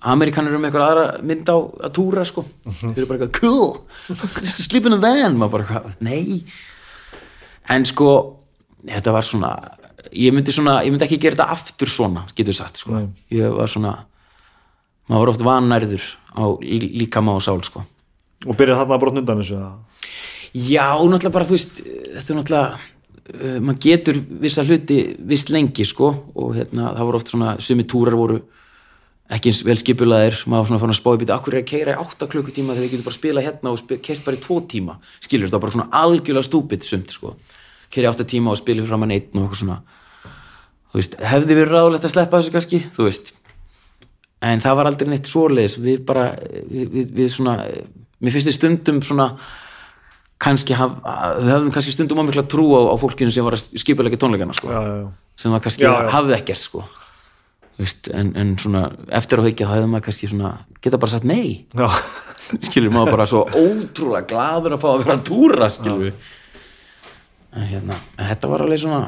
Amerikanur eru með eitthvað aðra mynd á að túra sko, Mhm. þeir eru bara eitthvað cool, just sleep in a van. Maður bara eitthvað, nei. En sko þetta var svona ég myndi, svona, ég myndi ekki gera þetta aftur svona getur sagt sko. Ég var svona maður var oft vannærður á lí- líkama og sál sko. Og byrjað þarna að brotna undan þessu já, náttúrulega bara þú veist þetta er náttúrulega uh, maður getur vissa hluti vist lengi sko og hérna það voru oft svona sumi túrar voru ekki eins vel skipulaðir. Maður var svona fann að spá í býta, akkur er að keira í 8 klukkutíma þegar við getum bara að spila hérna og keist bara í 2 tíma? Skilur, þetta bara svona algjörlega stúpid sumt sko, keira í 8 tíma og spila fram að neitt og eitthvað svona þú veist, hefði verið ráðlegt að sleppa þessu kannski þú veist. En það var aldrei neitt svoleiðis. Við bara, við, við, við svona mér finnst þið stundum svona kannski haf, við höfðum kannski stundum á mikla trú á, á fólkinu sem var að skipulega tónleikana sko. Já, já, já. sem það kannski Já, hafði ekkert sko. Veist, en, en svona eftir á higgja þá hefði maður kannski svona geta bara sagt nei. Já, skilur maður bara svo ótrúlega gladur að fá að vera að túra skilur en hérna, en þetta var alveg svona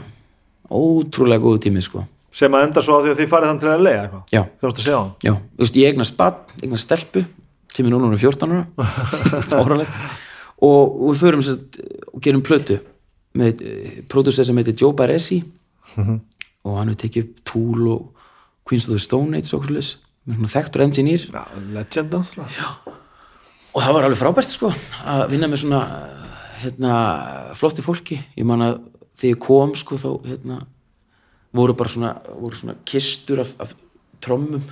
ótrúlega góðu tími sko. Sem að enda svo á því að þið farið þann til að leiða eitthvað? Já, já, þú veist, ég eignast barn eignast stelpu, sem núna orðin 14 ára. Áralegt og, og við förum sett, og gerum plötu með pródusser sem heitir Joe Baresi. Og hann hefur tekið upp Tool og Queens of the Stone Age og svona þekktur engineer. Já, legend Já, og það var alveg frábært sko að vinna með svona hérna, flotti fólki. Ég man að þegar ég kom sko þá hérna, voru bara svona, voru svona kistur af, af trommum.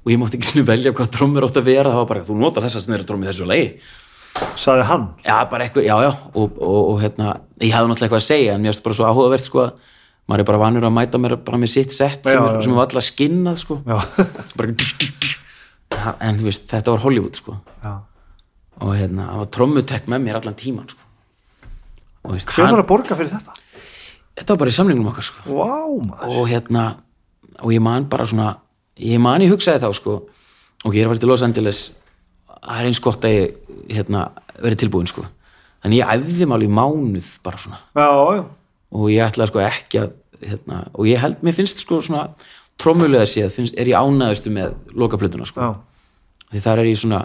Og ég mátti ekki svona velja hvað trommur átt að vera. Það var bara, þú notar þess að snera trommi þessu lagi. Saði hann? Já, bara eitthvað, já, já. Og, og, og hérna, ég hafði náttúrulega eitthvað að segja en mér finnst bara svo áhugavert sko að maður er bara vanur að mæta mér bara með sitt sett sem, Já, er, já, sem er alltaf skinnað sko. Bara, en þú veist, þetta var Hollywood sko. Já. og hérna, það var trommutek með mér allan tíman sko. Hver var að borga fyrir þetta? þetta var bara í samlingum okkar sko. Maður. Og hérna og ég man bara svona ég man ég hugsaði þá sko. Og ég er vera til Los Angeles. Það er eins gott að ég hérna, verið tilbúin sko. Þannig ég æfði máli í mánuð bara svona. Já, já, og ég ætlaði sko ekki að hérna, og ég held, mér finnst sko svona trommulega séð, finnst, er ég ánæðustu með lokaplötuna sko. Já. Því þar er ég svona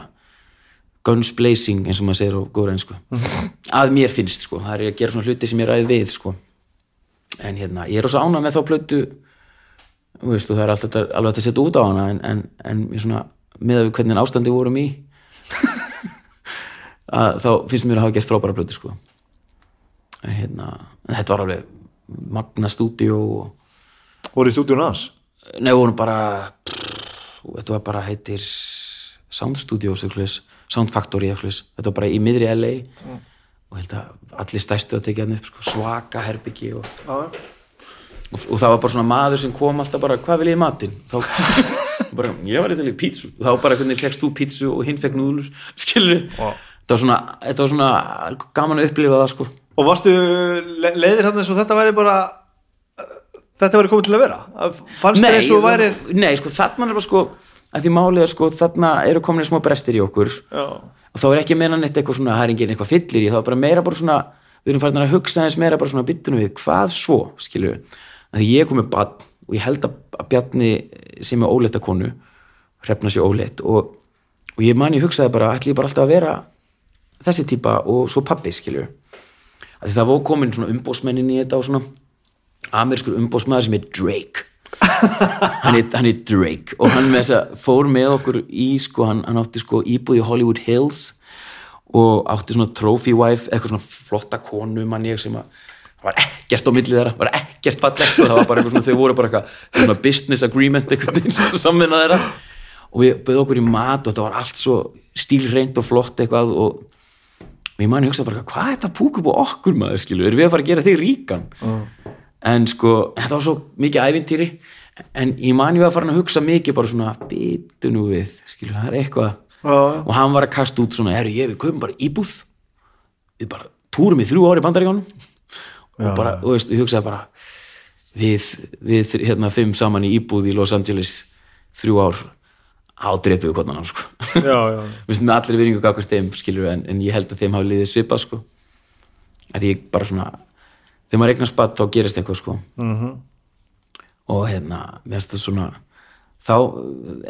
guns blazing eins og maður segir á góður einsku að mér finnst sko. Það er að gera svona hluti sem ég ræði við sko. En hérna, ég er også ánað með þá plötu. Þú veist, og það er alltaf alveg að setja út á hana en, en, en svona, með að hvernig ástandi vorum í að þá finnst mér að hafa gert frábæra plötu sko. En hérna, þetta var alveg magna stúdíó og Voru í stúdíun hans? Nei, við vorum bara þetta var bara heitir Sound Studios eitthvað, Sound Factory eitthvað, þetta var bara í miðri LA og held að allir stæstu að tekja hann upp sko, svaka herbyggi og, og, og það var bara svona maður sem kom alltaf bara, hvað vil ég matinn? þá bara, ég var eitthvað í pítsu. Og þá bara hvernig fekkst þú pítsu og hinn fekk núðlur skilur, Vá. þetta var svona þetta var svona gaman að upplifa það sko. Og varstu le leiðir hann eins og þetta væri bara þetta væri komið til að vera? Fannst þér eins og væri nei, sko, þarna er bara sko að því málið er sko, þarna eru komin smá brestir í okkur. Já, og þá er ekki að neitt eitthvað svona, það er engin eitthvað fyllir í, þá er bara meira bara svona við erum farin að hugsa aðeins meira bara svona byttunum við, hvað svo, skilju að því ég er komið bann og ég held að, að Bjarni sem er óleita konu hrefna sér óleitt og, og ég man ég hugsaði bara, ætli ég bara alltaf að vera þessi típa og svo pabbi, skilju að því það var komin svona umbósmennin í þetta og svona amerískur umbósmaður sem er Drake hann hann er Drake. Og hann með þess að fór með okkur í sko, hann, hann átti sko íbúð í Hollywood Hills og átti svona trophy wife, eitthvað svona flotta konu mann ég sem að var ekkert á millið þeirra, var ekkert fallegt sko, það var bara eitthvað svona, þau voru bara eitthvað svona business agreement eitthvað samvinna þeirra. Og við byrðum okkur í mat og þetta var allt svo stílreint og flott eitthvað og og ég mani hugsa bara, hvað er þetta púk upp á okkur maður, skilu, erum við að fara að gera þig ríkan en sko, þetta var svo mikið ævintýri, en ég mani við að fara að hugsa mikið bara svona bitu nú við, skilu, það er eitthvað. Já, já. og hann var að kasta út svona, herru ég, við kaupum bara íbúð. Við bara túrum í þrjú ári í bandaríkjónum og bara, og veist, ég hugsaði bara við, við hérna fimm saman í íbúð í Los Angeles þrjú ár ádreipið við hvernig hann sko. Já, já. við sem allir viðringu gafkvæmst þeim skilur en, en ég held að þeim hafi liðið svipað sko. Að því ég bara svona þegar maður eignar spatt þá gerist eitthvað sko. Mhm. og hérna svona þá,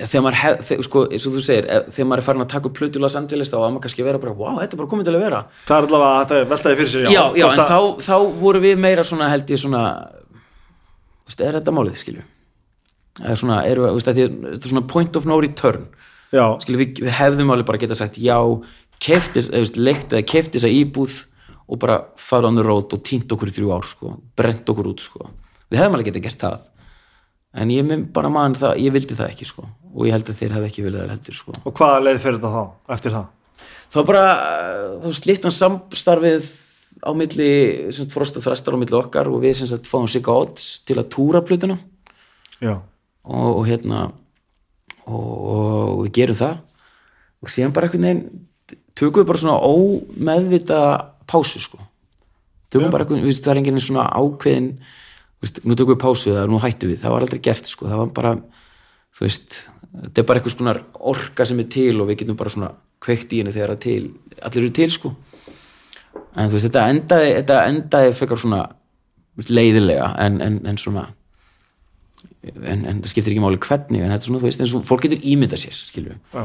þegar maður hef, þegar, sko, eins og þú segir, þegar maður er farin að taka upp plötu í Los Angeles þá á maður kannski að vera bara, wow, þetta er bara komið til að vera. Það er allavega að þetta veltaði fyrir sér já, já, Hvort en að- þá, þá voru við meira svona held ég svona veist, er þetta málið, skilju? Er svona, þú veist, að þetta er svona point of no return. Já, skilju, við, við hefðum alveg bara geta sagt já, keftis, eða veist, leikt eða kefti þessa íbúð og bara fara the road og týnt okkur í þrjú ár sko, brent okkur út sko. Við hefðum alveg geta gert það en ég mynd bara mann það, ég vildi það ekki sko og ég held að þeir hefði ekki viljað það heldur sko. Og hvaða leið fyrir þetta þá, eftir það? Þá bara, þá slittan samstarfið á milli frost og þrestar á milli okkar og við sem sagt fáum sig odds til að túra plötuna. Já, og, og hérna og, og við gerum það. Og síðan bara einhvern veginn tökum við bara svona ómeðvita pásu sko. Tökum bara við, það er enginn svona ákveðin veist, nú tökum við pásu eða nú hættum við, það var aldrei gert sko. Það var bara, þú veist þetta er bara einhvers konar orka sem er til og við getum bara svona kveikt í henni þegar það er til. Allir eru til sko. En þú veist, þetta endaði, þetta endaði fekar svona leiðilega en, en, en svona en, en það skiptir ekki máli hvernig en þetta er svona, þú veist, eins og fólk getur ímyndað sér skilju, já,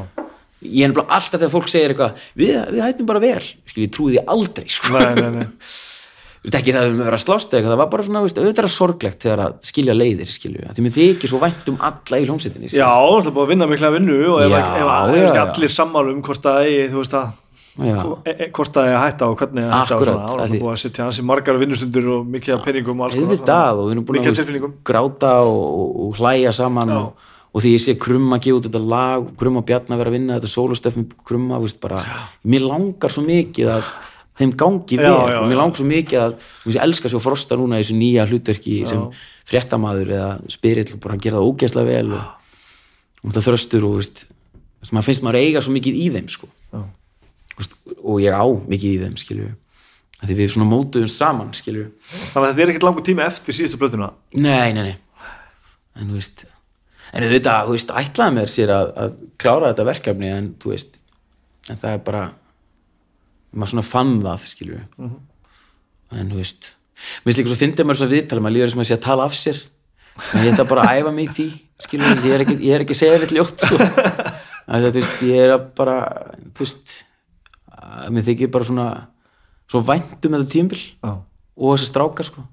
ég er nefnilega alltaf þegar fólk segir eitthvað, við, við hættum bara vel. Skilju, ég því aldrei, sko. Nei, nei, nei. Þú veist, ekki það við með vera að slást eða eitthvað, það var bara svona, auðvitað er sorglegt þegar að skilja leiðir, skilju, að því mér þykir svo vænt um alla í hljómsveitinni já, það er búið að vinna mikla vinnu og ef, Já, ef, ef er já, ekki já. allir sammála um hvort eigi, þú veist að Já. e, e, hvort að hætta og hvernig að hætta og Akkurat, er að það því- búið að setja hansi margar vinnustundur og mikið af peningum og alls konar og við erum búin að gráta og, og, og hlæja saman og, og því ég sé krumma gefa út þetta lag krumma Bjarni að vera að vinna þetta með krumma, veist, bara, mér langar svo mikið að þeim gangi Já, vel. já, og mér já. langar svo mikið að ég elska svo frosta núna þessu nýja hlutverki sem fréttamaður eða spyrill og bara gera það ógeðslega vel og, og það þröstur og veist, maður finnst maður eiga svo mikið í þeim sko. Já. Veist, og ég á mikið í þeim skilju því við svona mótuðum saman skilju þannig að þetta er ekkert langur tími eftir síðustu blötuna Nei, nei, nei. En þú veist en auðvitað, þú veist, ætlaði mér sér að, að klára þetta verkefni en þú veist en það er bara maður svona fann það, skilju en þú veist mér finnst líka svo fyndið maður svo viðtala maður líður sem að sé að tala af sér. En ég ætla bara að æfa mig í því skilju, ég er ekki, ég er ekki að segja við ljótt sko. að það, þú veist, ég er að bara þú veist að mér þykir bara svona svo vænt um þetta tímbil já, og þessi strákar sko.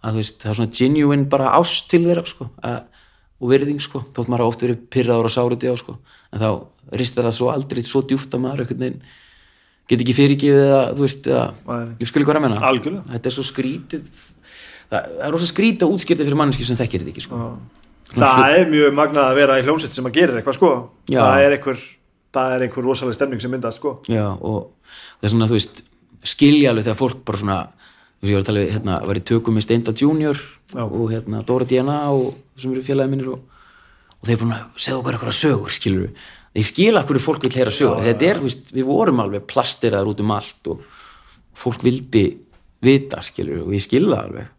Að þú veist, það er svona genuine bara ást til þeirra sko að, og virðing sko, þótt maður hafa oft verið pyrraður og sáruti á sko, en þá ristar það svo aldrei svo djúft að maður veginn get ekki fyrirgefið eða þú veist, eða, ég skil hvað að menna Algjörlega. þetta er svo skrítið. Það er rosa skrítið að útskýrta fyrir manneski sem þekkir þetta ekki sko. Það er mjög magnað að vera í hljómsveit sem að gera eitthvað sko. Já. það er einhver er einhver rosalega stemning sem myndast sko. Já, og það er svona, þú veist, skilja alveg þegar fólk bara svona, ég var að tala við, hérna, var í tökum með Steinda Junior Já. og hérna Dóra DNA og sem eru félagið minnir og, og þeir búin að segja okkur eitthvað sögur, skilur við. Ég skil að hverju fólk vil heyra sögur, þetta er, veist, við vorum alveg plastiraðar út um allt og fólk vildi vita, skilur við, og ég skil það alveg.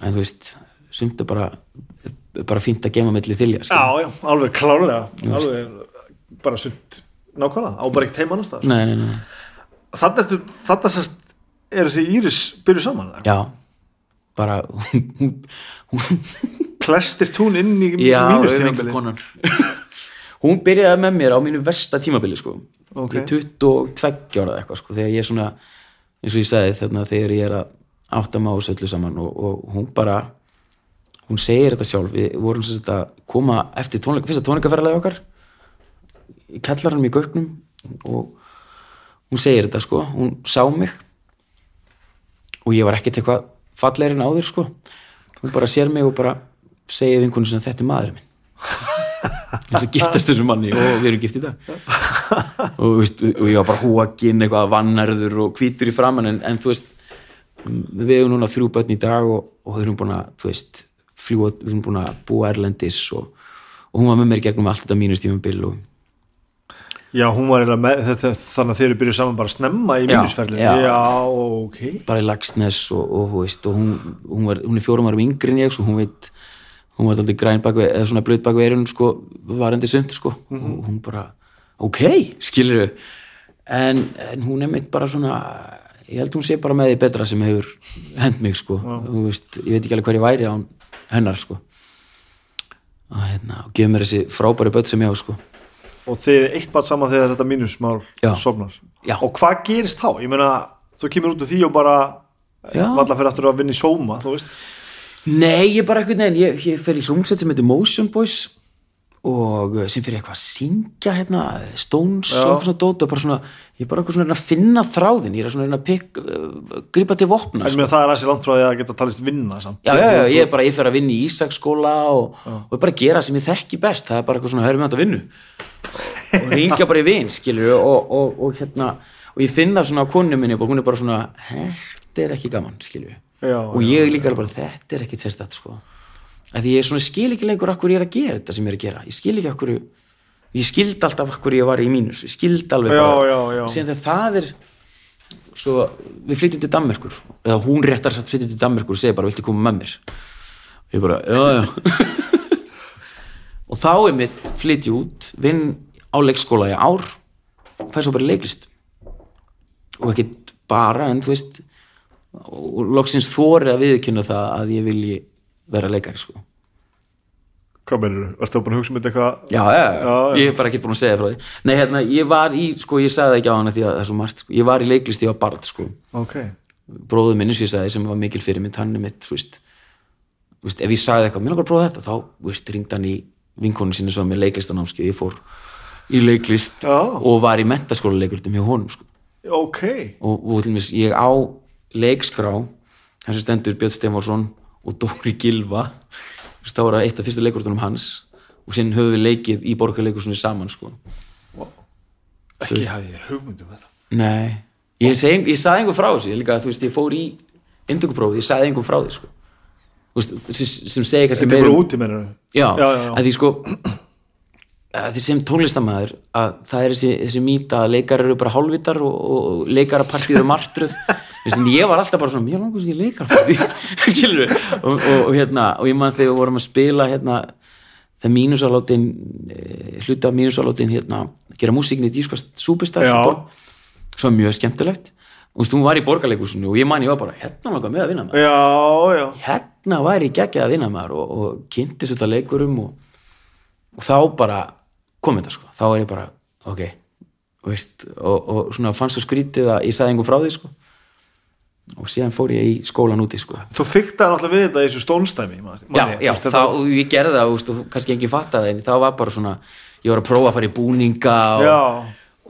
En þú veist, sumt er bara, bara fínt að gema milli þilja, já, já, alveg klárlega alveg bara sutt nákvæmlega á bara ekkert heim annars nei. þannig ertu, þannig sérst er þessi Íris byrjuð saman já, bara klestist hún inn í já, mínus konan. Hún byrjaði með mér á mínu versta tímabili sko, Ok. ég er 22 ára eitthvað sko, þegar ég er svona eins og ég sagði þarna þegar ég er að átta má öllu saman og, og hún bara hún segir þetta sjálf, við vorum sem sagt að koma eftir tónleika, fyrsta tónleikaferðarlega okkar í kallaranum í gögnum og hún segir þetta sko, hún sá mig og ég var ekkert eitthvað fallegri en áður sko. Hún bara sér mig og bara segir einhvern sem þetta er maðurinn minn. Eins og giftast þessum manni. Og við erum gift í dag. Og, veist, og ég var bara hókin eitthvað vannarður og hvítur í framann en, en þú veist við erum núna þrjú börn í dag og, og við erum búin að þú veist, fljúa, við erum búin að búa erlendis og, og hún var með mér gegnum allt þetta mínustífum bil og já, hún var eiginlega með þetta, þannig að þeir eru byrjuð saman bara snemma í Já, mínusferðin já. já, ok. Bara í Lagsnes og, og, veist, og hún, hún, var, hún er fjórum árum yngri en ég svo hún veit, hún var alltaf græn bak við, eða svona blöð bak við eirun sko, varandi sumt sko. Og hún bara, ok, skilur en, en hún er mitt bara svona ég held hún sé bara með því betra sem hefur hend mig sko. Þú veist, ég veit ekki alveg hver ég væri á hennar sko. Og hérna, og gefur mér þessi frábæri börn sem ég á sko og þið eitt bara saman þegar þetta mínusmál Já. sofnar Já. og hvað gerist þá? ég meina, þú kemur út úr því og bara Já. valla fyrir aftur að vinna í sóma Nei, ég bara eitthvað neginn, ég, ég fer í hljómsveit sem heitir Motion Boys og uh, sem fyrir eitthvað að syngja hérna, Stones Já. og eitthvað svona dót og bara svona, ég er bara eitthvað svona að finna þráðin, ég er svona að pikk, uh, grípa til vopna, en sko. það er aðeins langt frá því að geta talist vinna samt. Já, já, já, ég er bara, ég fer að vinna í Ísaksskóla og, og ég bara gera sem ég þekki best, það er bara eitthvað svona, hörum við þetta að vinnu og ringja bara í vin, skilur og, og, og hérna, og ég finna svona á konu minni hún er bara svona, þetta er ekki gaman, skilur Já, og ég líka bara, þetta er ekkit sérstætt sko. Að ég svona skil ekki lengur akkur ég er að gera þetta sem ég er að gera. Ég skil ekki akkur ég skildi alltaf akkur ég var í mínus. Ég skildi alveg bara síðan þegar það er svo, við flytjum til Danmerkur. Eða hún réttar satt flytjum til Danmerkur og segir bara, viltu koma með mér? Og ég bara, já, já. Og þá er mitt flytja út vinn á leikskóla í ár fæ svo bara leiklist. Og ekkert bara en þú veist og loksins þóri að viðkynna það að ég vilji vera leikari sko. hvað meður þú? Varstu þá búin að hugsa um þetta eitthvað já, já, já, ég er bara ekki búin að segja frá því nei, hérna, ég var í, sko, ég sagði það ekki á hana því að það er svo margt, sko. ég var í leiklist, ég var barð sko. ok, bróður minn, eins og ég sagði, sem var mikil fyrir mitt hann er mitt, þú veist, þú veist ef ég sagði eitthvað, mér langar að prófa þetta, þá, þú veist, ringd hann í vinkonu sinni svo með leiklistanámskeið ég fór í leiklist Já. og var í mentaskóla og, Dóri Gilva þá var það eitt af fyrstu leikurtunum hans og síðan höfum við leikið í borgarleikursunni saman sko. ekki hafði ég hugmyndum þetta nei, ég, seg, ég saði einhver frá þessu líka, þú veist, ég fór í indökuprófið, ég saði einhver frá því sko. Sem, segi kannski meira um- úti mennur já, Já, já, já. að því sko því sem tónlistamæður að það er þessi, þessi mýta að leikar eru bara hálfvitar og, og leikarapartíð er en ég var alltaf bara svona, mér langar sem ég við og, og, og hérna, og ég man þegar við vorum að spila hérna, það mínusalátin hluti af mínusalátin hérna, gera músíkinni í dískast súpistar svo var mjög skemmtilegt. Og þú var í borgarleikusinu og ég man ég var bara, hérna langar með að vinna með já, já, hérna væri ég geggjað að vinna maður og, og kynnti þetta leikurum og, og þá bara kom þetta sko, þá er ég bara ok, veist, og, og svona fannst þú skrítið að ég sagði einhver frá því sko og síðan fór ég í skólan úti sko. Þú fyktaði náttúrulega við þetta í þessu stónstæmi man, já, já, þá, og ég gerði það veist, og kannski enginn fattaði en þá var bara svona ég var að prófa að fara í búninga og, já,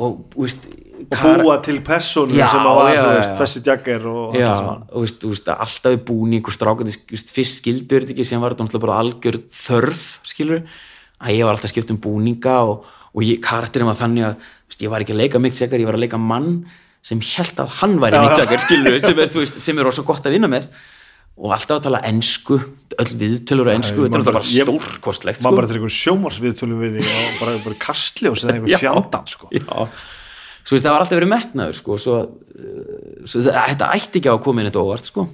og, veist, og búa til persónu Já, sem að var, já, veist, þessi jagger og allt það og alltaf í búning og strákandi, fyrst skildur þetta ekki sem var þetta bara algjör þörf skilur, að ég var alltaf skipt um búninga og, og karakterinn var þannig að ég var ekki að leika mitt segjar, ég var að leika mann sem held að hann væri skilur, sem er, veist, sem er rosa gott að vinna með og alltaf að tala ensku öll viðtölur á ensku, Ég þetta er náttúrulega bara- stórkostlegt maður sko. bara til einhver sjómarsviðtölum við því og bara, bara kastljós eða Já. einhver fjandan sko. Svo veist, það var alltaf verið metnaður sko, svo, uh, svo þetta ætti ekki á að koma inn þetta óvart sko.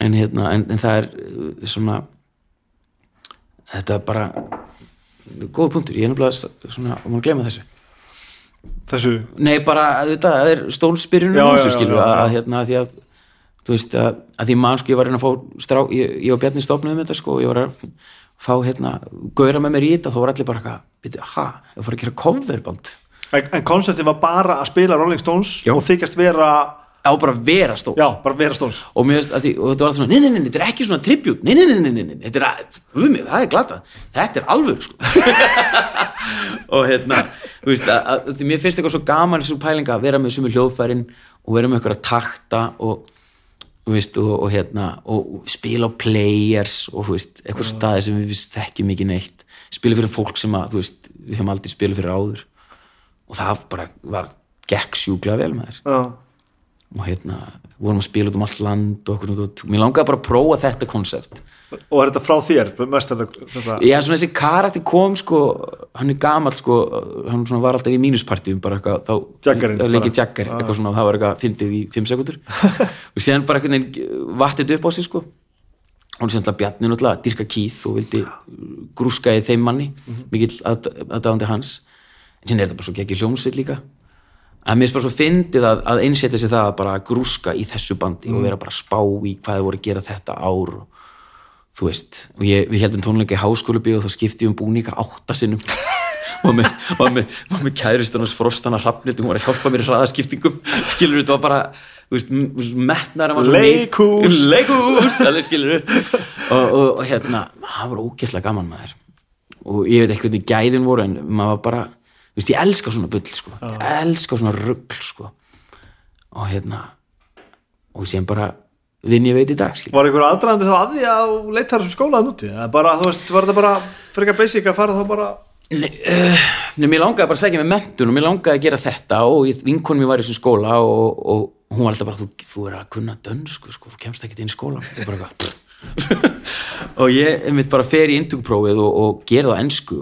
en, hérna, en, en það er uh, svona þetta er bara góð punktur, ég er s- svona, og maður gleyma þessu þessu Nei, bara, þetta, er stólspyrjunum þessu skilur, að hérna, því að þú veist, að, að því mann, sko, ég var að reyna að fá strá, ég, ég og Bjarni stofnuðum þetta, sko, ég var að fá, hérna, gauðra með mér í þetta, þá var allir bara eitthvað, veitu, ha, ég fór að gera coverband en, en konceptið var bara að spila Rolling Stones Já. og þykjast vera á bara vera stóls já, bara vera Stones og mér því, og þetta var alltaf svona, nei, nei, nei, þetta er ekki svona tribut, nei, nei, nei, nei, nei, þetta er að, það er glata, þetta er alvöru, sko. Og hérna, þú veist, að, að, því mér finnst eitthvað svo gaman þessu pælinga að vera með sumu hljóðfærin og vera með eitthvað að takta og, þú veist, og, og hérna og, spila á players og, þú veist, eitthvað staði sem við þekkjum ekki neitt. Spila fyrir fólk sem að, þú veist, við hefum aldrei spila fyrir áður. Og það bara var gekk sjúklega vel með þér og hérna, vorum að spila út um allt land og okkur út, mér langaði bara að prófa þetta konsept og er þetta frá þér mest þetta, Já, svona þessi karakter kom sko, hann er gamall sko, hann svona var alltaf í mínuspartíum bara eitthvað, þá leikið bara. jagger, eitthvað svona, það var eitthvað fyndið í 5 sekundur og síðan bara veginn vattið upp á sig sko. Og síðan alltaf Bjarni náttúrulega, dyrka Keith og vildi grúska í þeim manni mikill aðdáðandi hans. En síðan er þetta bara svo ekki hljómsveit líka að mér er bara svo fyndið að, að einsetja sig það að bara grúska í þessu bandi og vera bara að spá í hvað þið voru að gera þetta ár og þú veist, og ég, við heldum tónleika í háskólubi og þá skipti ég um búninga átta sinnum. Og með, var með, kæristunars frostana hrafnit hún var að hjálpa mér í hraðaskiptingum. Skilur þetta var bara þú veist, metnar Leikhús. leikhús, alveg skilur og, og, og hérna, það var ógeðslega gaman maður. Og ég veit ekki hvernig gæðin voru en maður var bara, þú veist, ég elska svona bull sko, ég elska svona rugl sko. Og hérna og síðan bara vinn ég veit í dag skilur var einhver aðdraðandi þá að því að þú leitar þessum skólaðan úti? Bara, þú veist, var þetta bara frekar basic að fara þá bara Nei, uh, nei, mér langaði bara að segja með mentun og mér langaði að gera þetta og vinkonum mér var í þessum skóla og, og hún var alltaf bara, þú, þú er að kunna dönsku sko, þú kemst ekki inn í skólan og bara og ég einmitt bara fer í indugprófið og, og gera það á ensku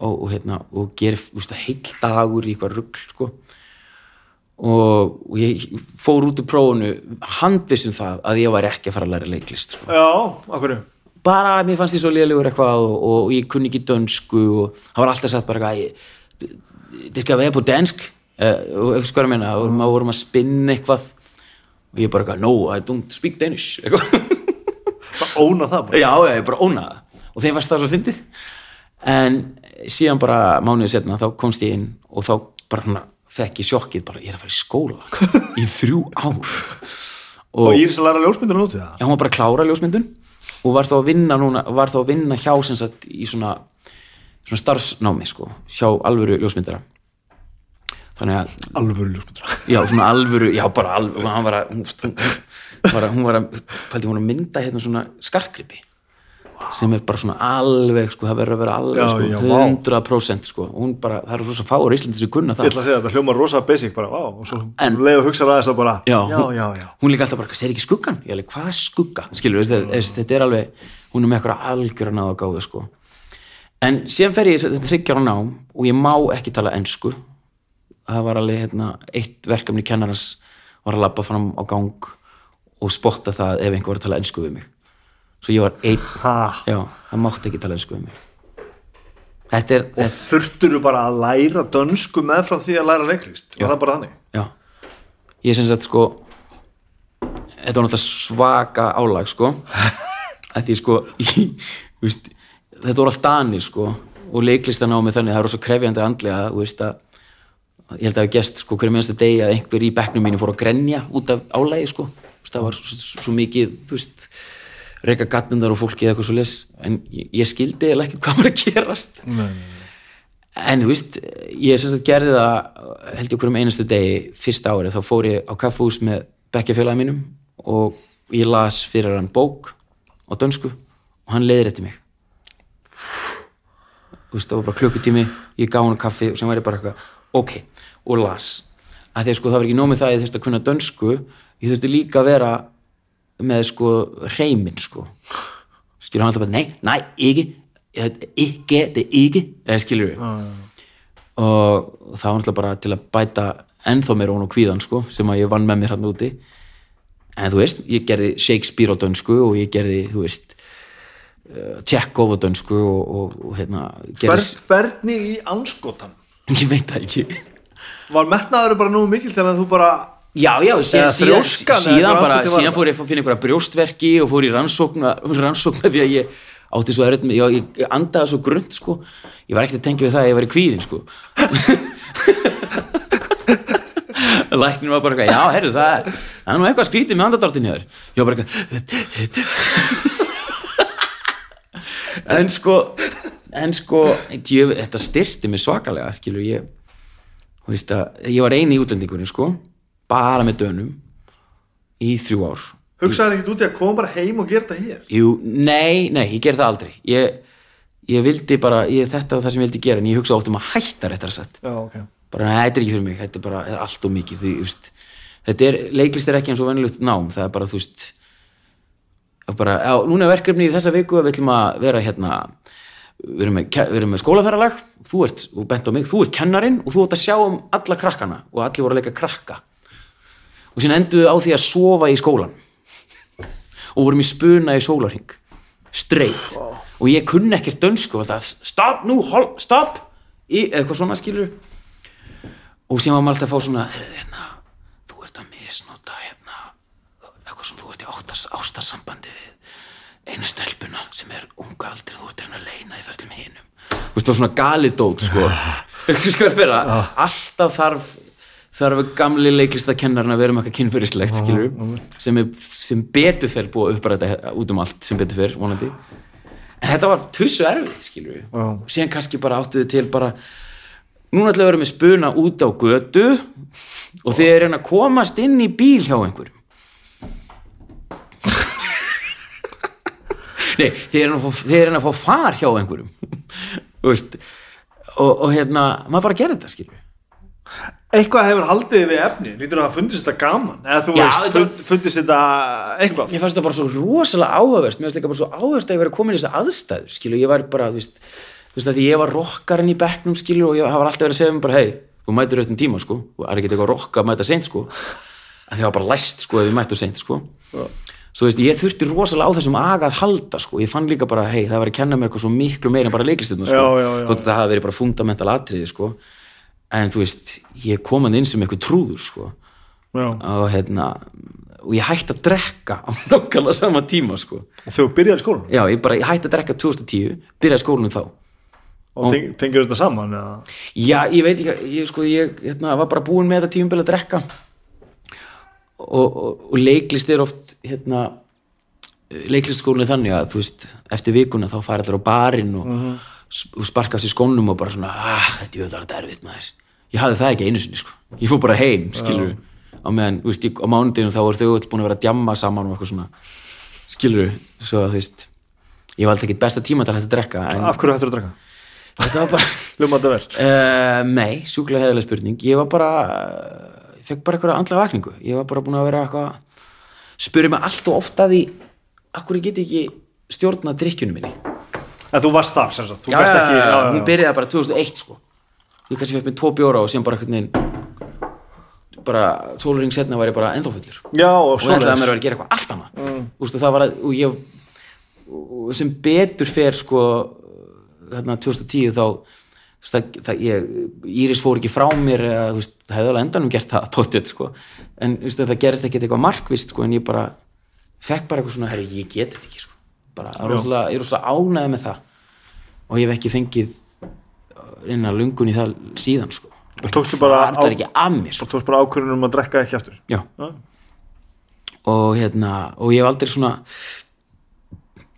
og, og hérna, og veist, heill dagur í eitthvað rugl, sko. Og, og ég fór út úr prófunu handvissum það að ég var ekki að fara að læra leiklist, sko. Já, akkur bara mér fannst ég svo lélugur eitthvað og, og ég kunni ekki dönsku og það var alltaf sagt bara eitthvað þetta skal vera på dansk. Uh, og sko að meina? Og maður vorum að spinna eitthvað. Og ég bara eitthvað no, I don't speak Danish. Eitthvað bara óna það bara. Já, já, ég bara óna það. Og þeim fannst það svo fyndið en síðan bara mánuðið setna þá komst ég inn og þá bara svona fekk ég sjokkið bara, ég er að fara í skóla í þrjú ár. Og ég er að læra ljósmyndur að nota það Já, hún var bara að klára ljósmyndun og var þá að vinna núna, var þá að vinna hjá sagt í svona, svona starfsnámi sko, hjá alvöru ljósmyndara. Þannig að, alvöru ljósmyndur já, svona alvöru já, bara alvöru, hann var að hún, hún var að, hún var að, hún var að mynda hérna svona skarkgripi sem er bara svona alveg, sko, það verður að vera alveg, Já, sko, já, vá. 100% sko, hún bara, það eru svo fáur Íslandi sem kunna ég það ætla að segja þetta hljómar rosa basic bara, vá, og svo En- leið og hugsa aðeins það bara já, já, hún, já, já. hún líka alltaf bara, sér ekki skuggan ég alveg, hvað skugga, skilur veist, þetta, þetta er alveg, hún er með eitthvað algjör að náða gáðu sko. En síðan fer ég, þetta þryggjar á nám og ég má ekki tala ensku. Það var alveg, hérna, eitt verkefni kennarans var að labba fram á gang og spotta það ef einhver var að tala ensku við mig svo ég var einn, já, það mátti ekki tala ensku við mig. Þetta er, og þurftur bara að læra dönsku með frá því að læra leiklist? Var það bara þannig? Já, ég sem sagt sko þetta var náttúrulega svaka álag sko. Að því sko þú veist, þetta voru allt danir sko. Og leiklistan á mig þannig það er svo krefjandi andlega þú veist að ég held að hafa gest sko hverju minnst að degi að einhver í bekknum mínu fór að grenja út af álagi sko. Þú veist, það var svo, svo mikið þú veist reyka gatnundar og fólki eða eitthvað svo les en ég, ég skildi eða ekkert hvað var að gerast. Nei. en þú veist, ég sem sagt gerði það held ég hverjum einastu degi fyrsta árið, þá fór ég á kaffús með bekkjafélagi mínum og ég las fyrir hann bók á dönsku og hann leiðir eftir mig. Þú veist, það var bara klukkutími ég gaf hann kaffi og sem var ég bara eitthvað ok, og las. Að því að sko það var ekki nómið það að ég þurfti að kunna dönsku ég þurfti líka að vera með sko hreiminn sko. Skilur hann alltaf bara, nei, nei, ekki ekki, þetta er ekki. Eða skilur við. Og það var náttúrulega bara til að bæta ennþá meira hún og kvíðan sko sem að ég vann með mér hann úti. En þú veist, ég gerði Shakespeare á dönsku og ég gerði, þú veist uh, Tjekkov á dönsku og, og, og hérna gerði, hvernig í anskotan ég veit það ekki. Var metnaður bara nú mikil þegar þú bara Já, já, síðan, Eða síðan, bara, síðan fór ég að finna einhverja brjóstverki og fór í rannsókna, rannsókna því að ég átti svo með, já, ég andaði svo grund, sko, ég var ekkert að tengja við það að ég var í kvíðin, sko. Læknir var bara eitthvað, já, herru, það er, það er nú eitthvað skrítið með andadráttin hér. Ég var bara eitthvað, en sko, en sko, djöf, þetta styrti mig svakalega, skilur ég, þú veist að, ég var eini í útlendingurinn, sko, bara með dönum í þrjú ár. Hugsaði ekkert út í að koma bara heim og gera þetta hér? Jú, nei, nei, ég ger það aldrei. Ég, ég vildi bara, ég, þetta var það sem ég vildi gera en ég hugsa oft um að hætta réttar að sagt. Já, ok. Bara, "Nei, þetta er ekki fyrir mig, þetta er bara er allt og mikið því, þú veist, þetta er, leiklist er ekki eins og venjulegt nám, það er bara, þú veist og bara, já, núna er verkefni í þessa viku að við ætlum að vera hérna við erum með, við erum með skólaferralag þú ert, og bent á mig, þú ert kennarinn og þú ert að sjá um alla krakkana og allir voru að leika krakka og síðan enduðu á því að sofa í skólan og vorum í spuna í sólarhing straight og ég kunni ekkert dönsku stopp nú, hol, stopp! Í, eitthvað svona skilur og síðan var maður alltaf að fá svona "Heyrðu, hérna, þú ert að misnota hérna, eitthvað sem þú ert í ástarsambandi við eina stelpuna sem er unga aldrei þú ert hérna að leina í þessum hinum. Þú veist það var svona galið dót sko. Veistu hvað er að vera alltaf þarf þarf gamli leiklistakennarinn að vera með eitthvað kynfyrirslegt skilur sem, er, sem betur fer búið að uppræta út um allt sem betur fer vonandi. En þetta var tussu erfitt skilur og síðan kannski bara áttuðu til bara núna ætla að vera með spuna út á götu og þið er að komast inn í bíl hjá einhverjum. Nei, þið er er að fá far hjá einhverjum. Og, og hérna, maður bara gerði þetta skilur eitthvað hefur haldið við efni lítur að það fundist þetta gaman? Eða þú Já, veist, fund, fundist þetta eitthvað? Mér fannst þetta bara svo rosalega áhugavert. Mér fannst þetta bara svo áhugavert að ég væri komin í þessa aðstæður skilur, ég var bara, þú veist þú veist að ég var rockarinn í bekknum skilur og ég var alltaf verið að segja mér bara, hei, þú mætur eftir tíma sko, og er ekki eitthvað rocka að mæta seint sko. Að það var bara læst sko ef ég mættu seint sko. Svo veist, ég þurfti rosalega á þessum aga að halda sko, ég fann líka bara, hei, það var að kenna mér eitthvað svo miklu meira en bara leiklistina sko, Já, já, já. þótt að það hafi verið bara fundamental atriði sko, en þú veist ég kom hann inn sem eitthvað trúður sko. Og hérna og ég hætti að drekka á nákvæmlega sama tíma sko. og þú byrjaði í skólanum? Já, ég bara, ég hætti að drekka 2010 byrjaði skólanum þá. Og teng, tengjur þetta saman eða? já, ég veit ekki, ég, sko, ég hérna, var bara búinn með þetta tímumbil að drekka. Og, og, og leiklist er oft hérna leiklistskólinu þannig að þú veist, eftir vikuna þá færi allir á barinn og, mm og sparkast í skónum og bara svona ah, þetta er þetta erfitt maður. Ég hafði það ekki einu sinni, sko, ég fór bara heim skilur á meðan, þú veist, á mánudinu þá voru þau öll búin að vera að djamma saman og eitthvað svona skilur, svo að þú veist ég valdi ekki besta tíma til að þetta drekka en af hverju hættur að draka? þetta var bara þetta vel. Uh, nei, sjúklega heðalega spurning. Ég var bara ég fekk bara eitthvað andlega vakningu. Ég var bara búin að vera eitthvað spurði mig allt og ofta því akkur ég get ekki stjórna drikkjunum minni en þú varst þar sem sagt, þú já, ekki já, hún byrjaði bara 2001 sko. Ég kannski fekk mér tvo bjóra og síðan bara eitthvað neginn bara sólurring setna var ég bara ennþá fullur. Já, og og það ætlaði að mér að vera að gera eitthvað allt annað. Mm. Ústu, það var að og ég, og sem betur fer sko þarna 2010 þá þú veist, það, það, ég, Íris fór ekki frá mér eða, þú veist, það hefði alveg endanum gert það potið, sko. en þú veist, það gerist ekki eitthvað markvist sko, en ég bara fekk bara eitthvað svona, herri, ég get þetta ekki sko. Bara, rosalega, ég er rosalega ánæði með það og ég hef ekki fengið reyna lungun í það síðan sko. tókstu bara að mér sko. og tókst bara ákvörðun um að drekka ekki aftur Já. Já. og hérna og ég hef aldrei svona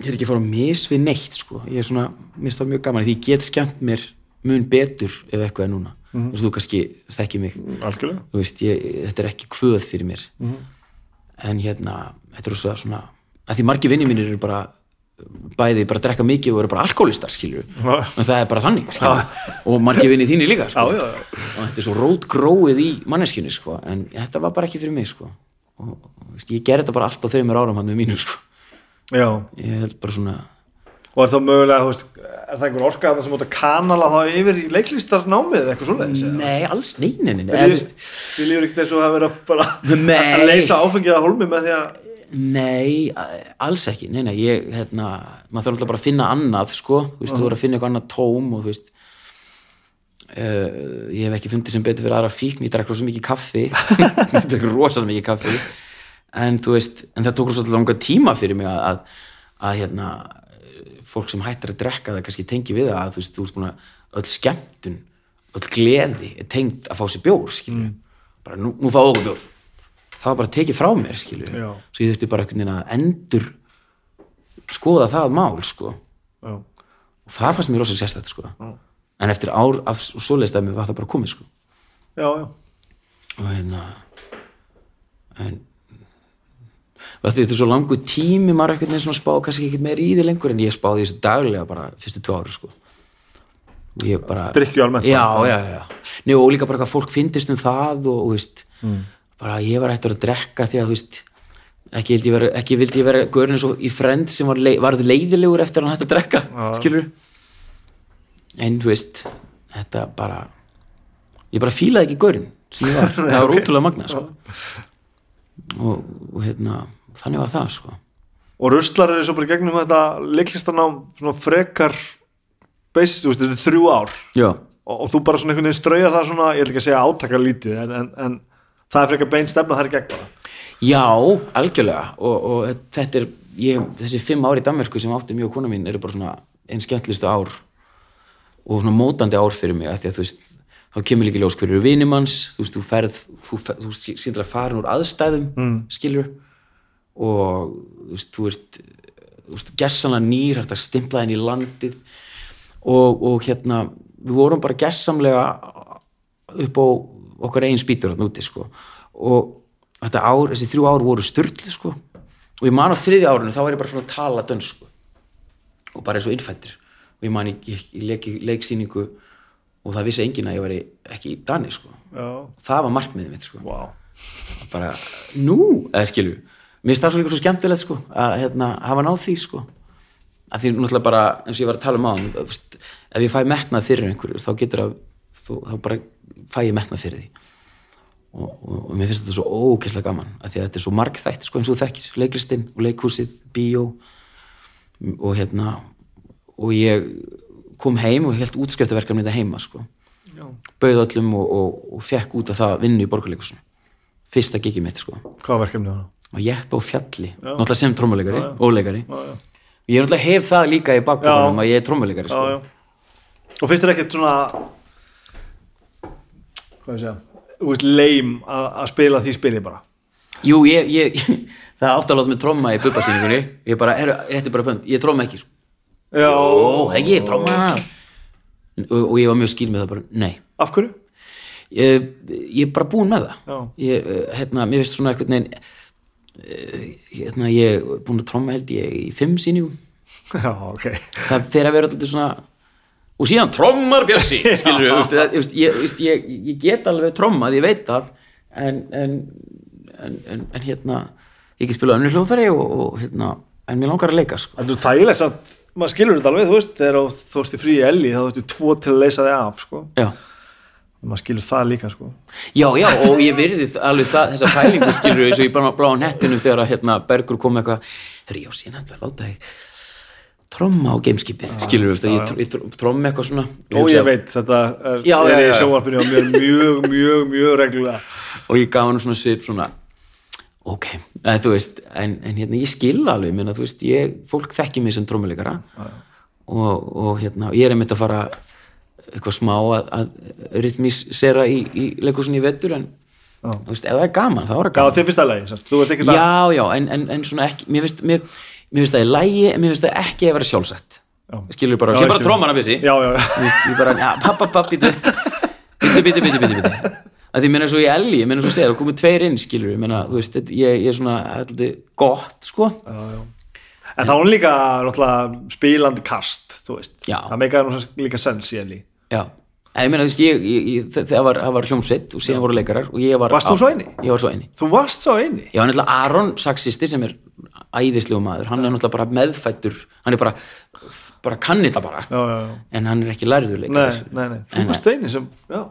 ég er ekki fara að mis við neitt sko. ég er svona, mér finnst það mjög gaman því ég get skemmt mér mun betur ef eitthvað er núna mm -hmm. þú kannski þekki mig þú veist, ég, þetta er ekki kvöð fyrir mér en hérna þetta er svo svona, að því margir vinni mínir eru bara bæði bara að drekka mikið og eru bara alkoholistar skilju en það er bara þannig og margir vinni þínir líka sko. já, já, já. og þetta er svo rótgróið í manneskjunni sko. en þetta var bara ekki fyrir mig sko. og, veist, ég gerði þetta bara allt á þreymur árum hann með mínu sko. ég held bara svona og er þá mögulega, veist, er það einhver orka sem átt að kanala þá yfir í leiklistarnámið eða eitthvað svoleiðis nei, alls, nei, nei, nei, nei, Þið lífur það verið að bara Nei. að leysa áfengið að hólmi með því að nei alls ekki, nei, nei, ég hérna, maður þarf alltaf bara að finna annað sko, þú veist, þú er að finna eitthvað annað tóm og þú veist uh, ég hef ekki fundið sem betur fyrir aðra fíkn, ég drakk rosa mikið kaffi. Ég drakk rosa mikið kaffi. En þú veist, en það tók rosa langa tíma fyrir mig að, að, að hérna, fólk sem hættar að drekka það kannski tengi við að þú veist, þú veist búin að öll skemmtun, öll gleði er tengt að fá sér bjór, skilur bara nú, nú fá okkur bjór það var bara tekið frá mér, skilur Já. svo ég þurfti bara einhvern veginn að endur skoða það mál, sko Já. og það fannst mér rosa sérstætt sko. en eftir ár af svoleiðstæmi var það bara komið sko. Já, já. og hérna en og þetta er svo langu tími maður ekkert neins svona spá kannski ekkert meir í því lengur en ég spáði þessu daglega bara fyrstu tvö ári sko. og ég bara Drykkju almennt já, já, já, Njó, og líka bara hvað fólk fyndist um það og, og veist, bara ég var eftir að drekka því að þú veist ekki vildi ég vera, ekki vildi ég vera gaurin eins og í frend sem var, lei, var leiðilegur eftir að hann hætti að drekka skilur en þú veist þetta bara ég bara fílaði ekki gaurin sem ég var, það var ótrúlega magna sko. og, og hérna þannig var það sko. Og ruslar er svo bara gegnum þetta leiklistanám svona frekar basic, þú veist, þetta er þrjú ár. Já, og, og þú bara svona einhvern veginn strauja það svona, ég ætla ekki að segja átaka lítið en, en, en það er frekar bein stefna þar í gegn bara. já algjörlega og, og þetta er ég, þessi fimm ár í Danmörku sem átti mjög kona mín eru bara svona einn skemmtlistu ár og svona mótandi ár fyrir mig af því að þú veist, þá kemur líka ljós hverju vinimanns, þú veist, þú ferð þú, ferð, þú síndir að fara úr aðstæðum mm. skilur og þú veist, þú ert þú veist, gessanlega nýr, hægt að stimplaði inn í landið og, og hérna, við vorum bara gessamlega upp á okkar eigin spýtur þarna úti, sko og þetta ár, þessi þrjú ár voru styrli, sko og ég man á þriðja árinu, þá var ég bara fyrir að tala dönsku og bara eins og innfættur og ég man í, ég, ég leik, leiksýningu og það vissi enginn að ég var ekki í Dani sko. Það var markmiðið mitt sko. wow. bara, nú, eða skilju mér finnst það svo líka svo skemmtilegt sko, að hérna, hafa náð því sko. að því náttúrulega bara, eins og ég var að tala um á ef ég fæ metnað fyrir einhverju þá getur að, þú, þá bara fæ ég metnað fyrir því og, og, og mér finnst þetta svo ókesslega gaman að því að þetta er svo margþætt sko, eins og þekkir leiklistinn og leikhúsið, bíó og hérna og ég kom heim og held útskriftaverkefni þetta heima sko. bauð öllum og, og, og fekk út af það vinnu í borgarleikusinu fyrsta gigið mitt sko. Hvað var verkefnið það? og jeppa á fjalli, náttúrulega sem trommuleikari Já, já. og leikari Já, já. ég náttúrulega hef það líka í bakbúrunum Já. að ég er trommuleikari Já, sko. já. Og finnst þér ekkert svona hvað ég segja þú veist, leim að spila því spilið bara. Jú, ég, ég það átti að láta mig tromma í bubbasýningunni. Ég bara, er, þetta bara pönd, ég tromma ekki sko. Já, ekki, ég tromma. Og, og ég var mjög skýr með það bara, nei. Af hverju? ég, ég er bara búinn með það. Ég, eh, hérna, mér finnst svona einhvern veginn eh, hérna, ég er búinn að tromma held ég í fimm sýningum. Já, ok. Það fer að vera alltaf svona og síðan trommar Bjössi skilur við, ég, ég, ég get alveg trommað, ég veit það en, en, en, en, en hérna ég get spilað önnur hljóðfæri og, og hérna, en mér langar að leika sko. En þú þægilegs að maður skilur þetta alveg, þú veist þegar þú þú veist í frí elli þá veist tvo til að leysa þig af sko. já. maður skilur það líka sko. já, já, og ég virði alveg það, þessa pælingu skilur við, eins og ég bara bláða nettinum þegar að hérna, Bergur kom eitthvað herri, já, síðan að láta þig tromma á gameskipið, skilur við, veist, að ég, tr- ég tr- tromma eitthvað svona og ég veit, þetta er, Já, er já, í já. sjónvarpinu og mér mjög, mjög, mjög reglulega og ég gaf hann svona svip svona ok, eða, þú veist en, en hérna ég skil alveg, minna, þú veist ég, fólk þekki mig sem trómuleikara og, og hérna ég er einmitt að fara eitthvað smá að, að rytmísera í, í leikusinni í vettur en Já. þú veist, ef það er gaman, þá er það Já, gaman þið finnst það lagi, sérst. þú ert ekki það já, já, en, en, en svona ekki mér finnst, mér, mér finnst það í lægi en mér finnst það ekki að vera sjálfsett Já. skilur bara, sé bara tróman að byssi Já, já, já, Þú veist, ég bara, já, papp, papp, papp, bítu bítu, bítu, bítu, bítu, bítu að því meina svo í elli, ég meina svo segja, það komið tveir inn skilur, ég meina, þú veist, ég, ég er svona þetta er gott, sko. Já, já. En þá er hún líka náttúrulega spilandi kast, þú veist. Já. Það meikaði nú líka sens í elli já, en ég meina, þú veist, ég, ég, ég það var, það var hljómsveit og síðan voru leikarar og ég var Varst þú á- svo eini? Ég var svo eini Þú varst svo eini Já, hann er náttúrulega Aron Saxisti sem er æðislegu maður, hann er náttúrulega bara meðfættur hann er bara, bara kann þetta bara. Já, já, já. En hann er ekki lærður Nei, leikari. Nei, nei, þú En- varst eini sem, já,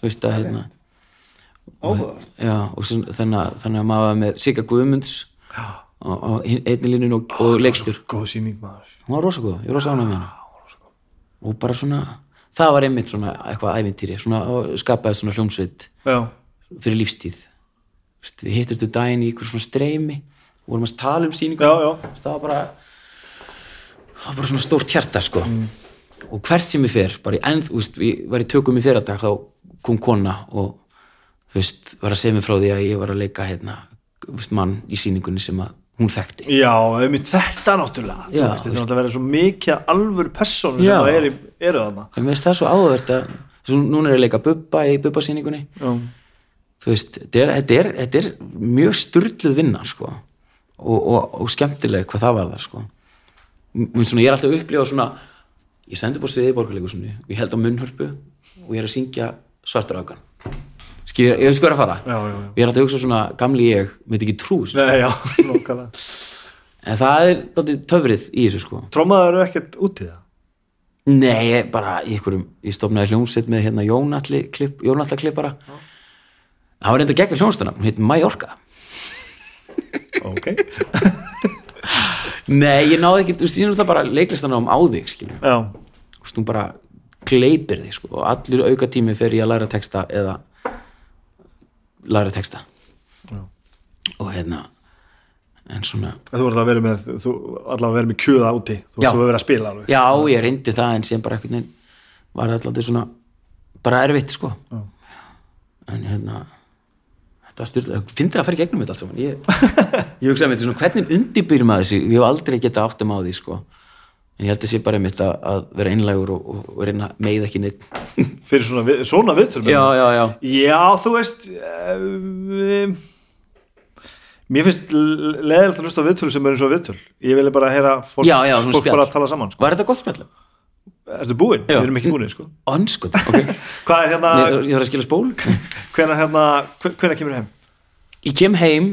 þú veist að hérna áhuga já, og sem, þannig, að- þannig að maður var með Sigga Guðmunds á hin- einni línun og, og leikstur Góð sýning maður. Hún var rosa góð, ég rosa ánægð með hana. Og bara svona það var einmitt svona eitthvað ævintýri svona, og skapaði svona hljómsveit fyrir lífstíð. Við hittum þetta daginn í ykkur svona streymi. og vorum að tala um já. það var bara það var bara svona stórt hjarta sko. Og hvert sem ég fer bara í enn, þú veist, ég var í tökum í fyrradag þá kom kona og þú veist, var að segja mig frá því að ég var að leika hérna, þú veist, mann í sýningunni sem að hún þekkti. Já einmitt þetta náttúrulega. Já, veist, þetta er náttúrulega verið svo mikið alvöru persónu Já. sem það eru, eru þarna. En finnst það svo áhugavert að svo núna er ég að leika Bubba í Bubba sýningunni já, þú veist, þetta er, þetta er, þetta er mjög sturluð vinna sko og, og, og skemmtileg hvað það var þar sko svona, ég er alltaf að upplifa svona ég sendi búið sviðið í borgarleikursunni og ég held á munnhörpu og ég er að syngja svartur afgan. Skil ég, veist hvað er að fara. Já, já, já. ég er alltaf að hugsa svona, gamli ég veit ekki trú. Nei, en það er töfrið í þessu sko. Trómaður eru ekkert út í það? Nei, ég bara, einhverjum ég stofnaði hljómsveit með hérna Jónalli klipp, klippara. Það var reynda gegn hljómsveituna, hún heit Majorka ok, Nei, ég náði ekki, þú náði það bara leiklistan á þig, skilju. já, Þú veist, þú bara kleipir þig, sko, og allir auka tími fer ég að læra texta eða læra texta. Já. Og hérna, en svona, þú ert að vera með þú allavega að vera með kjöða úti þú ert að vera að spila alveg já, ég reyndi það en síðan bara veginn var alltaf svona, bara erfitt, sko. Já. En hérna, þetta styrla, finnir að fara í gegnum þetta allt saman. Ég, ég hugsaði með þetta svona, hvernig undirbýr maður þessi, ég hef aldrei getað áttum á því, sko. En ég held sé bara einmitt að, að vera einlægur og, og, og reyna meiða ekki neitt. fyrir svona, svona viðtöl já, já, já. já, þú veist um, mér finnst leðilegt að hlusta viðtölu sem er eins og viðtöl ég vilja bara heyra fólk, Já, já, fólk bara að tala saman sko. Var þetta gott spjall? Ertu búinn? Við erum ekki búinir sko. Önskot, ok. Hvað er hérna, Ég ég þarf að skila spól. Hvenær hérna hvenær kemur heim? Ég kem heim,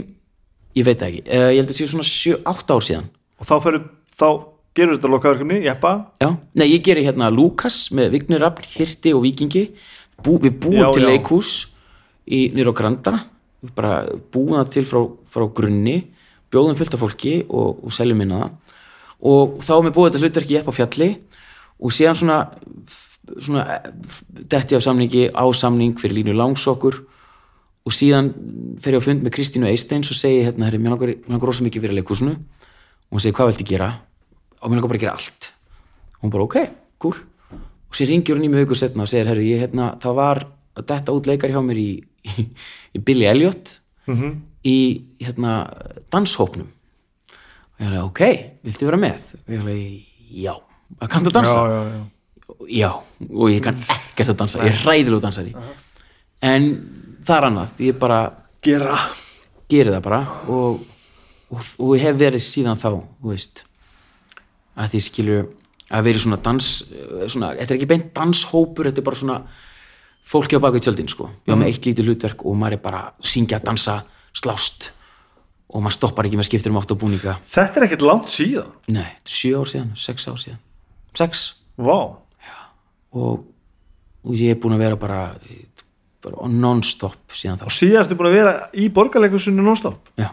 ég veit það ekki. Uh, Ég held að sé svona 7-8 ár síðan. Og þá, fyrir, þá gerur þetta lokaverkefni, jeppa? Já, nei, ég geri hérna Lukas með Vignir Rafn, Hirti og Víkingi. Bú, Við búum Já, til já. leikhús í nýr á Granda. Við bara búum það til frá, frá grunni bjóðum fullt af fólki og, og seljum inn á það. Og þá er mér búið þetta hlutverki á fjalli og síðan svona, svona detti af samningi á samning fyrir línu langsokkur og síðan fer ég á fund með Kristínu Eisteins og segi hérna, herri, mér langar, langar rosa mikið fyrir leikhúsinu og hún segi, hvað viltu gera? og mér langar bara að gera allt og hún bara, ok, cool og sér ringir hún í mig viku setna og segir, herri, ég hérna, það var að detta út leikar hjá mér í, í, í Billy Elliot Mhm. í hérna danshópnum og ég hefði, ok, viltu vera með? og ég hefði, já að kanntu að dansa? já, já, já. já, og ég kann ekkert að dansa. Ég er hræðilegu dansari. En það er annað, ég bara gera. geri það bara og, og, og ég hef verið síðan þá veist að því skilur að verið svona dans svona, þetta er ekki beint danshópur þetta er bara svona fólki á bakvið tjöldin sko, við Mhm. hafa með eitt lítið hlutverk og maður er bara syngja, dansa, slást og maður stoppar ekki með skiptir um átt og búninga. Þetta er ekkert langt síðan. Nei, sjö ár síðan, sex ár síðan sex? Vá, og, og ég er búin að vera bara, bara non-stop síðan þá. Og síðan ertu búin að vera í borgarleikusinu non-stop? Já.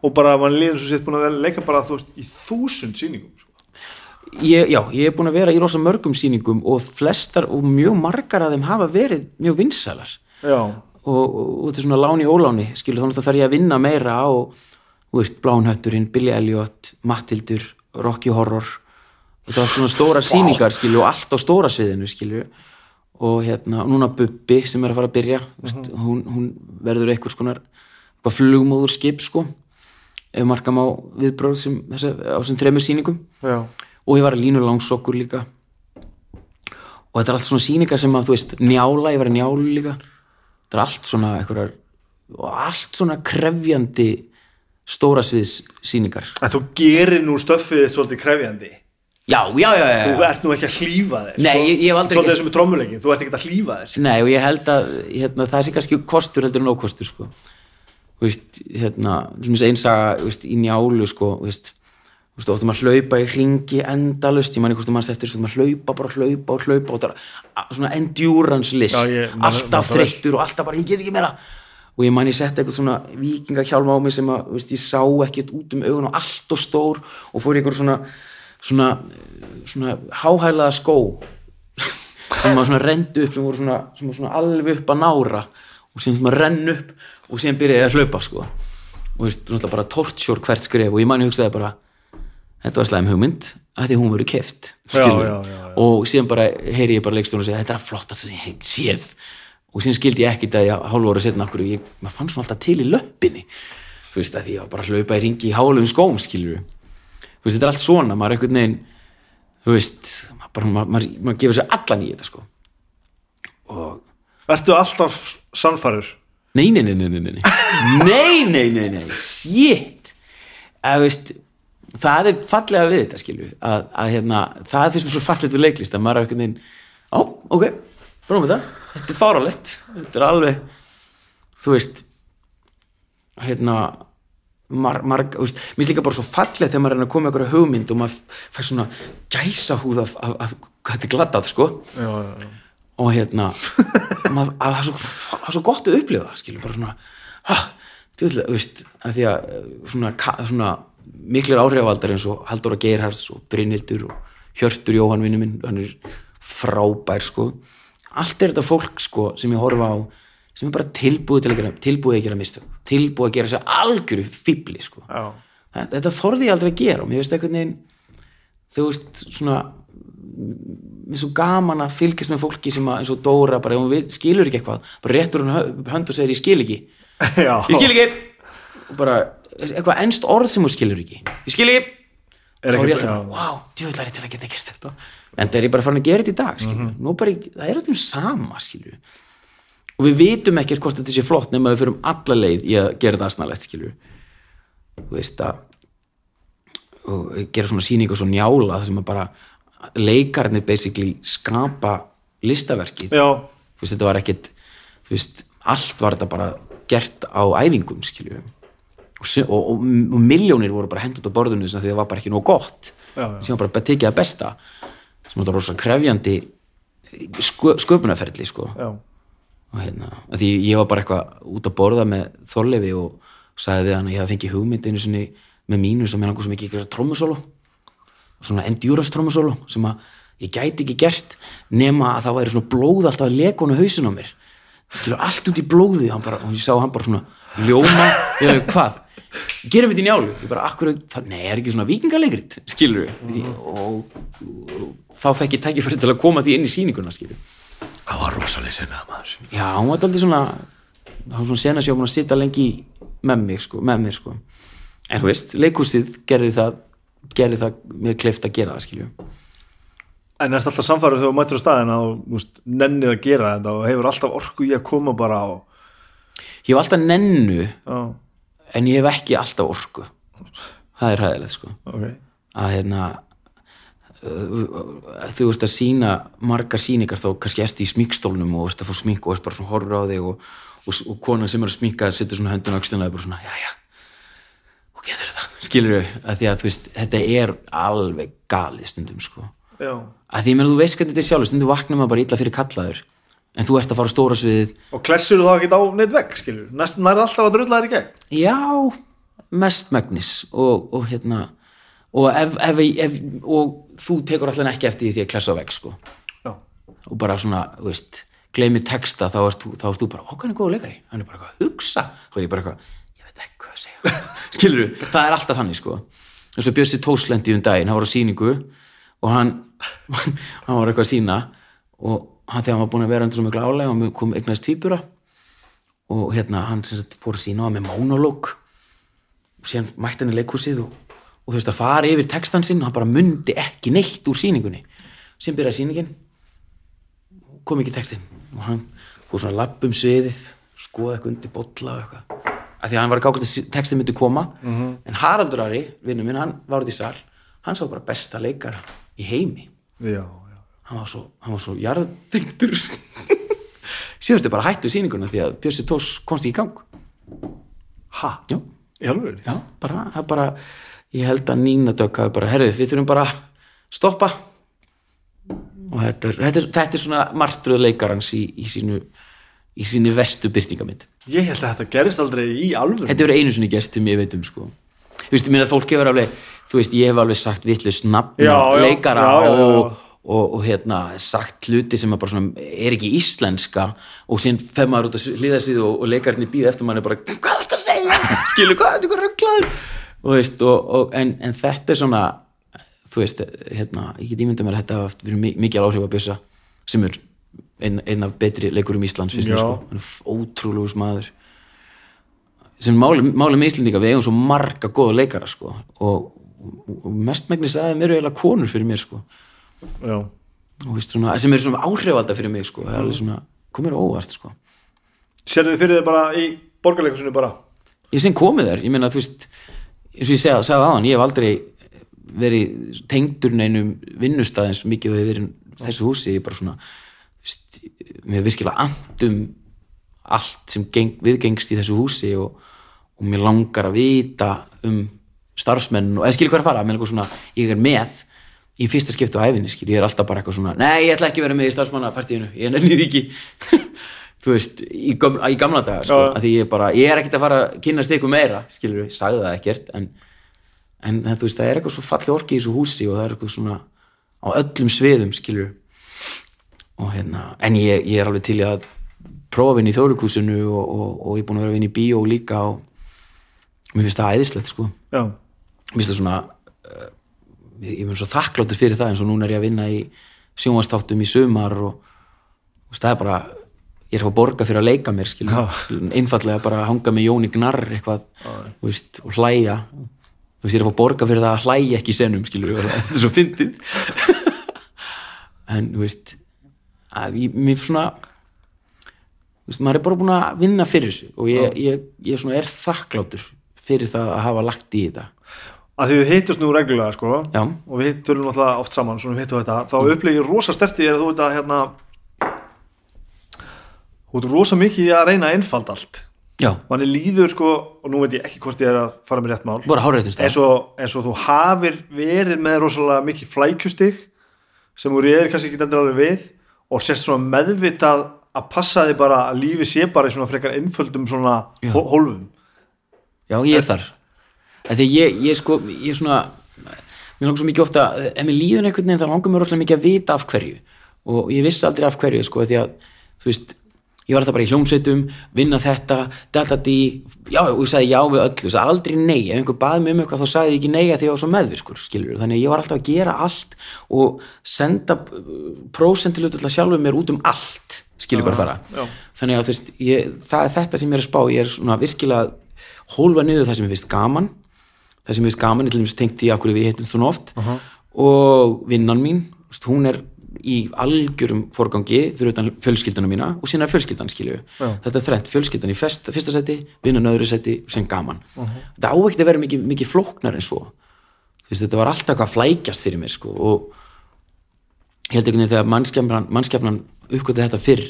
og bara mann líður svo sétt búin að vera leika bara þú veist í þúsund sýningum sko. ég, já, ég er búin að vera í rosa mörgum sýningum og flestar og mjög margar af þeim hafa verið mjög vinsælar. Og, og, og þetta er svona láni óláni skilur þannig að þarf ég að vinna meira á veist, Blánhötturinn, Billy Elliot Mattildur, Rocky Horror það er svona stóra sýningar skilur og allt á stóra sviðinu skilur og hérna, núna Bubbi sem er að fara að byrja mm veist, hún, hún verður skonar eitthvað flugmóður skip sko ef markam á viðbróð sem, þessa, á þessum þremur sýningum. Já, og ég var að línu langsokkur líka. Og þetta er allt svona sýningar sem að þú veist, njála, ég var að njálu líka. Þetta er allt svona einhverjar, allt svona krefjandi stóra sviðs sýningar. En þú gerir nú stöffið þitt svolítið krefjandi já, já, já, já, þú ert nú ekki að hlýfa þér Nei, ég- ég hef aldrei svolítið þessum er trommuleikin, þú ert ekki að hlýfa þér. Nei, og ég held að hérna, það sé kannski kostur heldur en ókostur sko. Þú veist, hérna einsaga veist, í njálu sko, þú veist, ofta maður hlaupa í hringi endalust, ég manni hvort þú mannst eftir svo maður hlaupa, bara hlaupa og hlaupa og það er svona endurance list. Já, ég- man- alltaf man þreyttur og alltaf bara, ég get ekki meira. Og ég man ég setti eitthvað svona vikingahjálma á mig sem að, veist, ég sá ekkert út um augun og allt og stór og fór eitthvað svona svona, svona háhælaða skó sem var svona rendu upp sem voru svona, sem svona alveg upp að nára og síðan svona renn upp og síðan byrjaði ég að hlaupa sko. Og veist, náttúrulega bara tortsjór hvert skref og ég manni hugsaði bara þetta var slæm hugmynd að því hún verið keft Já, já, já, og síðan bara heyri ég bara leikstjónu og segja þetta er flottast sem ég hef séð. Og síðan skildi ég ekkit að ég hálfu ára setna okkur ég, maður fann svona alltaf til í löppinni. Þú veist að því ég var bara að hlaupa í ringi í hálfum skóm skilur þú veist, þetta er allt svona, maður er einhvern veginn þú veist, maður, maður, maður, maður gefur sér allan í þetta sko. Og Ertu alltaf samfarið? Nei, nei, nei, nei Nei, nei, nei, nei, shit. Að veist það er fallega við þetta, skilju að, að hérna, það finnst mér svo fallegt við leiklist að maður er einhvern veginn, á, ok bróðum við það, þetta er fáralett þetta er alveg, þú veist hérna mar, marg, þú veist, mér finnst líka bara svo fallegt þegar maður er að koma með einhverja hugmynd og maður fær svona gæsa húð af, af, af hvað þetta er glatað, sko Já, já, já. og hérna maður, að, það, er svo, svo gott að upplifa skilur bara svona ha, djúðlega, þú veist, að því að eh, svona, svona miklir áhrifavaldar eins og Halldóra Geirhards og Brynhildur og Hjörtur Jóhann vinnu minn hann er frábær sko allt er þetta fólk sko sem ég horfa á sem er bara tilbúið til að gera tilbúið að gera mistök, tilbúið að gera sér algjöru fíbli sko. Já. þetta, þorði ég aldrei að gera og mér veist einhvern veginn þú veist svona mér er svo gaman að fylgjast með fólki sem að eins og Dóra bara, hún við, skilur ekki eitthvað bara réttur hún hö- hönd og segir ég skil ekki. Já. ég skil ekki. Og bara eitthvað ennst orð sem hún skilur ekki. Ég skil ekki. Er þá er ég alltaf wow, djúðlari til að geta gert þetta. En það er ég bara farin að gera þetta í dag Mhm. nú bara, ég- það er öllum sama skilur og við vitum ekkert hvort þetta sé flott nema við fyrum alla leið í að gera það snarlegt skilur þú veist að og gera svona sýningu svo njála það sem að bara leikarnir basically skapa listaverkið. Já. þú veist, þetta var ekkit þú veist, allt var þetta bara gert á æfingum, skilju og, og, og, og miljónir voru bara hendur á að því það var bara ekki nóg gott. Sem var bara tekið að besta sem var rosa krefjandi sköp, sköpunarferli, sko. Já. Og hérna, því ég var bara eitthvað út að borða með Þorlefi og sagði hann að ég hafði fengið hugmyndinu sinni með mínu sem ég langur sem ekki ekki trómusólu svona endurance trómusólu sem að ég gæti ekki gert nema að það væri svona blóð alltaf að á hausin á mér. Skilur allt út í blóði bara, og ég sá hann bara svona ljóma. Ég veit hvað, gerum við þetta í njálu? Ég bara, akkur, það, nei, er ekki svona vikingalegrið skilur við og, og, og þá fekk ég tækifæri til að koma því inn í sýninguna skilur Það var rosalega sinna maður. Já, hún var aldrei svona það var svona sena sem ég var búin að sitja lengi með mig, sko, með mér, sko. En þú veist, leikhúsið gerði það gerði það mér kleift að gera það, skilju. En ertu alltaf samfærið þegar þú mættur á staðin að þú nennið að gera þetta og hefur alltaf orku í að koma bara á? Ég hef alltaf nennu Já, en ég hef ekki alltaf orku. Það er hæðilegt, sko. Ok. Að hérna þú veist að sína margar síningar þá kannski erst í smíkstólnum og veist að fá smík og erst bara svona horfur á þig og, og, og konan sem er að smíka setur svona höndin á öxlina og er bara svona, já, já og getur þetta, skilur við að því að þú veist, þetta er alveg galið stundum sko, Já, að því að þú veist hvernig þetta er sjálfur, stundum vaknar maður bara illa fyrir kallaður en þú ert að fara á stóra sviðið. Og klessur þá ekki á neitt vegg, skilur Næst nær alltaf að drulla þær í gegn. Já, mest megnis og, og hérna og, ef, ef, ef, og þú tekur allan ekki eftir því að klessa vegg sko. Og bara svona, þú veist gleymi texta, þá ert þú, ert þú bara okkur er góða leikari, hann er bara eitthvað, hugsa. Þá er ég bara eitthvað, ég veit ekki hvað að segja. Skilur þú, það er alltaf þannig sko. Og Bjössi Tóslendi um daginn, hann var á sýningu og hann hann var eitthvað að sína og hann þegar hann var búin að vera undir svo miklu álega og kom eignast týpura og hérna hann sem sagt fór að sína á með monolog. Og síðan mætti hann í leikhúsið og, og þú veist að fara yfir textan sinn og hann bara mundi ekki neitt úr sýningunni. Síðan byrjaði sýningin kom ekki textin og hann fór svona lapp um sviðið skoða eitthvað undir bolla og eitthvað. Af því að hann var að gákast að textin myndi koma. -hmm. en Haraldur Ari, vinnu minn, hann var út í sal. Hann sá bara besta leikara í heimi. Já, já. Hann var svo, hann var svo jarðþengtur síðan þetta bara hættu sýninguna því að Bjössi Tós komst í gang. Ha, já, já, bara, bara ég held að Nína Dögg hafi bara, herðu, við þurfum bara að stoppa. Og þetta er, þetta er, þetta er svona martröð leikarans í, í sínu í sínu vestu byrtingamynd Ég held að þetta gerist aldrei í alveg þetta verður einu sinni gerst til mér veit um sko. Þú veist, ég meina að fólk hefur alveg þú veist, ég hef alveg sagt vitlaust nafn leikara já, já, já. Og, og, og hérna sagt hluti sem er bara svona er ekki íslenska og síðan fer maður út að hlýða síðu og, og leikarnir býða eftir manni bara hvað er þetta að segja, skilu hvað er þetta eitthvað rugglaður og veist og, og, en, en þetta er svona þú veist, hérna, ég get ímynda mér að þetta hafa verið mi- mikið áhrif að bjössa sem er einn ein af betri leikurum Íslands finnst mér sko, hann er ótrúlegus maður. Sem máli, máli með Íslandinga við eigum svo marga góða leikara sko. Og, og, mestmægnis að þeim eru eiginlega konur fyrir mér sko. Já, og veist svona, sem eru svona áhrifalda fyrir mig sko, það er alveg svona, komur óvart sko. Sérðu þið fyrir þið bara í borgarleikursunni bara? Ég sem komið þær, ég meina þú veist eins og ég segja, sagði aðan, ég hef aldrei verið tengdur neinum vinnustæðins mikið og hefur verið þessu húsi, ég er bara svona mér er virkilega andum allt sem geng, viðgengst í þessu húsi og, og mér langar að vita um starfsmenn og eða skilur hvað er að fara, mér er eitthvað svona ég er með í fyrsta skiptu á æfinni skil, ég er alltaf bara eitthvað svona, nei ég ætla ekki að vera með í starfsmannapartíinu, ég nenni því ekki þú veist, í, göm, í gamla daga sko, að því ég bara, ég er ekkert að fara að kynast ykkur meira, skilur við, sagði það ekkert en, en þú veist, það er eitthvað svo falli orki í þessu húsi og það er eitthvað svona á öllum sviðum, skilur og hérna, en ég, ég er alveg til að prófa að vinna í þjóðlíkúsinu og, og, og ég er búin að vera að vinna í bíó líka og mér finnst það æðislegt sko. Já, mér finnst það svona uh, ég ég mun svo þakkláttur fyrir það eins og núna er ég að vinna í sjónvastáttum í sumar og veist, það er bara ég er að borga fyrir að leika mér einfallega bara að hanga með Jóni Gnarr eitthvað, veist, og hlæja. Þú veist, ég er að borga fyrir það að hlæja ekki senum, skilur, þetta er svo fyndið. En, þú veist að ég, mér svona veist, maður er bara búin að vinna fyrir þessu og ég, ég, ég svona er þakkláttur fyrir það að hafa lagt í þetta. Að því við hittust nú reglulega sko Já. og við hittum náttúrulega oft saman svona við hittum þetta, þá mm. upplegi ég rosa sterti er að þú veit að hérna þú veit rosa mikið að reyna að einfald allt. Já, manni líður sko, og nú veit ég ekki hvort ég er að fara með rétt mál. Bara háréttum stað. Eins og, eins og þú hafir verið með rosalega mikið flækjustig sem þú reyðir kannski ekki endur alveg við og sérst svona meðvitað að passa þig bara að lífi sé bara í svona frekar einföldum svona Já. hó- hólfum. Já, ég er þar. Því ég, ég sko, ég er svona Mér langar svo mikið ofta Ef mér líður einhvern veginn þá langar mér rosalega mikið að vita af hverju. Og ég vissi aldrei af hverju sko, Því að, þú veist Ég var alltaf bara í hljómsveitum, vinna þetta Delta D, já, og ég sagði já við öllu. Ég sagði aldrei nei, ef einhver baði mig um eitthvað Þá sagði ég ekki nei að því ég var svo meðvirkur skilur. Þannig ég var alltaf að gera allt Og senda prósentilut Alltaf sjálfur mér út um allt Skilur hvað að fara. já. þannig að veist, ég, það er þetta sem ég er að spá. Ég er svona virkilega hólfa niður það sem ég finnst gaman. Það sem ég finnst gaman, ég til dæmis tengt í af hverju við hittum svona oft. Og vinnan mín, hún er í algjörum forgangi fyrir utan fjölskyldana mína og er fjölskyldan skilju þetta er þrennt, fjölskyldan í fest, fyrsta seti vinnan öðru seti sem gaman. Þetta á ekkert að vera mikið, mikið flóknar en svo. Veist, þetta var alltaf eitthvað að flækjast fyrir mér sko og ég held einhvern veginn þegar mannskjafnan, mannskjafnan uppgötu þetta fyrr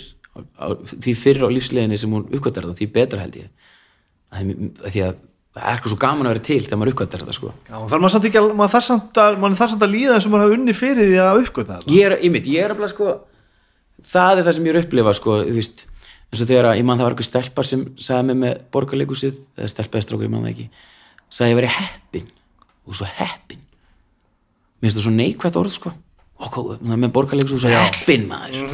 á, því fyrr á lífsleginni sem hún uppgötar þetta því betra held ég. Að því að það er eitthvað svo gaman að vera til þegar maður uppgötar þetta sko. Já, þar maður samt ekki að, maður þarf samt að, maður þarf samt að líða eins og maður hafa unni fyrir því að uppgöta þetta. ég er, ég mitt, ég er að sko það er það sem ég er að upplifa sko þú veist, eins og þegar að ég man það var eitthvað stelpar sem sagði mig með borgarleikusið eða stelpa eða strákur, ég man það ekki sagði ég verið heppin og svo heppin mér finnst það svo neikvætt orð sko. Og með borgarleikusið og svo heppin maður.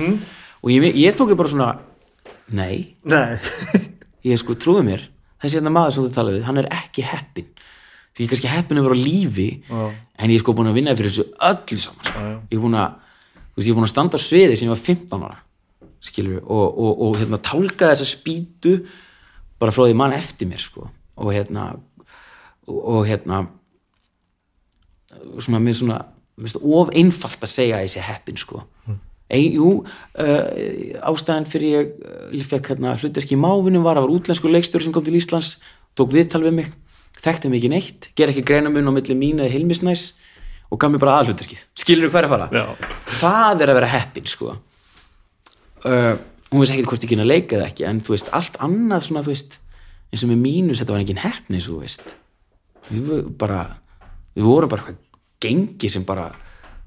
Og ég, ég tók ég bara svona nei, Nei, ég sko trúðu mér þessi hérna maður sem þú talaði við, hann er ekki heppin því ég er kannski heppin að vera á lífi Já. en ég er sko búin að vinna fyrir þessu öllu saman sko. Já, ég er búin að veist, ég er búin að standa á sviði sem ég var 15 ára skilur og, og, og hérna tálka þessa spýtu bara frá því mann eftir mér sko. Og hérna og, og hérna svona með svona veist, of einfalt að segja að ég sé heppin sko Ein, jú, uh, ástæðan fyrir ég uh, fekk hérna hlutverki í mávinum var að var útlensku leikstjóri sem kom til Íslands tók viðtal við mig, þekkti mig ekki neitt ger ekki greinamun á milli mín eða Hilmisnæs og gaf mér bara aðhlutverkið skilur þú hver að fara? Já. það er að vera heppin sko uh, hún veist ekki hvort ekki að leika eða ekki en þú veist, allt annað svona þú veist, eins og með mínus, þetta var ekki heppni svo þú veist við bara, við vorum bara eitthvað gengi sem bara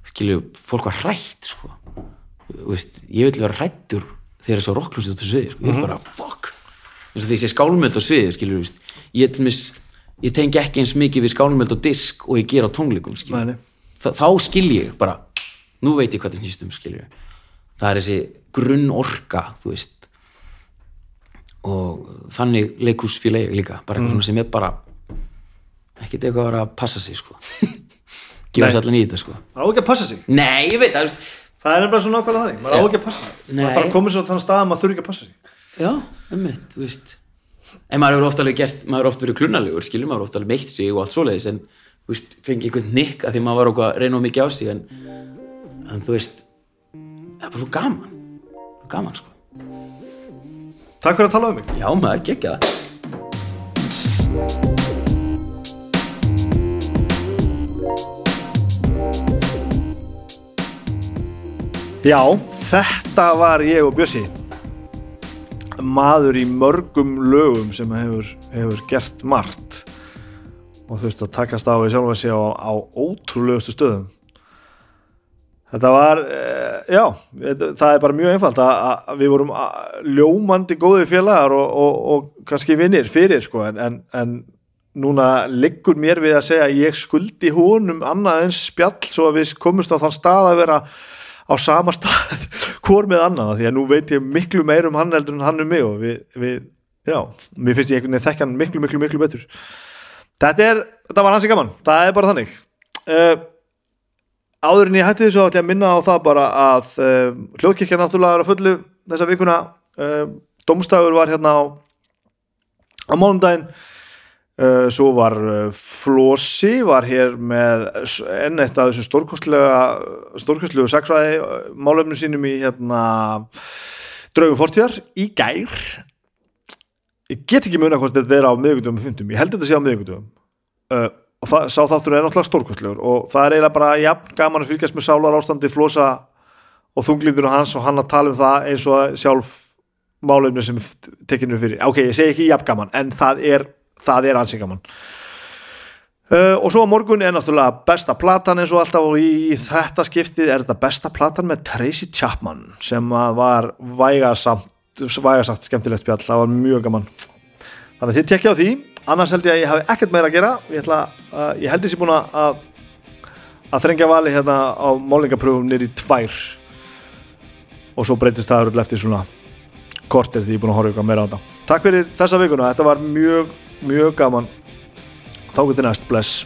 skilju, fólk var hrætt sko veist, ég vil vera hrættur þegar þessu rocklúsið þetta sviðir sko. ég vil bara, fuck. Eins og því ég sé skálmöld á sviðir skilju, þú veist, ég mis ég tengi ekki eins mikið við skálmöld á disk og ég ger á tónleikum nei. Þa, þá skil ég bara nú veit ég hvað það snýst um skilju það er þessi grunn orka þú veist. Og þannig leikús fíla ég líka bara eitthvað svona sem er bara ekkert eitthvað að vera að passa sig sko. Nei. sér allan í þetta sko. Það á ekki að passa sig? Nei, ég veit það, veist, Það er nefnilega svona nákvæmlega þannig, maður á ekki að passa sig. Maður þarf að koma sér á þannig stað að maður þurfi ekki að passa sig. Já, einmitt, þú veist. En maður hefur ofta alveg gert, maður hefur ofta verið klunnalegur skilur, maður hefur ofta alveg meitt sig og allt svoleiðis en, þú veist, fengi einhvern nikk að því maður var okkur að reyna mikið á sig en, en þú veist það er bara svo gaman. Svo gaman, sko. Takk fyrir að tala um mig. Já, maður gekkja það Já, þetta var ég og Bjössi. Maður í mörgum lögum sem hefur, hefur gert margt og þurfti að takast á við sjálfa sig á, á ótrúlegustu stöðum. Þetta var eh, já, það er bara mjög einfalt að, að við vorum að- ljómandi góði félagar og, og, og kannski vinnir fyrir sko en, en, núna liggur mér við að segja að ég skuldi honum annað en spjall svo að við komumst á þann stað að vera á sama stað hvor með annan því að nú veit ég miklu meir um hann heldur en hann um mig og við, við já, mér finnst ég einhvern veginn þekka hann miklu, miklu, miklu betur. Þetta er, þetta var hansi gaman það er bara þannig. Uh, áður en ég hætti þessu átti að minna á það bara að uh, hljóðkirkja náttúrulega er að fullu þessa vikuna. Uh, domstafur var hérna á á mánudaginn. uh, svo var uh, Flossi var hér með enn eitt af þessum stórkostlega stórkostlegu saksvæði málefnum sínum í hérna draugum fortíðar í gær. Ég get ekki muna hvort þetta er á miðvikudum og fundum, ég held þetta sé á miðvikudum uh, og það, sá þáttur er náttúrulega stórkostlegur og það er eiginlega bara jafn gaman að fylgjast með sálar ástandi flosa og þunglindunum hans og hann að tala um það eins og sjálf málefni sem tekinu fyrir, ok, ég segi ekki jafn gaman en það er, það er ansi gaman. Uh, og svo á morgun er náttúrulega besta platan eins og alltaf og í þetta skiptið er þetta besta platan með Tracy Chapman sem var vægasamt vægasagt skemmtilegt spjall, það var mjög gaman. Þannig að þið tekja á því. Annars held ég að ég hafi ekkert meira að gera. Ég, ætla, uh, ég held þessi búin að að þrengja vali hérna á málingapröfum nýri tvær. Og svo breytist það örugglega eftir svona kortir því ég er búin að horfa ykkur meira á þetta. Takk fyrir þessa vikuna, þetta var mjög mjög gaman. Þá getur næst, bless